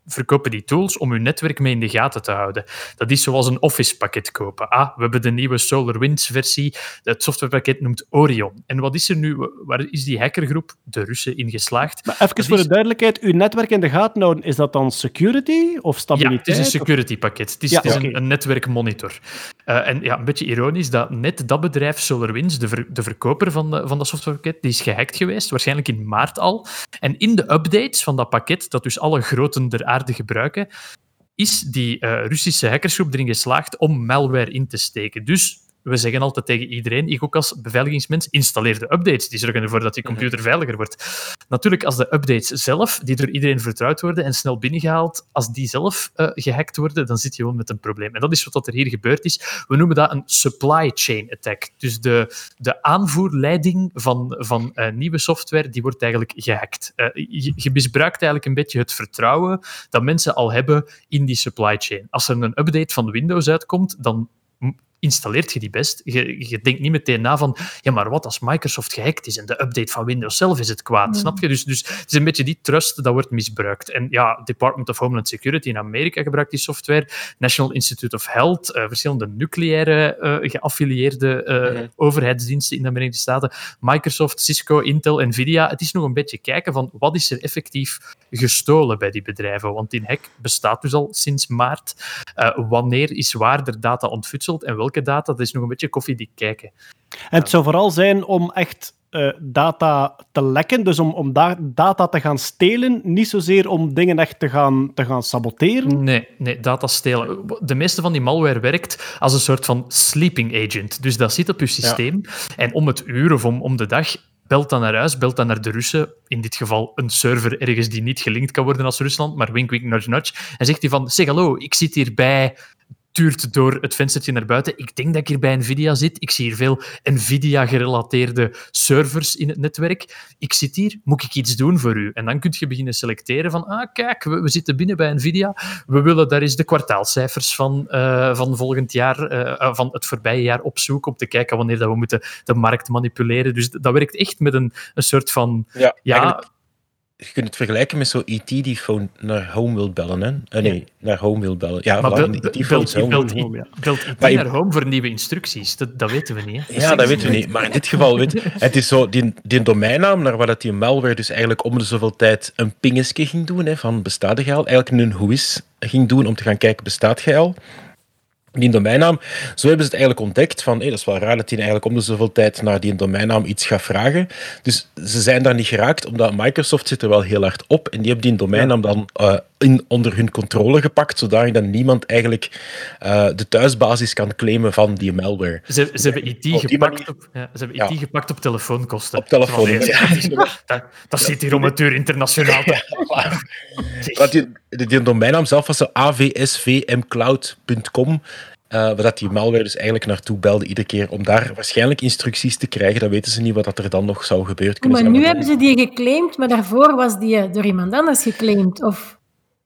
verkopen die tools om hun netwerk mee in de gaten te houden. Dat is zoals een Office-pakket kopen. Ah, we hebben de nieuwe SolarWinds-versie. Het softwarepakket noemt Orion. En wat is er nu? Waar is die hackergroep, de Russen, in geslaagd? Maar even Dat voor is- de duidelijkheid, uw netwerk in de gaten houden, is dat dan security of Ja, stabiliteit? het is een security pakket. Het is, Ja, het is oké. een, een netwerkmonitor. Eh, en ja, een beetje ironisch dat net dat bedrijf SolarWinds, de, de verkoper van, de, van dat softwarepakket, die is gehackt geweest, waarschijnlijk in maart al. En in de updates van dat pakket, dat dus alle groten der aarde gebruiken, is die eh, Russische hackersgroep erin geslaagd om malware in te steken. Dus we zeggen altijd tegen iedereen, ik ook als beveiligingsmens, installeer de updates. Die zorgen ervoor dat je computer veiliger wordt. Natuurlijk, als de updates zelf, die door iedereen vertrouwd worden en snel binnengehaald, als die zelf eh, gehackt worden, dan zit je gewoon met een probleem. En dat is wat er hier gebeurd is. We noemen dat een supply chain attack. Dus de, de aanvoerleiding van, van eh, nieuwe software, die wordt eigenlijk gehackt. Eh, je, je misbruikt eigenlijk een beetje het vertrouwen dat mensen al hebben in die supply chain. Als er een update van Windows uitkomt, dan installeert je die best. Je, je denkt niet meteen na van, ja, maar wat als Microsoft gehackt is en de update van Windows zelf is het kwaad, snap je? Dus, dus het is een beetje die trust dat wordt misbruikt. En ja, Department of Homeland Security in Amerika gebruikt die software, National Institute of Health, eh, verschillende nucleaire eh, geaffilieerde eh, Mhm. overheidsdiensten in de Verenigde Staten, Microsoft, Cisco, Intel, Nvidia. Het is nog een beetje kijken van wat is er effectief gestolen bij die bedrijven, want die hack bestaat dus al sinds maart. Eh, wanneer is waar er data ontfutseld en welke data, dat is nog een beetje koffiedik kijken. En het zou vooral zijn om echt eh, data te lekken, dus om, om da- data te gaan stelen, niet zozeer om dingen echt te gaan, te gaan saboteren. Nee, nee, data stelen. De meeste van die malware werkt als een soort van sleeping agent. Dus dat zit op je systeem. En om het uur of om, om de dag belt dan naar huis, belt dan naar de Russen. In dit geval een server ergens die niet gelinkt kan worden als Rusland, maar wink, wink, nudge, nudge. En zegt hij van, zeg hallo, ik zit hier bij door het venstertje naar buiten. Ik denk dat ik hier bij Nvidia zit. Ik zie hier veel Nvidia-gerelateerde servers in het netwerk. Ik zit hier, moet ik iets doen voor u? En dan kun je beginnen selecteren van, ah, kijk, we, we zitten binnen bij Nvidia. We willen daar eens de kwartaalcijfers van, eh, van volgend jaar, eh, eh, van het voorbije jaar opzoeken, om te kijken wanneer dat we moeten de markt manipuleren. Dus dat werkt echt met een, een soort van... Ja, je kunt het vergelijken met zo'n IT die phone naar home wil bellen. Hè? Eh, nee, naar home wil bellen. Ja, maar voilà, belt home. belt- home, ja. belt IT Maar je- naar home voor nieuwe instructies. Dat, dat weten we niet. Hè? Ja, dat weten we niet. Maar in dit geval, weet het is zo, die, die domeinnaam, naar waar dat die malware dus eigenlijk om de zoveel tijd een pingesje ging doen, hè, van bestaat al? Eigenlijk een whois ging doen om te gaan kijken, bestaat al? Die domeinnaam, zo hebben ze het eigenlijk ontdekt van, hé, dat is wel raar dat die eigenlijk om de zoveel tijd naar die domeinnaam iets gaat vragen. Dus ze zijn daar niet geraakt, omdat Microsoft zit er wel heel hard op en die hebben die domeinnaam dan eh, in, onder hun controle gepakt, zodat dan niemand eigenlijk uh, de thuisbasis kan claimen van die malware. Ze, ze hebben IT, Op gepakt, manier- op, ja, ze hebben IT gepakt op telefoonkosten. Op telefoon, ja. dat, zit hier om het uur internationaal. te- die, die, die domeinnaam zelf was avsvmcloud.com. eh waar dat die malware dus eigenlijk naartoe belde iedere keer om daar waarschijnlijk instructies te krijgen. Dan weten ze niet wat dat er dan nog zou gebeuren. Kunnen Maar ze nu hebben ze die geclaimd, maar daarvoor was die eh, door iemand anders geclaimd. Of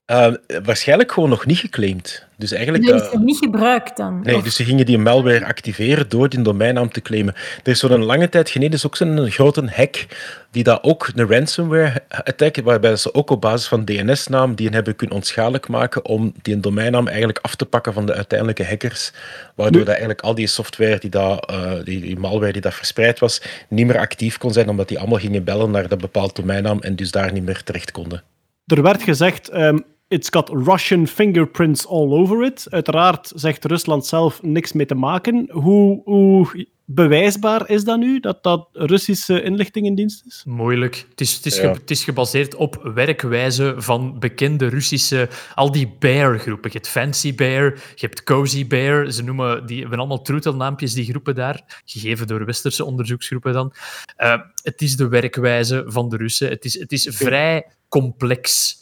Eh, waarschijnlijk gewoon nog niet geclaimd. Dus eigenlijk... is eh, er niet gebruikt dan. Nee, Of- dus ze gingen die malware activeren door die domeinnaam te claimen. Er is zo'n lange tijd geleden is ook zo'n grote hack die dat ook een ransomware attack, waarbij ze ook op basis van DNS-naam die hebben kunnen onschadelijk maken om die domeinnaam eigenlijk af te pakken van de uiteindelijke hackers, waardoor dat eigenlijk al die software die, dat, eh, die, die malware die dat verspreid was, niet meer actief kon zijn, omdat die allemaal gingen bellen naar dat bepaald domeinnaam en dus daar niet meer terecht konden. Er werd gezegd, ehm it's got Russian fingerprints all over it. Uiteraard zegt Rusland zelf niks mee te maken. Hoe, hoe bewijsbaar is dat nu, dat dat Russische inlichtingendienst is? Moeilijk. Het is, het, is Ja. ge- het is gebaseerd op werkwijze van bekende Russische... Al die bear-groepen. Je hebt Fancy Bear, je hebt Cozy Bear. Ze noemen die hebben allemaal troetelnaampjes, die groepen daar. Gegeven door westerse onderzoeksgroepen dan. Eh, het is de werkwijze van de Russen. Het is, het is vrij complex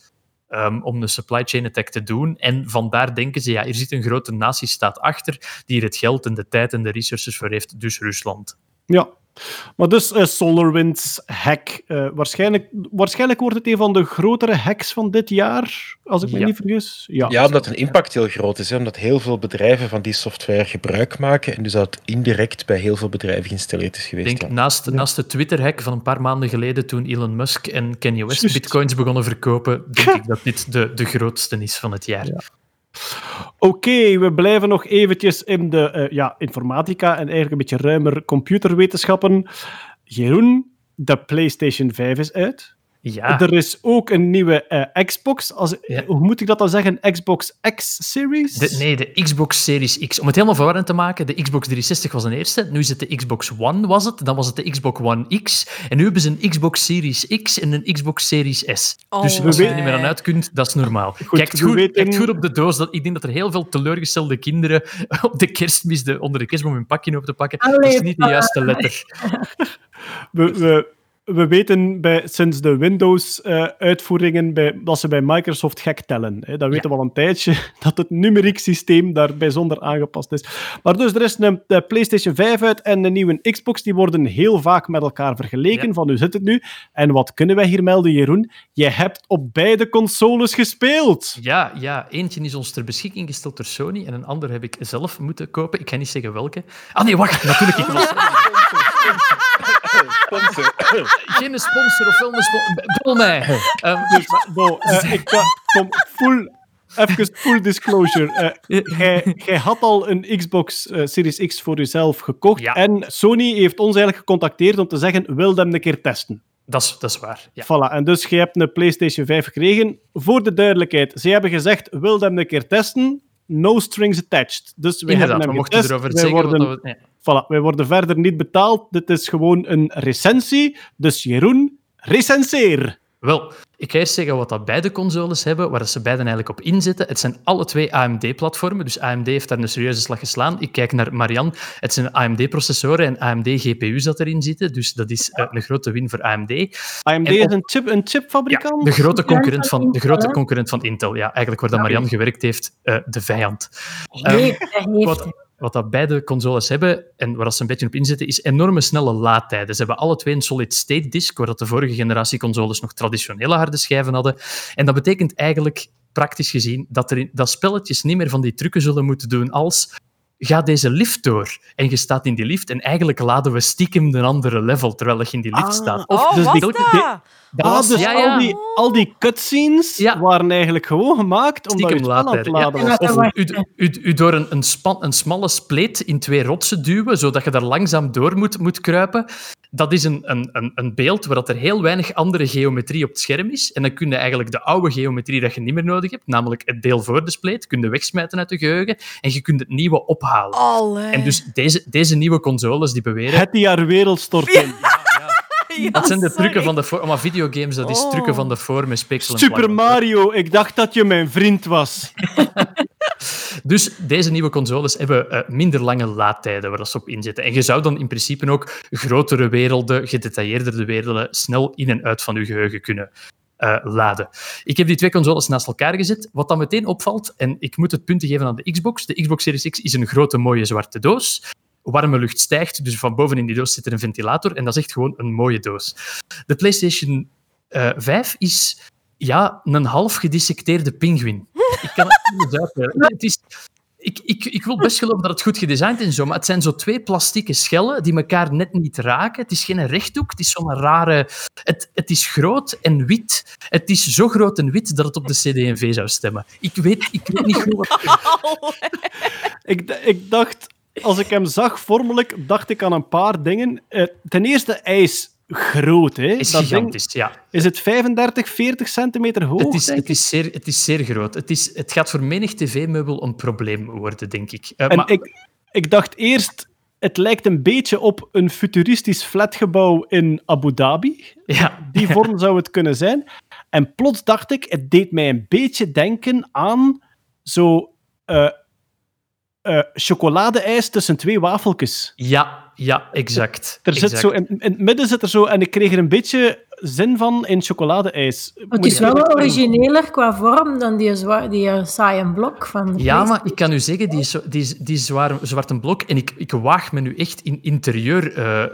ehm, om een supply chain attack te doen. En vandaar denken ze, ja, er zit een grote natiestaat achter die er het geld en de tijd en de resources voor heeft, dus Rusland. Ja. Maar dus eh, SolarWinds hack. eh, waarschijnlijk, waarschijnlijk wordt het een van de grotere hacks van dit jaar, als ik me Ja. niet vergis. Ja, Ja, omdat een impact heel groot is. Hè? Omdat heel veel bedrijven van die software gebruik maken en dus dat het indirect bij heel veel bedrijven geïnstalleerd is Ik geweest. denk, ja. naast, naast de Twitter-hack van een paar maanden geleden, toen Elon Musk en Kanye West bitcoins begonnen verkopen, denk ik dat dit de, de grootste is van het jaar. Oké, we blijven nog eventjes in de eh, ja, informatica en eigenlijk een beetje ruimer computerwetenschappen. Jeroen, de PlayStation 5 is uit. Ja, Er is ook een nieuwe eh, Xbox. Als, Ja. Hoe moet ik dat dan zeggen? Xbox X-Series? de, nee, de Xbox Series X. Om het helemaal verwarrend te maken, de Xbox 360 was een eerste, nu is het de Xbox One, was het, dan was het de Xbox One X, en nu hebben ze een Xbox Series X en een Xbox Series S. dus Oh, als je er niet meer aan uit kunt, dat is normaal. Goed, Kijkt we goed, weten- kijkt goed op de doos. Dat, ik denk dat er heel veel teleurgestelde kinderen op de kerstmis de, onder de kerstboom hun pakje op te pakken. dat is niet de juiste letter. We, we, we weten bij, sinds de Windows-uitvoeringen bij, dat ze bij Microsoft gek tellen. Hè. Dat weten we al een tijdje, dat het numeriek systeem daar bijzonder aangepast is. Maar dus, er is een, de PlayStation 5 uit en een nieuwe Xbox. Die worden heel vaak met elkaar vergeleken, Ja. van hoe zit het nu? En wat kunnen wij hier melden, Jeroen? Je hebt op beide consoles gespeeld. Ja, ja, eentje is ons ter beschikking gesteld door Sony en een ander heb ik zelf moeten kopen. Ik ga niet zeggen welke. Ah nee, wacht, natuurlijk. Ik was... Geen sponsor of wel een sponsor. Bel mij. Ehm, dus, Bon, eh, ik kom, full, even full disclosure. Eh, Jij jij had al een Xbox eh, Series X voor jezelf gekocht. Ja. En Sony heeft ons eigenlijk gecontacteerd om te zeggen: wil hem een keer testen. dat, is, dat is waar. Ja. Voilà. En dus je hebt een PlayStation 5 gekregen. Voor de duidelijkheid, ze hebben gezegd: wil hem een keer testen. No strings attached. Dus we hebben we mochten erover Wij zeggen. worden, wat we, ja. voilà, wij worden verder niet betaald. Dit is gewoon een recensie. Dus Jeroen, recenseer. Wel, ik ga eerst zeggen wat dat beide consoles hebben, waar ze beiden eigenlijk op inzetten. Het zijn alle twee AMD-platformen, dus AMD heeft daar een serieuze slag geslaan. Ik kijk naar Marian, het zijn AMD-processoren en AMD-GPU's dat erin zitten, dus dat is eh, een grote win voor AMD. AMD En is een, chip, een chipfabrikant. de grote concurrent van de Intel, grote concurrent van Intel, ja, eigenlijk waar dat Marian gewerkt heeft, eh, de vijand. Heeft. wat, wat dat beide consoles hebben, en waar ze een beetje op inzetten, is enorme snelle laadtijden. Ze hebben alle twee een solid-state disk, waar dat de vorige generatie consoles nog traditionele harde schijven hadden. En dat betekent eigenlijk, praktisch gezien, dat, er dat spelletjes niet meer van die trucken zullen moeten doen als ga deze lift door. En je staat in die lift en eigenlijk laden we stiekem een andere level terwijl je in die lift Ah, staat. Oh, dus was die- dat? die- Dat Ah, was- dus ja, ja. Al, die, al die cutscenes Ja. waren eigenlijk gewoon gemaakt omdat Stiekem het later. laden ja. was. dat Of u, u, u door een, een, span, een smalle spleet in twee rotsen duwen, zodat je daar langzaam door moet, moet kruipen. Dat is een, een, een, een beeld waar dat er heel weinig andere geometrie op het scherm is. En dan kun je eigenlijk de oude geometrie dat je niet meer nodig hebt, namelijk het deel voor de spleet, kun je wegsmijten uit de geheugen en je kunt het nieuwe ophalen. Allee. En dus deze, deze nieuwe consoles die beweren... Het die haar wereld stort in. Dat zijn de sorry. trucken van de vorm. Maar videogames, dat is Oh. trucken van de vorm Super. Mario, ik dacht dat je mijn vriend was. Dus deze nieuwe consoles hebben eh, minder lange laadtijden waar dat ze op inzetten. En je zou dan in principe ook grotere werelden, gedetailleerdere werelden, snel in en uit van je geheugen kunnen eh, laden. Ik heb die twee consoles naast elkaar gezet. Wat dan meteen opvalt, en ik moet het punten geven aan de Xbox. De Xbox Series X is een grote, mooie zwarte doos. Warme lucht stijgt, dus van boven in die doos zit er een ventilator. En dat is echt gewoon een mooie doos. De PlayStation eh 5 is ja, een half gedissecteerde pinguïn. Ik kan het niet uitleggen. Het is, ik, ik, ik wil best geloven dat het goed gedesigned is, en zo, maar het zijn zo twee plastieke schellen die elkaar net niet raken. Het is geen rechthoek, het is zo'n rare... Het, het is groot en wit. Het is zo groot en wit dat het op de CD&V zou stemmen. Ik weet, ik weet niet goed wat... Ik, ik dacht, als ik hem zag vormelijk, dacht ik aan een paar dingen. Eh, ten eerste, hij is groot. Hè? is Dat ding- gigantisch, ja. is het 35, 40 centimeter hoog? Het is, het, is zeer, het is zeer groot. Het, is, het gaat voor menig tv-meubel een probleem worden, denk ik. Eh, En maar, ik, ik dacht eerst, het lijkt een beetje op een futuristisch flatgebouw in Abu Dhabi. ja, Die vorm zou het kunnen zijn. En plots dacht ik, het deed mij een beetje denken aan zo eh eh, chocoladeijs tussen twee wafeltjes. ja, ja, exact. Er zit exact. zo, in, in het midden zit er zo, en ik kreeg er een beetje zin van in chocoladeijs. Het is wel origineler qua vorm dan die, die eh, saaie blok van de Ja, maar ik kan u zeggen, die, die, die zware, zwarte blok, en ik, ik waag me nu echt in interieur... eh,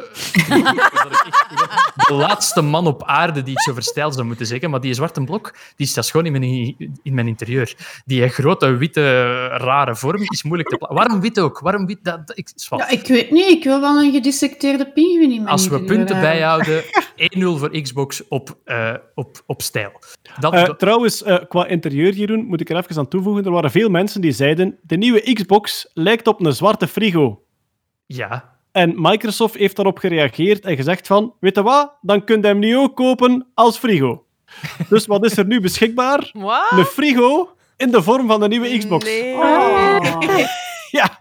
dat ik echt de laatste man op aarde die iets over stijl zou moeten zeggen, maar die zwarte blok, die staat gewoon in mijn, in mijn interieur. Die grote, witte, rare vorm is moeilijk te plaatsen. Waarom wit ook? Waarom wit? Dat, dat- ik. Ja, ik weet niet, ik wil wel een gedissecteerde pinguïn in mijn Als we interieur punten hebben. bijhouden, 1-0 voor Xbox op, eh, op, op stijl. Dat, Eh, dat- trouwens, eh, qua interieur, Jeroen, moet ik er even aan toevoegen. Er waren veel mensen die zeiden: de nieuwe Xbox lijkt op een zwarte frigo. ja, En Microsoft heeft daarop gereageerd en gezegd van, weet je wat, dan kun je hem nu ook kopen als frigo. Dus wat is er nu beschikbaar? Wat? Een frigo in de vorm van de nieuwe Xbox. Nee. Ja,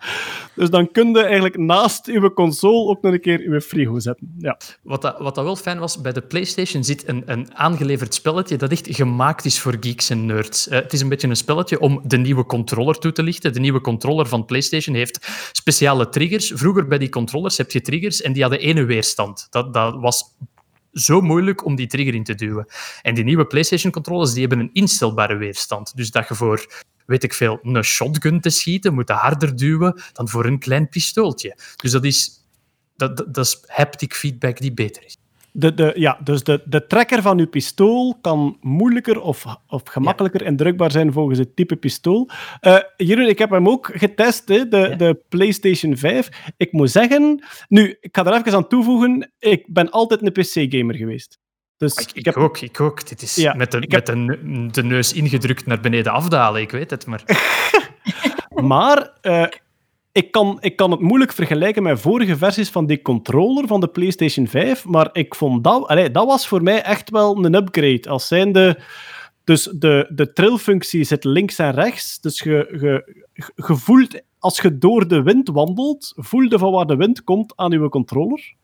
dus dan kun je eigenlijk naast uw console ook nog een keer uw frigo zetten. Ja. Wat, dat, wat dat wel fijn was, bij de PlayStation zit een, een aangeleverd spelletje dat echt gemaakt is voor geeks en nerds. Eh, het is een beetje een spelletje om de nieuwe controller toe te lichten. De nieuwe controller van PlayStation heeft speciale triggers. Vroeger bij die controllers heb je triggers en die hadden ene weerstand. Dat, dat was zo moeilijk om die trigger in te duwen. En die nieuwe PlayStation-controllers die hebben een instelbare weerstand. Dus dat je voor, weet ik veel, een shotgun te schieten, moet harder duwen dan voor een klein pistooltje. Dus dat is, dat, dat is haptic feedback die beter is. De, de, ja, dus de, de trekker van uw pistool kan moeilijker of, of gemakkelijker indrukbaar zijn volgens het type pistool. Eh Jeroen, ik heb hem ook getest, hè, de, Ja. de PlayStation 5. Ik moet zeggen, nu, ik ga er even aan toevoegen, ik ben altijd een PC-gamer geweest. Dus Ik, ik, ik heb ook, ik ook. Dit is Ja, met, de, heb- met de neus ingedrukt naar beneden afdalen, ik weet het, maar... Maar eh, ik, kan, ik kan het moeilijk vergelijken met vorige versies van die controller van de PlayStation 5. Maar ik vond dat... Dat was voor mij echt wel een upgrade. Als zijnde... Dus de, de trillfunctie zit links en rechts. Dus je, je, je voelt, als je door de wind wandelt, voel je van waar de wind komt aan je controller.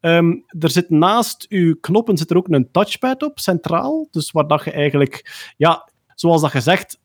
Ehm, er zit naast uw knoppen zit er ook een touchpad op, centraal. Dus waar dat je eigenlijk... Ja, zoals dat gezegd,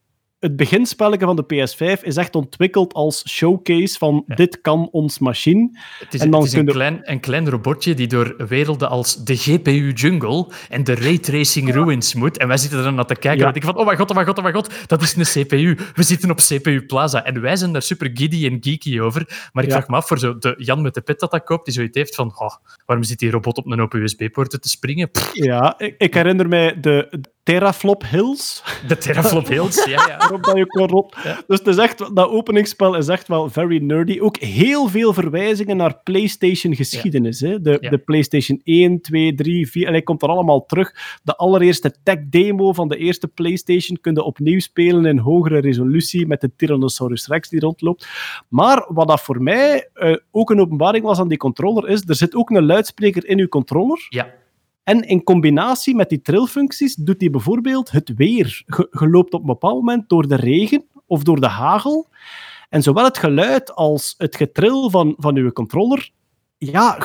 het beginspelletje van de PS5 is echt ontwikkeld als showcase van Ja. dit kan ons machine. Het is, En dan het is een, klein, een klein robotje die door werelden als de GPU Jungle en de Ray Tracing Ruins moet. En wij zitten er dan naar te kijken Ja. en denken van, oh mijn god, oh mijn god, oh mijn god, dat is een CPU. We zitten op CPU Plaza. En wij zijn daar super giddy en geeky over. Maar ik vraag me af, voor zo de Jan met de pet dat dat koopt, die zoiets heeft van, oh, waarom zit die robot op een open USB-poort te springen? Pff, Ja, ik, ik herinner mij de Teraflop Hills, de teraflop hills, ja, ja. waarop dat je kon rot. Dus het is echt, dat openingsspel is echt wel very nerdy. Ook heel veel verwijzingen naar PlayStation-geschiedenis. De, Ja. de PlayStation 1, 2, 3, 4, en hij komt er allemaal terug. De allereerste tech-demo van de eerste PlayStation kun je opnieuw spelen in hogere resolutie met de Tyrannosaurus Rex die rondloopt. Maar wat dat voor mij eh, ook een openbaring was aan die controller, is er zit ook een luidspreker in uw controller. Ja, En in combinatie met die trillfuncties doet hij bijvoorbeeld het weer. Je, loopt op een bepaald moment door de regen of door de hagel. En zowel het geluid als het getril van, van uw controller ja,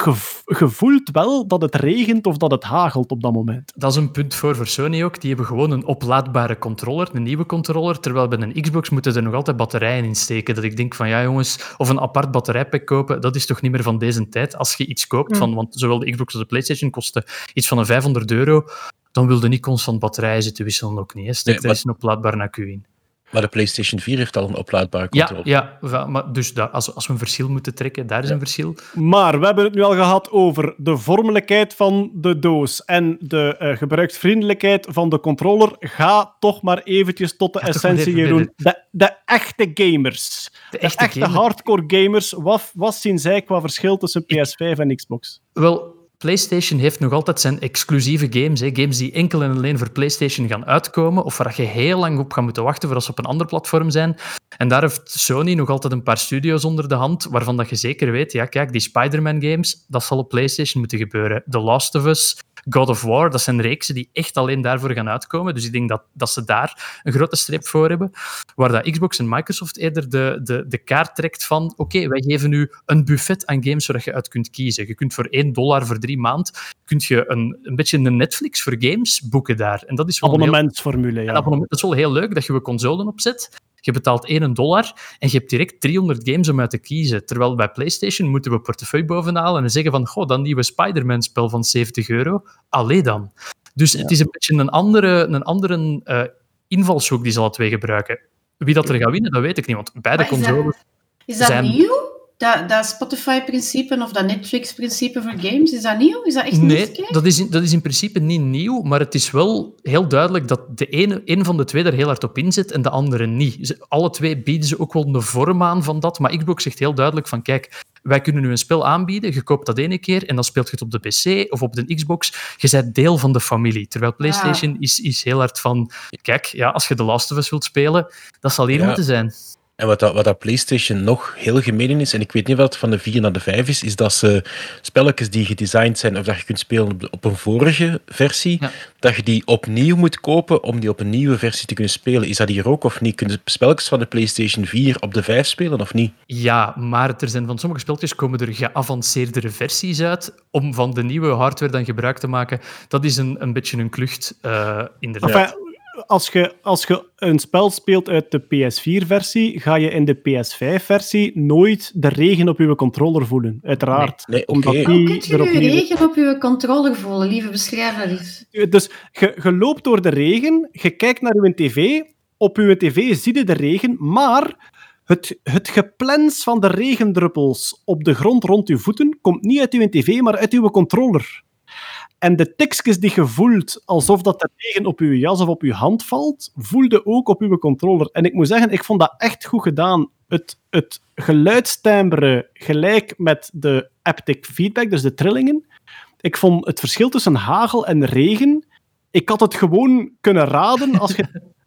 je, voelt wel dat het regent of dat het hagelt op dat moment. Dat is een punt voor, voor Sony ook. Die hebben gewoon een oplaadbare controller, een nieuwe controller, terwijl bij een Xbox moeten er nog altijd batterijen in steken. Dat ik denk van, ja jongens, of een apart batterijpack kopen, dat is toch niet meer van deze tijd. Als je iets koopt, van, want zowel de Xbox als de PlayStation kosten iets van een 500 euro, dan wil je niet constant batterijen zitten wisselen ook niet. Hè. Steek nee, is een oplaadbaar accu in. Maar de PlayStation 4 heeft al een oplaadbare controller. Ja, ja maar dus dat, als, als we een verschil moeten trekken, daar is een verschil. Maar we hebben het nu al gehad over de vormelijkheid van de doos en de uh, gebruiksvriendelijkheid van de controller. Ga toch maar eventjes tot de essentie, Jeroen. De, de echte gamers. De echte, hardcore gamers. Wat, wat zien zij qua verschil tussen PS5 en Xbox? Wel, PlayStation heeft nog altijd zijn exclusieve games. Hè. Games die enkel en alleen voor PlayStation gaan uitkomen. Of waar je heel lang op gaat moeten wachten voor als ze op een ander platform zijn. En daar heeft Sony nog altijd een paar studio's onder de hand. Waarvan dat je zeker weet, ja, kijk, die Spider-Man games, dat zal op PlayStation moeten gebeuren. The Last of Us, God of War, dat zijn reeksen die echt alleen daarvoor gaan uitkomen. Dus ik denk dat, dat ze daar een grote streep voor hebben. Waar dat Xbox en Microsoft eerder de, de, de kaart trekt van oké, wij geven nu een buffet aan games waar je uit kunt kiezen. Je kunt voor 1 dollar voor drie maand kun je een, een beetje een Netflix voor games boeken daar. En dat is wel abonnementsformule, ja. Abonnement, dat is wel heel leuk dat je een console opzet. Je betaalt 1 dollar en je hebt direct 300 games om uit te kiezen. Terwijl bij PlayStation moeten we portefeuille bovenhalen en zeggen van, goh, dat nieuwe Spider-Man-spel van 70 euro, alleen dan. Dus het is een beetje een andere, een andere uh, invalshoek die ze alle twee gebruiken. Wie dat er gaat winnen, dat weet ik niet, want beide consoles... Is dat, nieuw? Dat, dat Spotify-principe of dat Netflix-principe voor games, is dat nieuw? Is dat echt nee, dat is, in, dat is in principe niet nieuw, maar het is wel heel duidelijk dat de ene, een van de twee er heel hard op inzet en de andere niet. Alle twee bieden ze ook wel de vorm aan van dat, maar Xbox zegt heel duidelijk van kijk, wij kunnen nu een spel aanbieden, je koopt dat ene keer en dan speelt je het op de PC of op de Xbox. Je bent deel van de familie. Terwijl PlayStation is, is heel hard van, kijk, ja, als je de Last of Us wilt spelen, dat zal hier moeten zijn. En wat dat, wat dat PlayStation nog heel gemeen is, en ik weet niet wat het van de 4 naar de 5 is, is dat ze spelletjes die gedesigned zijn of dat je kunt spelen op, een vorige versie, dat je die opnieuw moet kopen om die op een nieuwe versie te kunnen spelen. Is dat hier ook of niet? Kunnen spelletjes van de PlayStation 4 op de 5 spelen of niet? Ja, maar er zijn van sommige spelletjes komen er geavanceerdere versies uit om van de nieuwe hardware dan gebruik te maken. Dat is een, een beetje een klucht, uh, inderdaad als je, als je een spel speelt uit de PS4-versie, ga je in de PS5-versie nooit de regen op je controller voelen. Uiteraard. Nee, nee okay. Hoe kun je de regen op je controller voelen, lieve beschrijver? Dus je, je loopt door de regen, je kijkt naar je tv, op je tv zie je de regen, maar het, het geplens van de regendruppels op de grond rond je voeten komt niet uit uw tv, maar uit uw controller. En de tekstjes die je voelt alsof dat de regen op je jas of op je hand valt, voelde ook op je controller. En ik moet zeggen, ik vond dat echt goed gedaan. Het, het gelijk met de haptic feedback, dus de trillingen. Ik vond het verschil tussen hagel en regen. Ik had het gewoon kunnen raden als je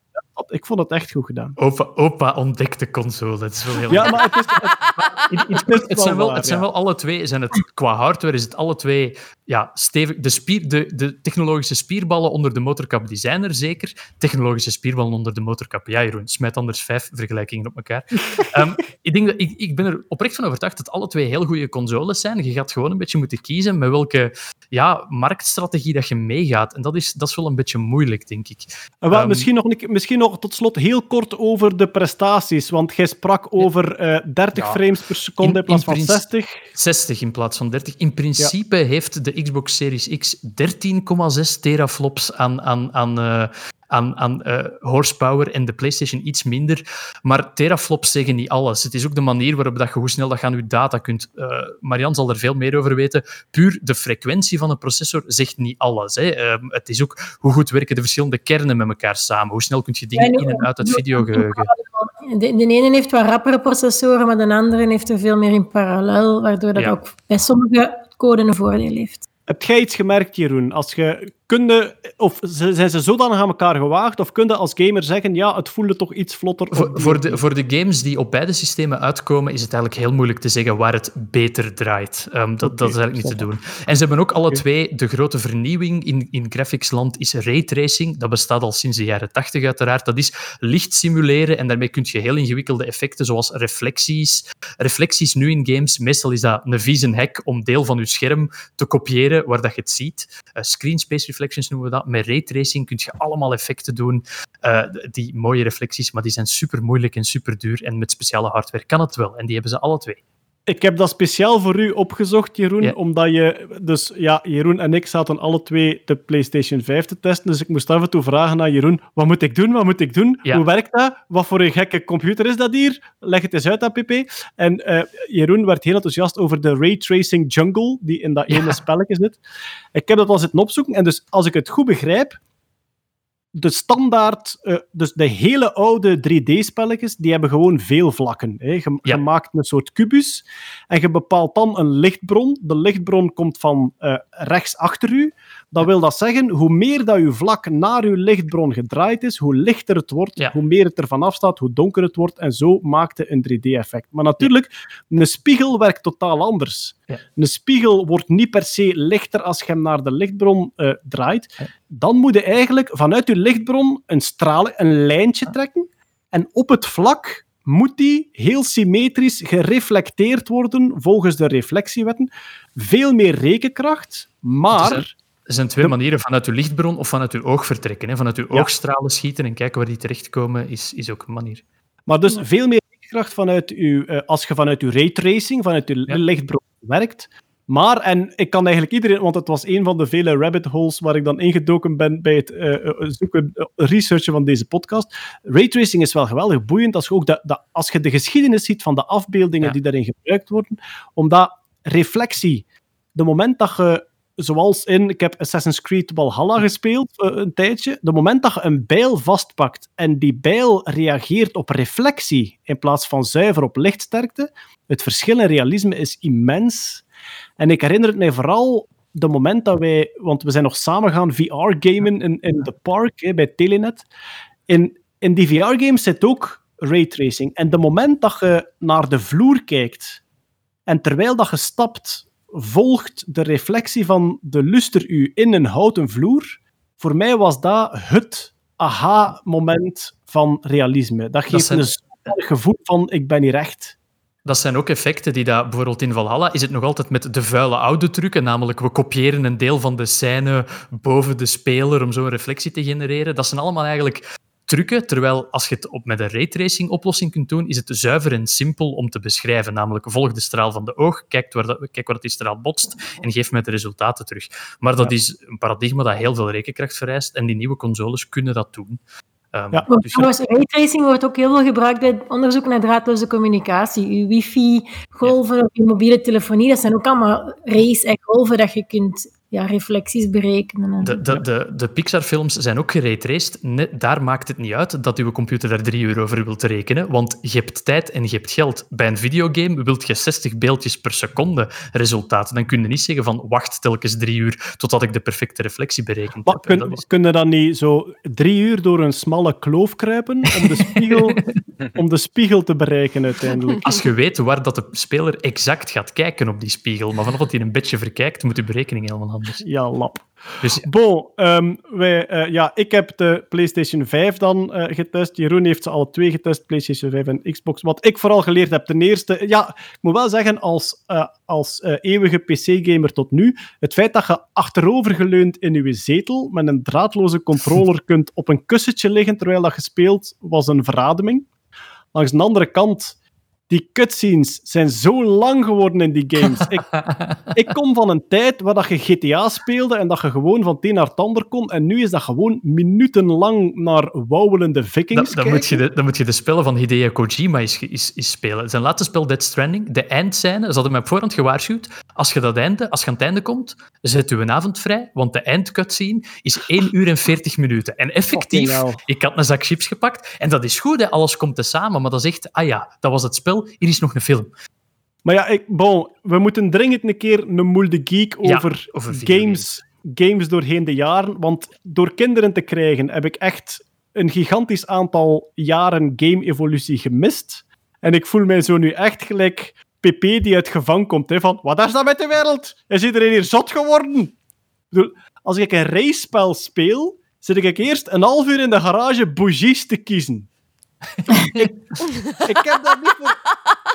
ik vond het echt goed gedaan. Opa, opa ontdekt de console. Het is wel heel Ja, maar het, is, het, het, zijn, wel, het zijn wel alle twee, zijn het, qua hardware is het alle twee ja, stevig. De, spier, de, de technologische spierballen onder de motorkap, die zijn er zeker. Technologische spierballen onder de motorkap, ja Jeroen, smijt anders vijf vergelijkingen op elkaar. um, ik, denk dat, ik, ik ben er oprecht van overtuigd dat alle twee heel goede consoles zijn. Je gaat gewoon een beetje moeten kiezen met welke ja, marktstrategie dat je meegaat. En dat is, dat is wel een beetje moeilijk, denk ik. wel, um, misschien, nog, misschien nog tot slot heel kort over de prestaties. Want jij sprak over uh, eh, 30 frames per seconde in, in plaats van 60. 60 in plaats van 30. In principe ja. heeft de Xbox Series X 13,6 teraflops aan, aan, aan uh, aan, aan uh, horsepower en de PlayStation iets minder. Maar teraflops zeggen niet alles. Het is ook de manier waarop dat je hoe snel dat je aan je data kunt. Uh, Marian zal er veel meer over weten. Puur de frequentie van een processor zegt niet alles. Hè. Uh, het is ook hoe goed werken de verschillende kernen met elkaar samen. Hoe snel kun je dingen in en uit het videogeheugen. De, de ene heeft wat rappere processoren, maar de andere heeft er veel meer in parallel, waardoor dat ja. ook bij sommige code een voordeel heeft. Heb jij iets gemerkt, Jeroen? Als je kun je, of zijn ze zodanig aan elkaar gewaagd, of kun je als gamer zeggen, ja, het voelde toch iets vlotter. op Voor, voor, de, voor de games die op beide systemen uitkomen, is het eigenlijk heel moeilijk te zeggen waar het beter draait. Ehm, dat, dat is eigenlijk niet te doen. En ze hebben ook alle twee de grote vernieuwing in, in graphicsland is raytracing. Dat bestaat al sinds de jaren 80 uiteraard. Dat is licht simuleren en daarmee kun je heel ingewikkelde effecten zoals reflecties. Reflecties nu in games, meestal is dat een vieze hack om deel van je scherm te kopiëren waar dat je het ziet. Eh, screen space reflections noemen we. Met raytracing kun je allemaal effecten doen. Eh, die mooie reflecties, maar die zijn super moeilijk en super duur. En met speciale hardware kan het wel. En die hebben ze alle twee. Ik heb dat speciaal voor u opgezocht, Jeroen, Ja. omdat je... Dus ja, Jeroen en ik zaten alle twee de PlayStation 5 te testen, dus ik moest af en toe vragen aan Jeroen, wat moet ik doen, wat moet ik doen? Ja. Hoe werkt dat? Wat voor een gekke computer is dat hier? Leg het eens uit, APP. En eh, Jeroen werd heel enthousiast over de Ray Tracing Jungle, die in dat ene spelletje zit. Ik heb dat al zitten opzoeken, en dus als ik het goed begrijp, de standaard, eh, dus de hele oude 3D-spelletjes, die hebben gewoon veel vlakken. Hè. Je, je maakt een soort kubus en je bepaalt dan een lichtbron. De lichtbron komt van eh, rechts achter u. Dat wil dat zeggen, hoe meer dat uw vlak naar uw lichtbron gedraaid is, hoe lichter het wordt, hoe meer het ervan afstaat, hoe donker het wordt. En zo maakt het een 3D-effect. Maar natuurlijk, een spiegel werkt totaal anders. Een spiegel wordt niet per se lichter als je hem naar de lichtbron eh, draait. Dan moet je eigenlijk vanuit je lichtbron een, straal, een lijntje trekken. En op het vlak moet die heel symmetrisch gereflecteerd worden volgens de reflectiewetten. Veel meer rekenkracht, maar... Er zijn twee manieren, vanuit uw lichtbron of vanuit uw oog vertrekken. Hè. Vanuit uw oogstralen schieten en kijken waar die terechtkomen, is, is ook een manier. Maar dus veel meer rekenkracht vanuit uw, eh, als je vanuit uw raytracing, vanuit uw lichtbron werkt. Maar, en ik kan eigenlijk iedereen, want het was een van de vele rabbit holes waar ik dan ingedoken ben bij het eh, eh, zoeken, researchen van deze podcast. Raytracing is wel geweldig boeiend als je ook dat, dat, als je de geschiedenis ziet van de afbeeldingen die daarin gebruikt worden, omdat reflectie, de moment dat je zoals in, ik heb Assassin's Creed Valhalla gespeeld eh, een tijdje, de moment dat je een bijl vastpakt en die bijl reageert op reflectie in plaats van zuiver op lichtsterkte, het verschil in realisme is immens. En ik herinner het mij vooral de moment dat wij, want we zijn nog samen gaan VR-gamen in, in de park bij Telenet. In, in die VR-games zit ook raytracing. En de moment dat je naar de vloer kijkt en terwijl dat je stapt, volgt de reflectie van de luster u in een houten vloer. Voor mij was dat het aha-moment van realisme. Dat geeft zijn- een gevoel van ik ben hier echt. Dat zijn ook effecten die dat, bijvoorbeeld in Valhalla is het nog altijd met de vuile oude trucken, namelijk we kopiëren een deel van de scène boven de speler om zo een reflectie te genereren. Dat zijn allemaal eigenlijk trucken, terwijl als je het op, met een raytracing oplossing kunt doen, is het zuiver en simpel om te beschrijven, namelijk volg de straal van de oog, kijk waar, dat, kijk waar die straal botst en geef mij de resultaten terug. Maar dat is een paradigma dat heel veel rekenkracht vereist en die nieuwe consoles kunnen dat doen. Ehm, dus ja. trouwens, raytracing wordt ook heel veel gebruikt bij het onderzoek naar draadloze communicatie. Uw wifi-golven of uw mobiele telefonie, dat zijn ook allemaal rays en golven dat je kunt ja, reflecties berekenen. En... De, de, de, de Pixar-films zijn ook geraytraced. Net, daar maakt het niet uit dat uw computer daar drie uur over wilt rekenen, want je hebt tijd en je hebt geld. Bij een videogame wilt je 60 beeldjes per seconde resultaat. Dan kun je niet zeggen van wacht telkens drie uur totdat ik de perfecte reflectie berekend Maar heb. Kun, dat is- kun je dan niet zo drie uur door een smalle kloof kruipen om de spiegel, om de spiegel te bereiken uiteindelijk? Als je weet waar dat de speler exact gaat kijken op die spiegel, maar vanaf dat hij een beetje verkijkt, moet je berekening helemaal anders. Ja, lap. Dus Bon, ehm, wij, eh, ja, ik heb de PlayStation 5 dan eh, getest. Jeroen heeft ze alle twee getest, PlayStation 5 en Xbox. Wat ik vooral geleerd heb, ten eerste... Ja, ik moet wel zeggen, als, eh, als eeuwige PC-gamer tot nu, het feit dat je achterovergeleund in je zetel met een draadloze controller kunt op een kussentje liggen terwijl dat je speelt, was een verademing. Langs de andere kant... Die cutscenes zijn zo lang geworden in die games. Ik, ik kom van een tijd waar dat je GTA speelde en dat je gewoon van het een naar het ander kon. En nu is dat gewoon minutenlang naar wauwelende vikings Dan, dan, moet je de, dan moet je de spellen van Hideo Kojima spelen. Zijn laatste spel, Dead Stranding, de eindscène, ze hadden mij op voorhand gewaarschuwd. Als je, dat einde, als je aan het einde komt, zet u een avond vrij, want de eindcutscene is 1 uur en 40 minuten. En effectief, ik had een zak chips gepakt, en dat is goed, hè, alles komt te samen, maar dat is echt, ah ja, dat was het spel, hier is nog een film. Maar ja, ik, bon, we moeten dringend een keer een moelde geek Ja, over, games games doorheen de jaren. Want door kinderen te krijgen heb ik echt een gigantisch aantal jaren game-evolutie gemist. En ik voel mij zo nu echt gelijk PP die uit gevangen komt. Hè, van, wat is dat met de wereld? Is iedereen hier zot geworden? Ik bedoel, als ik een race-spel speel, zit ik eerst een half uur in de garage bougies te kiezen. ik, ik heb dat niet voor...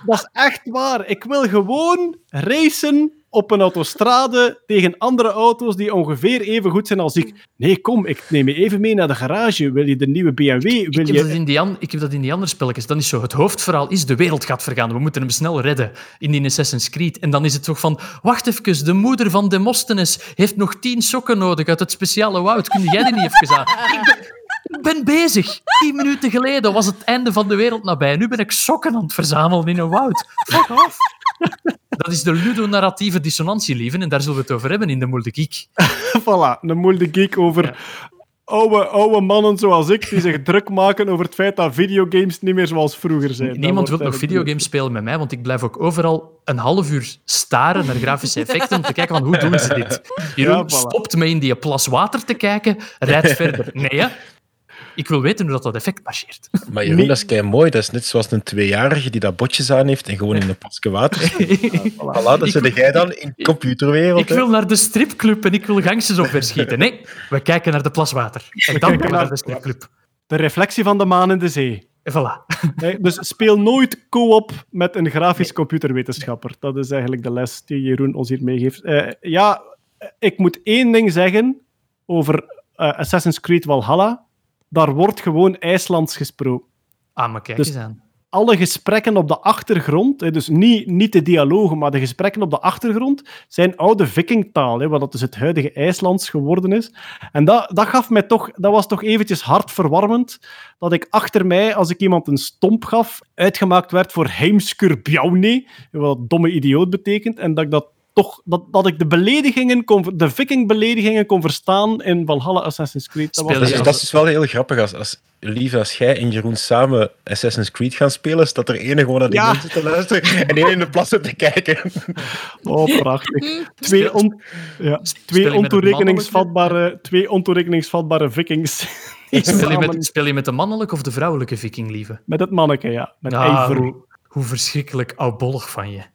Dat is echt waar. Ik wil gewoon racen op een autostrade tegen andere auto's die ongeveer even goed zijn als ik. Nee, kom, ik neem je even mee naar de garage. Wil je de nieuwe BMW? Wil Ik heb, je... dat in die an- ik heb dat in die andere spelletjes. Dan is zo, het hoofdverhaal is, de wereld gaat vergaan. We moeten hem snel redden in die Assassin's Creed. En dan is het toch van, wacht even, de moeder van Demosthenes heeft nog tien sokken nodig uit het speciale woud. Kun jij die niet even aan? Ik ben, ik ben bezig. Tien minuten geleden was het einde van de wereld nabij. Nu ben ik sokken aan het verzamelen in een woud. Fuck off. Dat is de ludonarratieve dissonantie, lieven. En daar zullen we het over hebben in de Moelde Geek. voilà, een moeilijke geek over oude, oude mannen zoals ik die zich druk maken over het feit dat videogames niet meer zoals vroeger zijn. Niemand wil nog videogames spelen met mij, want ik blijf ook overal een half uur staren naar grafische effecten om te kijken van hoe doen ze dit. Jeroen Ja, voilà. stopt me in die plas water te kijken, rijdt verder. Nee, hè? Ik wil weten hoe dat, dat effect marcheert. Maar Jeroen, dat is kei mooi. Dat is net zoals een tweejarige die dat botjes aan heeft en gewoon in een pasje water. Voilà, dat zit jij dan in de computerwereld. Ik hè. wil naar de stripclub en ik wil gangsters op verschieten. Nee, we kijken naar de plas water. En dan kijken gaan we naar- de stripclub. De reflectie van de maan in de zee. En voilà. Nee, dus speel nooit co-op met een grafisch computerwetenschapper. Dat is eigenlijk de les die Jeroen ons hier meegeeft. Eh, ja, ik moet één ding zeggen over eh, Assassin's Creed Valhalla. Daar wordt gewoon IJslands gesproken. Ah, maar kijk Dus- eens aan. alle gesprekken op de achtergrond, dus niet, niet de dialogen, maar de gesprekken op de achtergrond, zijn oude vikingtaal, wat dat dus het huidige IJslands geworden is. En dat, dat, gaf mij toch, dat was toch eventjes hartverwarmend, dat ik achter mij, als ik iemand een stomp gaf, uitgemaakt werd voor Heimskur Bjaune, wat domme idioot betekent, en dat ik dat toch, dat, dat ik de beledigingen, kon, de vikingbeledigingen kon verstaan in Valhalla Assassin's Creed. Dat was Dat is, dat is dus wel heel grappig. Als, als, lief, als jij en Jeroen samen Assassin's Creed gaan spelen, staat er ene gewoon naar die Ja. mensen te luisteren en één in de plassen te kijken. Oh, prachtig. Twee, on, ja, twee, ontoerekeningsvatbare, twee ontoerekeningsvatbare vikings. Speel je, met, speel je met de mannelijke of de vrouwelijke viking, lieve? Met het manneke, ja. Met Ah, hoe verschrikkelijk oudbollig van je.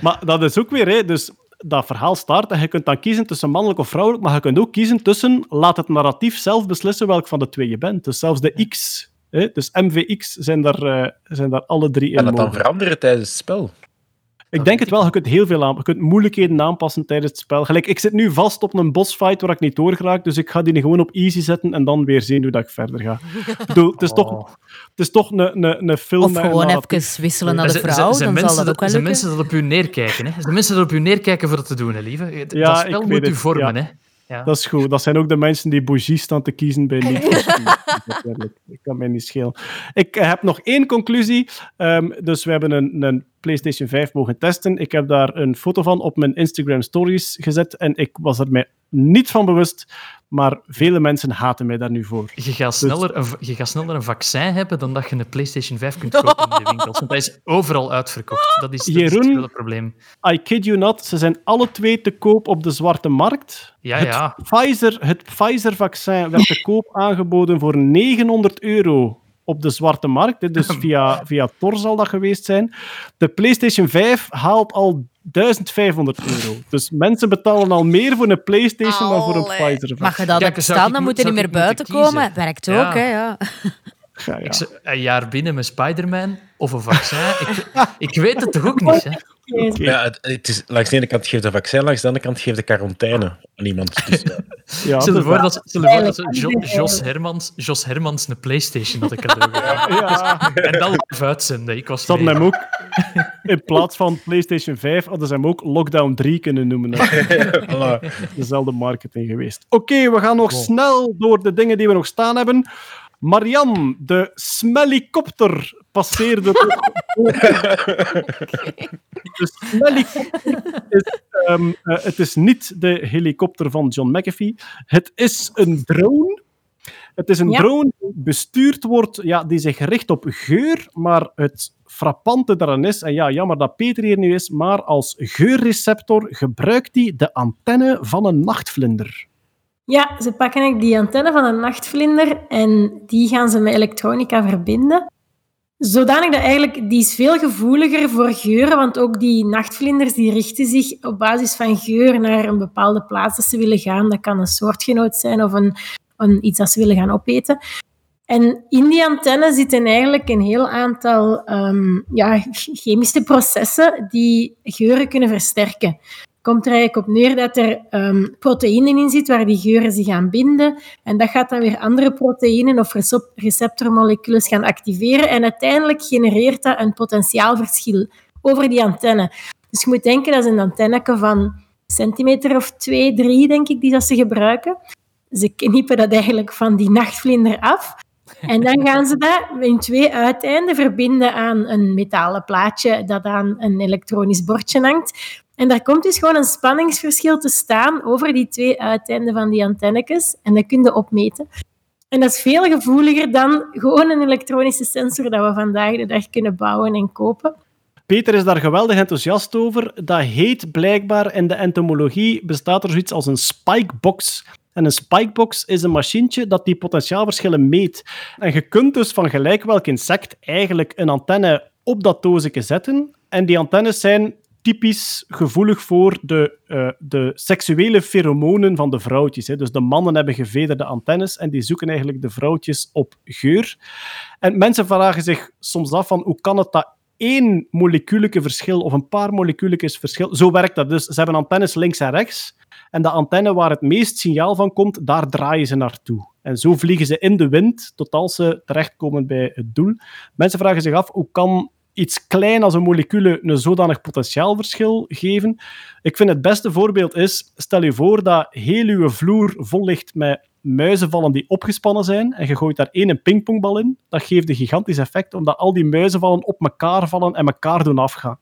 Maar dat is ook weer, hè, dus dat verhaal start en je kunt dan kiezen tussen mannelijk of vrouwelijk, maar je kunt ook kiezen tussen, laat het narratief zelf beslissen welk van de twee je bent. Dus zelfs de X, hè, dus MVX, zijn daar, eh, zijn daar alle drie in Kan dat dan veranderen tijdens het spel? Ik denk het wel, je kunt heel veel aan, je kunt moeilijkheden aanpassen tijdens het spel. Gelijk, ik zit nu vast op een bossfight waar ik niet doorgeraak, dus ik ga die gewoon op easy zetten en dan weer zien hoe dat ik verder ga. Ik bedoel, het is toch, het is toch een, een, een film Of gewoon even wisselen naar de vrouw, zijn dan mensen zal dat ook wel zijn mensen dat op u neerkijken. Hè? Zijn mensen dat op u neerkijken voor dat te doen, hè, lieve. Ja, dat spel moet u vormen. ja. Hè? Ja. Dat is goed. Dat zijn ook de mensen die bougie staan te kiezen bij. Natuurlijk. Dat kan mij niet schelen. Ik heb nog één conclusie. Ehm, dus we hebben een, een PlayStation 5 mogen testen. Ik heb daar een foto van op mijn Instagram Stories gezet en ik was er mij niet van bewust, maar vele mensen haten mij daar nu voor. Je gaat, sneller een, je gaat sneller een vaccin hebben dan dat je een PlayStation 5 kunt kopen in de winkels. Want dat is overal uitverkocht. Dat is, dat is het probleem. I kid you not, ze zijn alle twee te koop op de zwarte markt. Ja, het ja. Pfizer, het Pfizer-vaccin werd te koop aangeboden voor 900 euro op de zwarte markt. Dus via, via Tor zal dat geweest zijn. De PlayStation 5 haalt al 1500 euro. Dus mensen betalen al meer voor een PlayStation dan voor een Allee. Pfizer-vaccin. Mag je dat Kijk, staan, dan mo- moet je niet meer buiten komen. Werkt Ja. ook, hè, ja. Ja, ja. Ik een jaar binnen met Spider-Man of een vaccin. ik, ik weet het toch ook niet, hè? Ja, het, het is, langs de ene kant geeft de vaccin, langs de andere kant geeft de quarantaine aan iemand. Dus, ja. Stel je dat- voor dat, stel je voor dat zo Jo- Jos, Hermans, Jos Hermans een PlayStation had ik cadeau ja. En dat live uitzenden. Ik was hem ook, in plaats van PlayStation 5, hadden ze hem ook Lockdown 3 kunnen noemen. Voilà. dezelfde marketing geweest. Oké, we gaan nog snel door de dingen die we nog staan hebben. Marian, de smellicopter passeerde. de smellicopter is, ehm, eh, het is niet de helikopter van John McAfee. Het is een drone. Het is een Ja. drone die bestuurd wordt, ja, die zich richt op geur, maar het frappante daaraan is, en ja, jammer dat Peter hier nu is, maar als geurreceptor gebruikt hij de antenne van een nachtvlinder. Ja, ze pakken die antenne van een nachtvlinder en die gaan ze met elektronica verbinden. Zodanig dat eigenlijk, die is veel gevoeliger voor geuren, want ook die nachtvlinders die richten zich op basis van geur naar een bepaalde plaats dat ze willen gaan. Dat kan een soortgenoot zijn of een, iets dat ze willen gaan opeten. En in die antenne zitten eigenlijk een heel aantal um, ja, chemische processen die geuren kunnen versterken komt er eigenlijk op neer dat er um, proteïnen in zit waar die geuren zich aan binden. En dat gaat dan weer andere proteïnen of receptormoleculen gaan activeren. En uiteindelijk genereert dat een potentiaalverschil over die antenne. Dus je moet denken, dat is een antenneke van centimeter of twee, drie, denk ik, die ze gebruiken. Ze knippen dat eigenlijk van die nachtvlinder af. En dan gaan ze dat in twee uiteinden verbinden aan een metalen plaatje dat aan een elektronisch bordje hangt. En daar komt dus gewoon een spanningsverschil te staan over die twee uiteinden van die antennetjes. En dat kun je opmeten. En dat is veel gevoeliger dan gewoon een elektronische sensor dat we vandaag de dag kunnen bouwen en kopen. Peter is daar geweldig enthousiast over. Dat heet blijkbaar in de entomologie, bestaat er zoiets als een spikebox. En een spikebox is een machientje dat die potentiaalverschillen meet. En je kunt dus van gelijk welk insect eigenlijk een antenne op dat doosje zetten. En die antennes zijn typisch gevoelig voor de, uh, de seksuele pheromonen van de vrouwtjes. Hè. Dus de mannen hebben gevederde antennes en die zoeken eigenlijk de vrouwtjes op geur. En mensen vragen zich soms af van hoe kan het dat één molecuullijke verschil of een paar molecuullijke verschil... Zo werkt dat dus. Ze hebben antennes links en rechts. En de antenne waar het meest signaal van komt, daar draaien ze naartoe. En zo vliegen ze in de wind tot als ze terechtkomen bij het doel. Mensen vragen zich af, hoe kan iets klein als een molecule een zodanig potentiaalverschil geven. Ik vind het beste voorbeeld is, stel je voor dat heel uw vloer vol ligt met muizenvallen die opgespannen zijn en je gooit daar één pingpongbal in. Dat geeft een gigantisch effect, omdat al die muizenvallen op elkaar vallen en elkaar doen afgaan.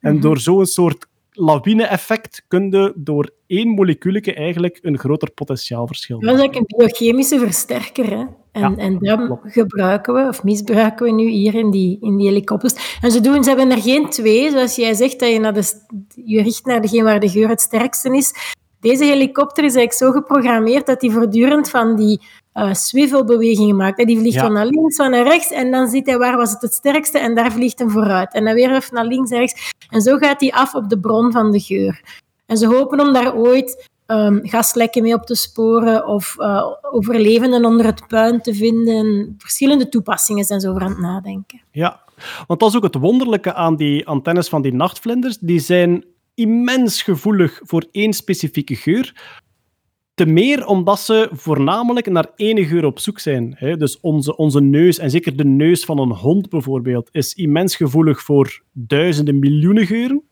En mhm. door zo'n soort lawine-effect kun je door één molecuulje eigenlijk een groter potentiaalverschil maken. Dat is eigenlijk een biochemische versterker. Hè? En, en dat gebruiken we, of misbruiken we nu hier in die, in die helikopters. En ze, doen, ze hebben er geen twee, zoals jij zegt, dat je, naar de, je richt naar degene waar de geur het sterkste is. Deze helikopter is eigenlijk zo geprogrammeerd dat hij voortdurend van die uh, swivelbewegingen maakt. Die vliegt van naar links, van naar rechts en dan ziet hij waar was het het sterkste en daar vliegt hem vooruit. En dan weer even naar links en rechts. En zo gaat hij af op de bron van de geur. En ze hopen om daar ooit um, gaslekken mee op te sporen of uh, overlevenden onder het puin te vinden. Verschillende toepassingen zijn ze over aan het nadenken. Ja, want dat is ook het wonderlijke aan die antennes van die nachtvlinders. Die zijn immens gevoelig voor één specifieke geur. Te meer omdat ze voornamelijk naar één geur op zoek zijn. Dus onze, onze neus, en zeker de neus van een hond bijvoorbeeld, is immens gevoelig voor duizenden, miljoenen geuren.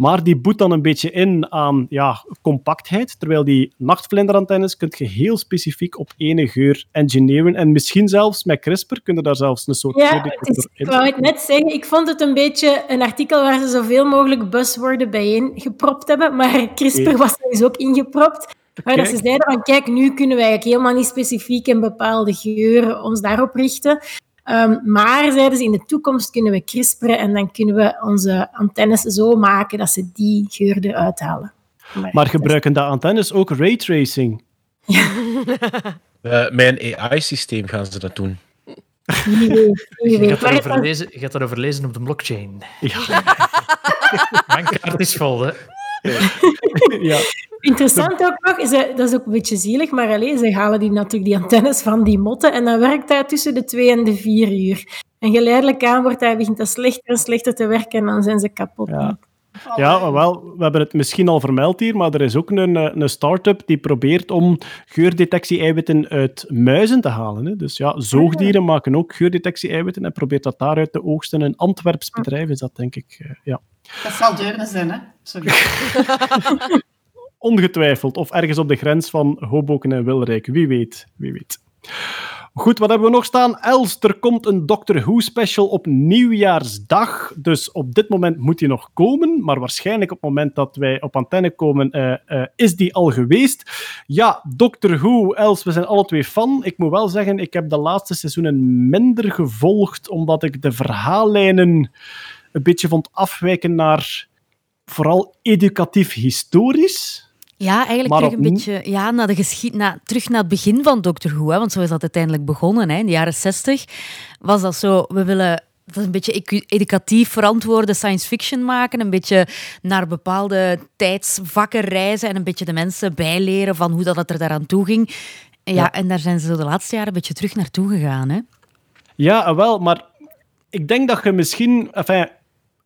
Maar die boet dan een beetje in aan ja, compactheid, terwijl die nachtvlinderantennes kun je heel specifiek op ene geur engineeren. En misschien zelfs met CRISPR kunnen daar zelfs een soort... Ja, is, ik wou het net zeggen, ik vond het een beetje een artikel waar ze zoveel mogelijk buzzwoorden bijeen gepropt hebben, maar CRISPR was er dus ook ingepropt. Maar dat ze zeiden van, kijk, nu kunnen wij eigenlijk helemaal niet specifiek in bepaalde geuren ons daarop richten. Um, maar zeiden ze, in de toekomst kunnen we crisperen en dan kunnen we onze antennes zo maken dat ze die geur eruit halen. Maar, maar gebruiken de antennes ook raytracing? Ja. Uh, met een AI-systeem gaan ze dat doen. Je gaat, daarover lezen, je gaat daarover lezen op de blockchain. Ja. Mijn kaart is vol, hè. ja. Interessant ook nog, is dat, dat is ook een beetje zielig, maar alleen, ze halen die, natuurlijk die antennes van die motten en dan werkt hij tussen de twee en de vier uur. En geleidelijk aan wordt hij begint dat slechter en slechter te werken en dan zijn ze kapot. Ja. Ja, wel, we hebben het misschien al vermeld hier, maar er is ook een, een start-up die probeert om geurdetectie-eiwitten uit muizen te halen. Hè. Dus ja, zoogdieren maken ook geurdetectie-eiwitten en probeert dat daaruit te oogsten. Een Antwerps bedrijf is dat, denk ik. Eh, ja. Dat zal Deurne zijn, hè? Sorry. Ongetwijfeld. Of ergens op de grens van Hoboken en Wilrijk. Wie weet. Wie weet. Goed, wat hebben we nog staan? Els, er komt een Doctor Who special op nieuwjaarsdag. Dus op dit moment moet die nog komen. Maar waarschijnlijk op het moment dat wij op antenne komen, uh, uh, is die al geweest. Ja, Doctor Who, Els, we zijn alle twee fan. Ik moet wel zeggen, ik heb de laatste seizoenen minder gevolgd, omdat ik de verhaallijnen een beetje vond afwijken naar vooral educatief-historisch. Ja, eigenlijk Maar terug een beetje ja, naar de geschied, naar, terug naar het begin van Doctor Who. Hè, want zo is dat uiteindelijk begonnen. Hè. In de jaren zestig was dat zo, we willen dat is een beetje educatief verantwoorde science fiction maken. Een beetje naar bepaalde tijdsvakken reizen en een beetje de mensen bijleren van hoe dat het er daaraan toe ging. Ja. en daar zijn ze zo de laatste jaren een beetje terug naartoe gegaan. Hè. Ja, wel, maar ik denk dat je misschien... Enfin,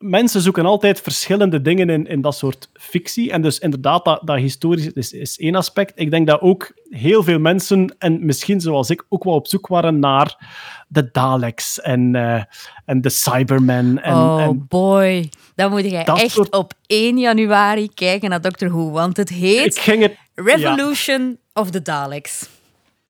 mensen zoeken altijd verschillende dingen in, in dat soort fictie. En dus inderdaad, dat, dat historisch is, is één aspect. Ik denk dat ook heel veel mensen, en misschien zoals ik, ook wel op zoek waren naar de Daleks en, eh, en de Cybermen. En, oh en boy, dan moet jij echt soort- op 1 januari kijken naar Doctor Who. Want het ik heet het... Revolution of the Daleks.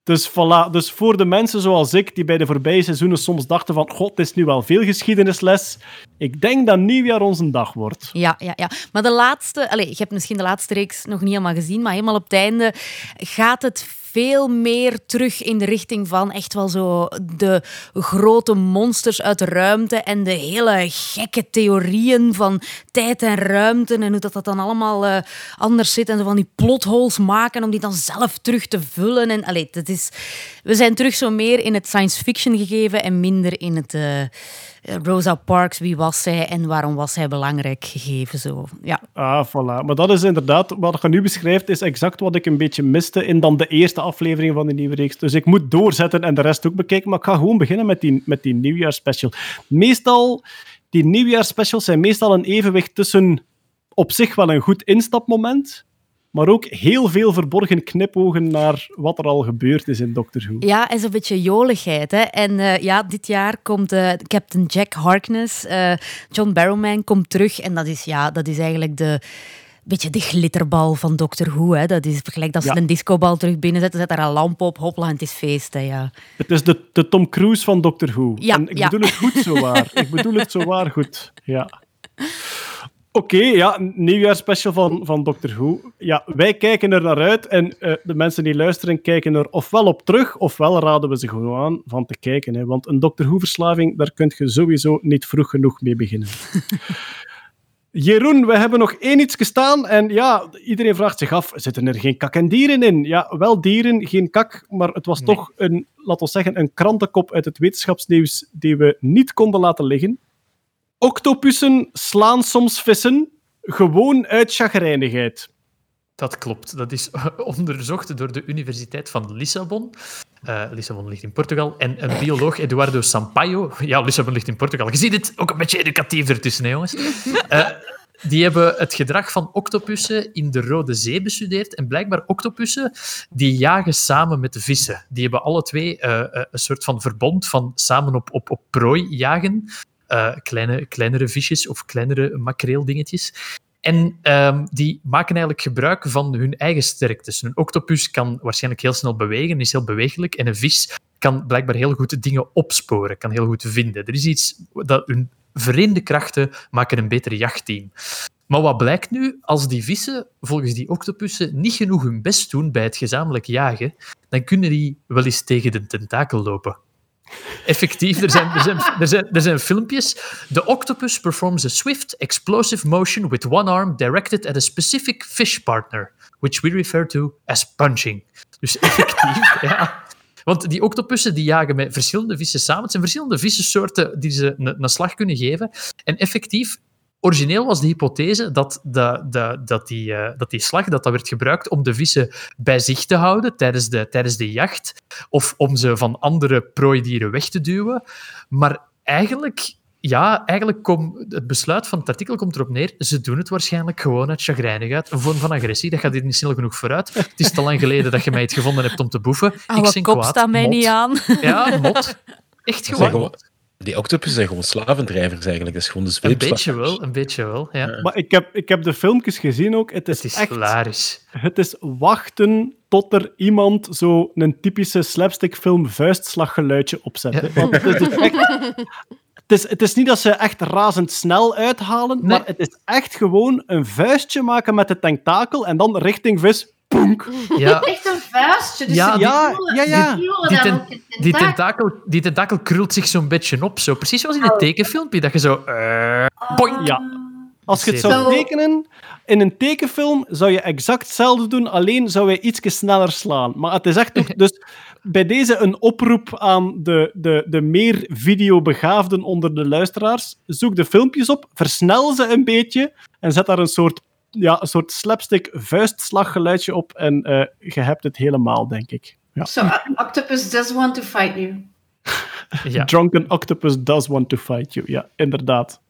Dus, voilà. dus voor de mensen zoals ik, die bij de voorbije seizoenen soms dachten van god, het is nu wel veel geschiedenisles. Ik denk dat nieuwjaar onze dag wordt. Ja, ja, ja. Maar de laatste, allez, je hebt misschien de laatste reeks nog niet helemaal gezien, maar helemaal op het einde gaat het veel meer terug in de richting van echt wel zo de grote monsters uit de ruimte en de hele gekke theorieën van tijd en ruimte en hoe dat, dat dan allemaal eh, anders zit en zo van die plotholes maken om die dan zelf terug te vullen. En, allez, dat is, we zijn terug zo meer in het science fiction gegeven en minder in het eh, Rosa Parks, wie was zij en waarom was zij belangrijk gegeven. Zo. Ja. Ah, voilà. Maar dat is inderdaad, wat je nu beschrijft, is exact wat ik een beetje miste in dan de eerste aflevering van de nieuwe reeks. Dus ik moet doorzetten en de rest ook bekijken, maar ik ga gewoon beginnen met die, met die nieuwjaarsspecial. Meestal, die nieuwjaarsspecials zijn meestal een evenwicht tussen op zich wel een goed instapmoment, maar ook heel veel verborgen knipogen naar wat er al gebeurd is in Doctor Who. Ja, en zo'n beetje joligheid. Hè? En eh, ja, dit jaar komt eh, Captain Jack Harkness, eh, John Barrowman komt terug. En dat is, ja, dat is eigenlijk de, beetje de glitterbal van Doctor Who. Hè? Dat is gelijk als ze Ja. een discobal terug binnenzetten, zet daar een lamp op, hopla, en het is feest. Hè, ja. Het is de, de Tom Cruise van Doctor Who. Ja, en ik ja. bedoel het goed zo waar. ik bedoel het zo waar goed. Ja. Oké, ja, een nieuwjaarsspecial van, van Doctor Who. Ja, wij kijken er naar uit en eh, de mensen die luisteren kijken er ofwel op terug, ofwel raden we ze gewoon aan van te kijken. Hè, want een Doctor Who-verslaving, daar kun je sowieso niet vroeg genoeg mee beginnen. Jeroen, we hebben nog één iets gestaan en ja, iedereen vraagt zich af, zitten er geen kak en dieren in? Ja, wel dieren, geen kak, maar het was toch een, laten we zeggen, een krantenkop uit het wetenschapsnieuws die we niet konden laten liggen. Octopussen slaan soms vissen, gewoon uit chagrijnigheid. Dat klopt. Dat is onderzocht door de Universiteit van Lissabon. Eh, Lissabon ligt in Portugal. En een bioloog, Eduardo Sampaio. Ja, Lissabon ligt in Portugal. Je ziet het ook een beetje educatief ertussen, hè, jongens. Eh, die hebben het gedrag van octopussen in de Rode Zee bestudeerd. En blijkbaar octopussen die jagen samen met de vissen. Die hebben alle twee eh, eh, een soort van verbond van samen op, op, op prooi jagen. Eh, kleine, kleinere visjes of kleinere makreeldingetjes. En ehm, die maken eigenlijk gebruik van hun eigen sterktes. Een octopus kan waarschijnlijk heel snel bewegen, is heel bewegelijk. En een vis kan blijkbaar heel goed dingen opsporen, kan heel goed vinden. Er is iets dat hun vereende krachten maken een beter jachtteam. Maar wat blijkt nu? Als die vissen volgens die octopussen niet genoeg hun best doen bij het gezamenlijk jagen, dan kunnen die wel eens tegen de tentakel lopen. Effectief, er zijn, er, zijn, er, zijn, er zijn filmpjes. The octopus performs a swift, explosive motion with one arm directed at a specific fish partner, which we refer to as punching. Dus effectief, ja. Want die octopussen die jagen met verschillende vissen samen. Het zijn verschillende vissensoorten die ze een, een slag kunnen geven. En effectief, origineel was de hypothese dat, de, de, dat, die, eh, dat die slag dat dat werd gebruikt om de vissen bij zich te houden tijdens de, tijdens de jacht. Of om ze van andere prooidieren weg te duwen. Maar eigenlijk, ja, eigenlijk kom, het besluit van het artikel komt erop neer. Ze doen het waarschijnlijk gewoon uit chagrijnigheid. Een vorm van agressie. Dat gaat hier niet snel genoeg vooruit. Het is te lang geleden dat je mij het gevonden hebt om te boeven. Ik Oude kop kwaad. staat mij Mot. niet aan. Ja, mot. Echt gewoon. Die octopus zijn gewoon slavendrijvers eigenlijk. Dat is gewoon de Een beetje wel, een beetje wel. Ja. Maar ik heb, ik heb de filmpjes gezien ook. Het is, Het is echt... hilarisch. Het is wachten tot er iemand zo een typische slapstickfilm vuistslaggeluidje opzet. Want het, is echt, het, is, het is niet dat ze echt razendsnel uithalen, maar het is echt gewoon een vuistje maken met de tentakel en dan richting vis. Poenk. Ja, Echt een vuistje. Dus Ja, ze ja, ja, ja. die, ten- die, tentakel. die tentakel krult zich zo'n beetje op. Zo. Precies zoals in een tekenfilmpje, dat je zo... eh, boing. Ja. Als je het zou tekenen, in een tekenfilm zou je exact hetzelfde doen, alleen zou je iets sneller slaan. Maar het is echt toch... Dus bij deze een oproep aan de, de, de meer videobegaafden onder de luisteraars. Zoek de filmpjes op, versnel ze een beetje en zet daar een soort, ja, een soort slapstick vuistslaggeluidje op en eh, je hebt het helemaal, denk ik. Ja. So, uh, octopus does want to fight you. Ja. Drunken octopus does want to fight you. Ja, inderdaad.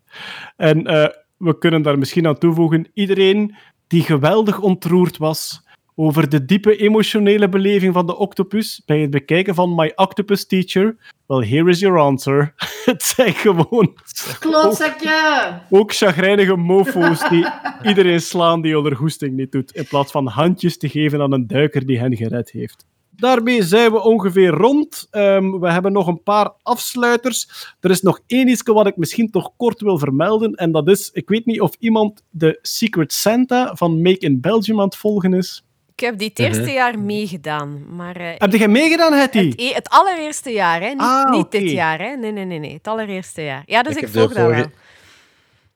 En eh, we kunnen daar misschien aan toevoegen: iedereen die geweldig ontroerd was over de diepe emotionele beleving van de octopus bij het bekijken van My Octopus Teacher, well, here is your answer. het zijn gewoon Klootzakje! ook chagrijnige mofo's die iedereen slaan die hun goesting niet doet, in plaats van handjes te geven aan een duiker die hen gered heeft. Daarmee zijn we ongeveer rond. Ehm, we hebben nog een paar afsluiters. Er is nog één iets wat ik misschien toch kort wil vermelden. En dat is, ik weet niet of iemand de Secret Santa van Make in Belgium aan het volgen is. Ik heb die het eerste jaar meegedaan. Maar, eh, Heb jij meegedaan, Hetty? het, e- het allereerste jaar, hè? Niet, Ah, niet dit jaar. Hè? Nee, nee, nee, nee. Het allereerste jaar. Ja, dus ik, heb de volg dat vorige- wel.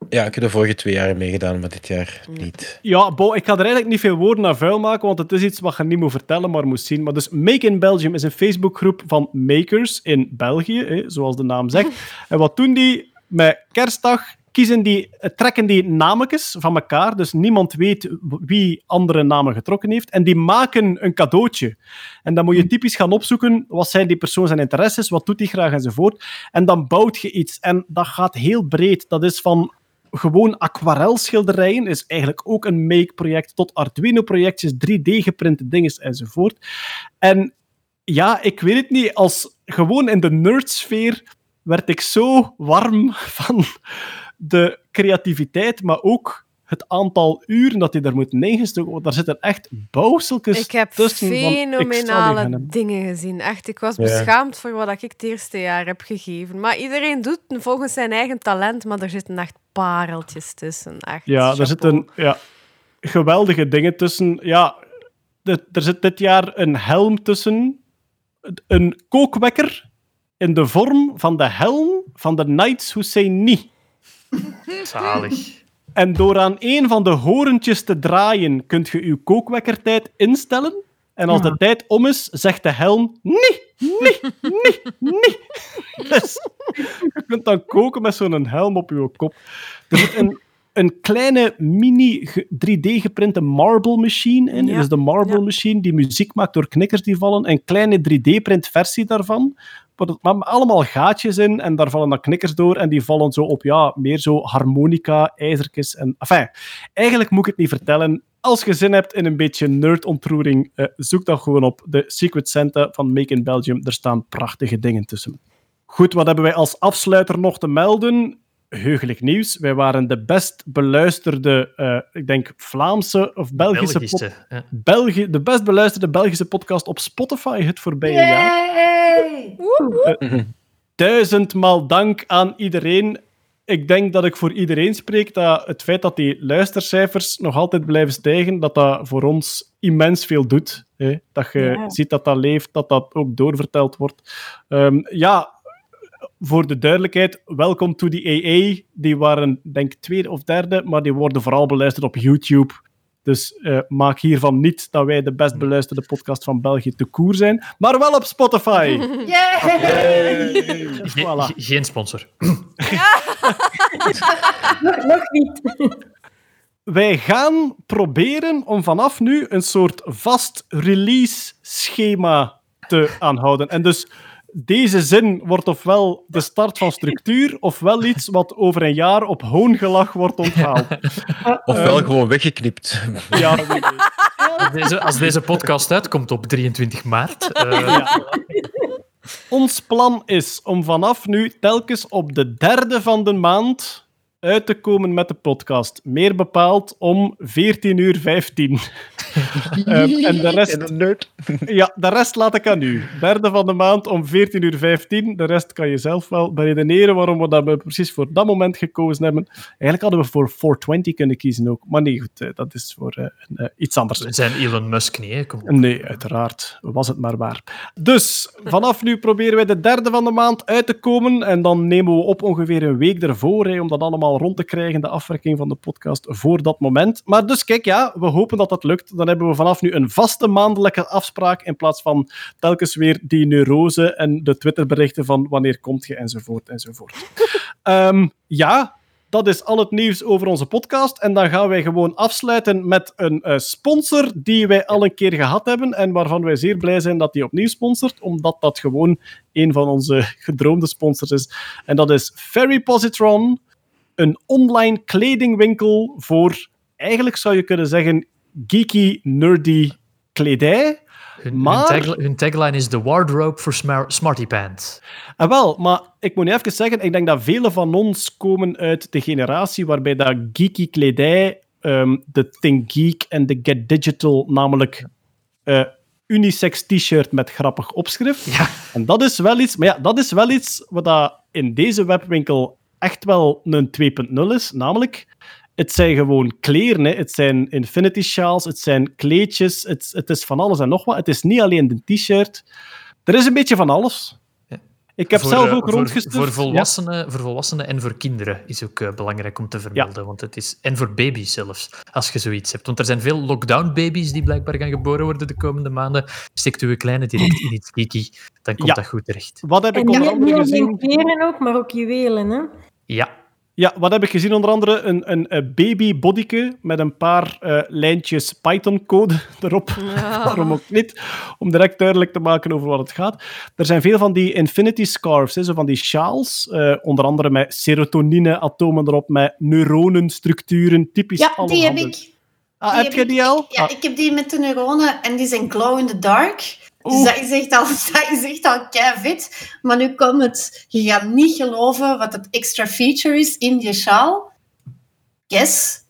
Ja, ik heb de vorige twee jaar meegedaan, maar dit jaar niet. Ja, bo, ik ga er eigenlijk niet veel woorden naar vuil maken, want het is iets wat je niet moet vertellen, maar moet zien. Maar dus Make in Belgium is een Facebookgroep van makers in België, hè, zoals de naam zegt. En wat doen die met kerstdag? Kiezen die, eh, trekken die nametjes van elkaar, dus niemand weet wie andere namen getrokken heeft, en die maken een cadeautje. En dan moet je typisch gaan opzoeken, wat zijn die persoon zijn interesses, wat doet hij graag enzovoort. En dan bouwt je iets. En dat gaat heel breed. Dat is van gewoon aquarelschilderijen is eigenlijk ook een make-project, tot Arduino-projectjes, 3D-geprinte dingen enzovoort. En ja, ik weet het niet, als gewoon in de nerdsfeer werd ik zo warm van de creativiteit, maar ook het aantal uren dat hij daar moet ingestoken worden. Daar zitten echt bouwseltjes heb tussen. van, ik gaan fenomenale dingen gezien. Echt, ik was Ja. beschaamd voor wat ik het eerste jaar heb gegeven. Maar iedereen doet volgens zijn eigen talent, maar er zitten echt pareltjes tussen. Echt, Ja, er zitten ja, geweldige dingen tussen. Ja, er zit dit jaar een helm tussen. Een kookwekker in de vorm van de helm van de Knights Husseini. Zalig. En door aan een van de horentjes te draaien, kunt je je kookwekkertijd instellen. En als de tijd om is, zegt de helm: Nee, nee, nee, nee. Dus je kunt dan koken met zo'n helm op je kop. Er zit een, een kleine mini ge- 3D-geprinte marble machine in. Ja. Dus de marble Ja. machine die muziek maakt door knikkers die vallen. Een kleine 3D-print versie daarvan. Maar allemaal gaatjes in en daar vallen dan knikkers door en die vallen zo op, ja, meer zo harmonica, ijzertjes en... Enfin, eigenlijk moet ik het niet vertellen. Als je zin hebt in een beetje nerd-ontroering, eh, zoek dan gewoon op de Secret Santa van Make in Belgium. Er staan prachtige dingen tussen. Goed, wat hebben wij als afsluiter nog te melden? Heugelijk nieuws. Wij waren de best beluisterde, eh, ik denk, Vlaamse of Belgische... pod- Belgische. ja. De best beluisterde Belgische podcast op Spotify het voorbije jaar. Yay! Duizendmaal dank aan iedereen. Ik denk dat ik voor iedereen spreek dat het feit dat die luistercijfers nog altijd blijven stijgen, dat dat voor ons immens veel doet. Hè? Dat je Ja. ziet dat dat leeft, dat dat ook doorverteld wordt. Ehm, ja, voor de duidelijkheid, welkom to the AA. Die waren, denk ik, tweede of derde, maar die worden vooral beluisterd op YouTube. Dus eh, maak hiervan niet dat wij de best beluisterde podcast van België te koer zijn, maar wel op Spotify. Yay! Ge- Voilà. ge- geen sponsor. Nog, nog niet. Wij gaan proberen om vanaf nu een soort vast release schema te aanhouden. En dus deze zin wordt ofwel de start van structuur, ofwel iets wat over een jaar op hoongelach wordt onthaald. Ofwel Ehm. gewoon weggeknipt. Ja. Als deze, als deze podcast uitkomt op 23 maart. eh, Ja. Ons plan is om vanaf nu telkens op de derde van de maand uit te komen met de podcast. Meer bepaald om 14 uur 15. Ehm, en de rest, ja, de rest laat ik aan u. Derde van de maand om 14 uur 15. De rest kan je zelf wel beredeneren waarom we dat precies voor dat moment gekozen hebben. Eigenlijk hadden we voor 420 kunnen kiezen ook. Maar nee, goed, eh, dat is voor uh, uh, iets anders. We zijn Elon Musk niet, hè? Kom op. Nee, uiteraard. Was het maar waar. Dus, vanaf nu proberen wij de derde van de maand uit te komen. En dan nemen we op ongeveer een week ervoor, hè, om dat allemaal rond te krijgen, de afwerking van de podcast, voor dat moment. Maar dus kijk, ja, we hopen dat dat lukt. Dan hebben we vanaf nu een vaste maandelijke afspraak in plaats van telkens weer die neurose en de Twitterberichten van wanneer komt je enzovoort enzovoort. um, ja, dat is al het nieuws over onze podcast. En dan gaan wij gewoon afsluiten met een uh, sponsor die wij al een keer gehad hebben en waarvan wij zeer blij zijn dat die opnieuw sponsort, omdat dat gewoon een van onze gedroomde sponsors is. En dat is Ferry Positron, een online kledingwinkel voor, eigenlijk zou je kunnen zeggen, geeky, nerdy kledij. Hun, maar... hun, tagline, hun, tagline is The Wardrobe for smar Smarty Pants. Ah, wel, maar ik moet nu even zeggen, ik denk dat vele van ons komen uit de generatie waarbij dat geeky kledij, um, de Think Geek en de Get Digital, namelijk uh, unisex t-shirt met grappig opschrift. Ja. En dat is wel iets, maar ja, dat is wel iets wat dat in deze webwinkel echt wel een 2.0 is, namelijk het zijn gewoon kleren. Hè. Het zijn infinity sjaals, het zijn kleedjes, het, het is van alles en nog wat. Het is niet alleen de t-shirt. Er is een beetje van alles. Ik heb voor, zelf ook voor, rondgestuurd. Voor volwassenen, ja. voor volwassenen en voor kinderen is ook uh, belangrijk om te vermelden. Want het is, en voor baby's zelfs, als je zoiets hebt. Want er zijn veel lockdown-baby's die blijkbaar gaan geboren worden de komende maanden. Steekt uw kleine direct in iets geeky, dan komt dat goed terecht. Wat heb ik en onder andere gezien? Niet kleren ook, maar ook juwelen, hè? Ja, ja, wat heb ik gezien? Onder andere een, een, een baby bodyke met een paar uh, lijntjes Python-code erop. Ja. Waarom ook niet? Om direct duidelijk te maken over wat het gaat. Er zijn veel van die infinity scarves, hè, zo van die sjaals. Uh, onder andere met serotonine-atomen erop, met neuronenstructuren, typisch Ja, die heb ik. Ah, Die heb je die al? Ja, Ah, ik heb die met de neuronen en die zijn glow in the dark. Dus dat is echt al, dat is echt al vet. Maar nu komt het... Je gaat niet geloven wat het extra feature is in die sjaal. Yes.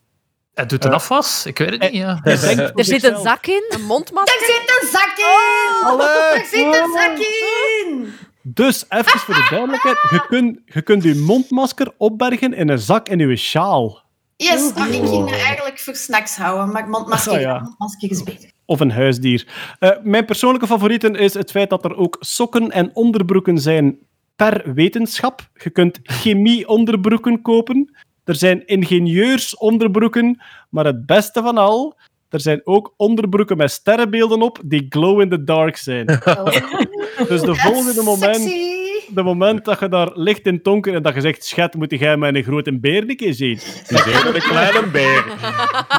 het doet een afwas. Ik weet het niet, ja. voor Er zit een zichzelf. zak in. Een mondmasker. Daar zit een zak in! Allee. Daar zit een zak in! Dus, even voor de duidelijkheid. Je kunt, je kunt je mondmasker opbergen in een zak in je sjaal. Yes, ah, ik ging dat eigenlijk voor snacks houden, maar mondmasker, ja. mondmasker is beter. Of een huisdier. Eh, mijn persoonlijke favorieten is het feit dat er ook sokken en onderbroeken zijn per wetenschap. Je kunt chemie-onderbroeken kopen. Er zijn ingenieurs-onderbroeken. Maar het beste van al, er zijn ook onderbroeken met sterrenbeelden op die glow in the dark zijn. Dus de volgende moment, Sexy. De moment dat je daar ligt in donker en dat je zegt, schat, moet jij mij een grote beer een keer zien? Een kleine beer.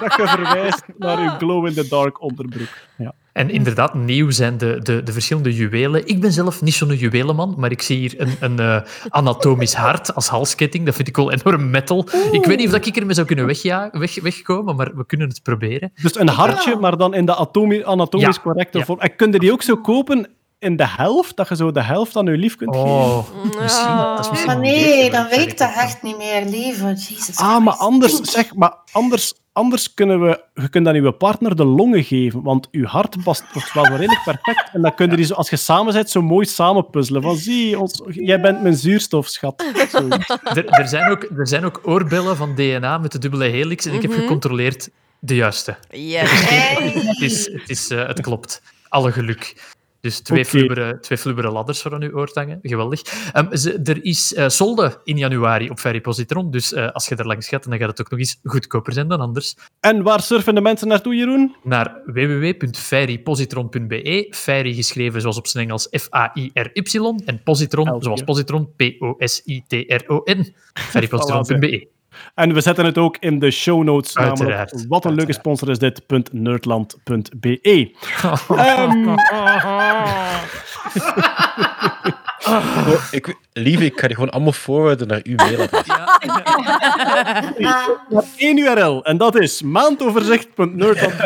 Dat je verwijst naar je glow in the dark onderbroek. Ja. En inderdaad, nieuw zijn de, de, de verschillende juwelen. Ik ben zelf niet zo'n juwelenman, maar ik zie hier een, een eh, anatomisch hart als halsketting. Dat vind ik wel enorm metal. Ik weet niet of dat ik ermee zou kunnen wegja weg, wegkomen, maar we kunnen het proberen. Dus een hartje, maar dan in de atomi- anatomisch correcte ja. vorm. En kun je die ook zo kopen in de helft? Dat je zo de helft aan je lief kunt geven? Oh, misschien, dat is misschien Maar een nee, dan werkt dat hart niet meer, lieve. Jesus Ah, maar anders, zeg, maar anders, anders kunnen we... Je kunt dan je partner de longen geven, want je hart past wel redelijk perfect. En dan kun je die zo, als je samen bent, zo mooi samen puzzelen. Van, zie, ons, jij bent mijn zuurstofschat. Er, er, zijn ook, er zijn ook oorbellen van DNA met de dubbele helix en ik heb gecontroleerd de juiste. Yes. Het, is, het, is, eh, het klopt. Alle geluk. Dus twee, flubberen, twee flubberen ladders voor aan uw oor te hangen. Geweldig. Ehm, ze- er is eh, solde in januari op Ferry Positron. Dus eh, als je er langs gaat, dan gaat het ook nog eens goedkoper zijn dan anders. En waar surfen de mensen naartoe, Jeroen? Naar www.ferrypositron.be. Ferry geschreven zoals op zijn Engels F-A-I-R-Y. En Positron Elke zoals. Positron P-O-S-I-T-R-O-N. Ferrypositron.be. En we zetten het ook in de show notes. Namelijk, wat een leuke sponsor is dit. .nerdland.be. Ehm, Oh, ik, lieve, ik ga die gewoon allemaal voorwaarden naar uw mailadres. Maar één URL, en dat is maandoverzicht.nerd.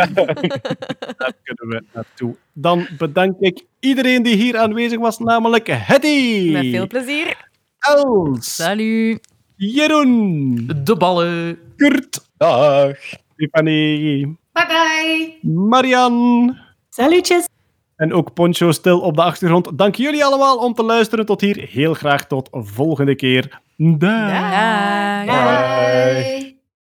Daar kunnen we naartoe. Dan bedank ik iedereen die hier aanwezig was, namelijk Hetty. Met veel plezier. Els. Salut. Jeroen. De ballen. Kurt. Dag. Stefanie. Bye bye. Marian. Salutjes. En ook Poncho stil op de achtergrond. Dank jullie allemaal om te luisteren tot hier. Heel graag tot volgende keer. Dag. Dag. Bye.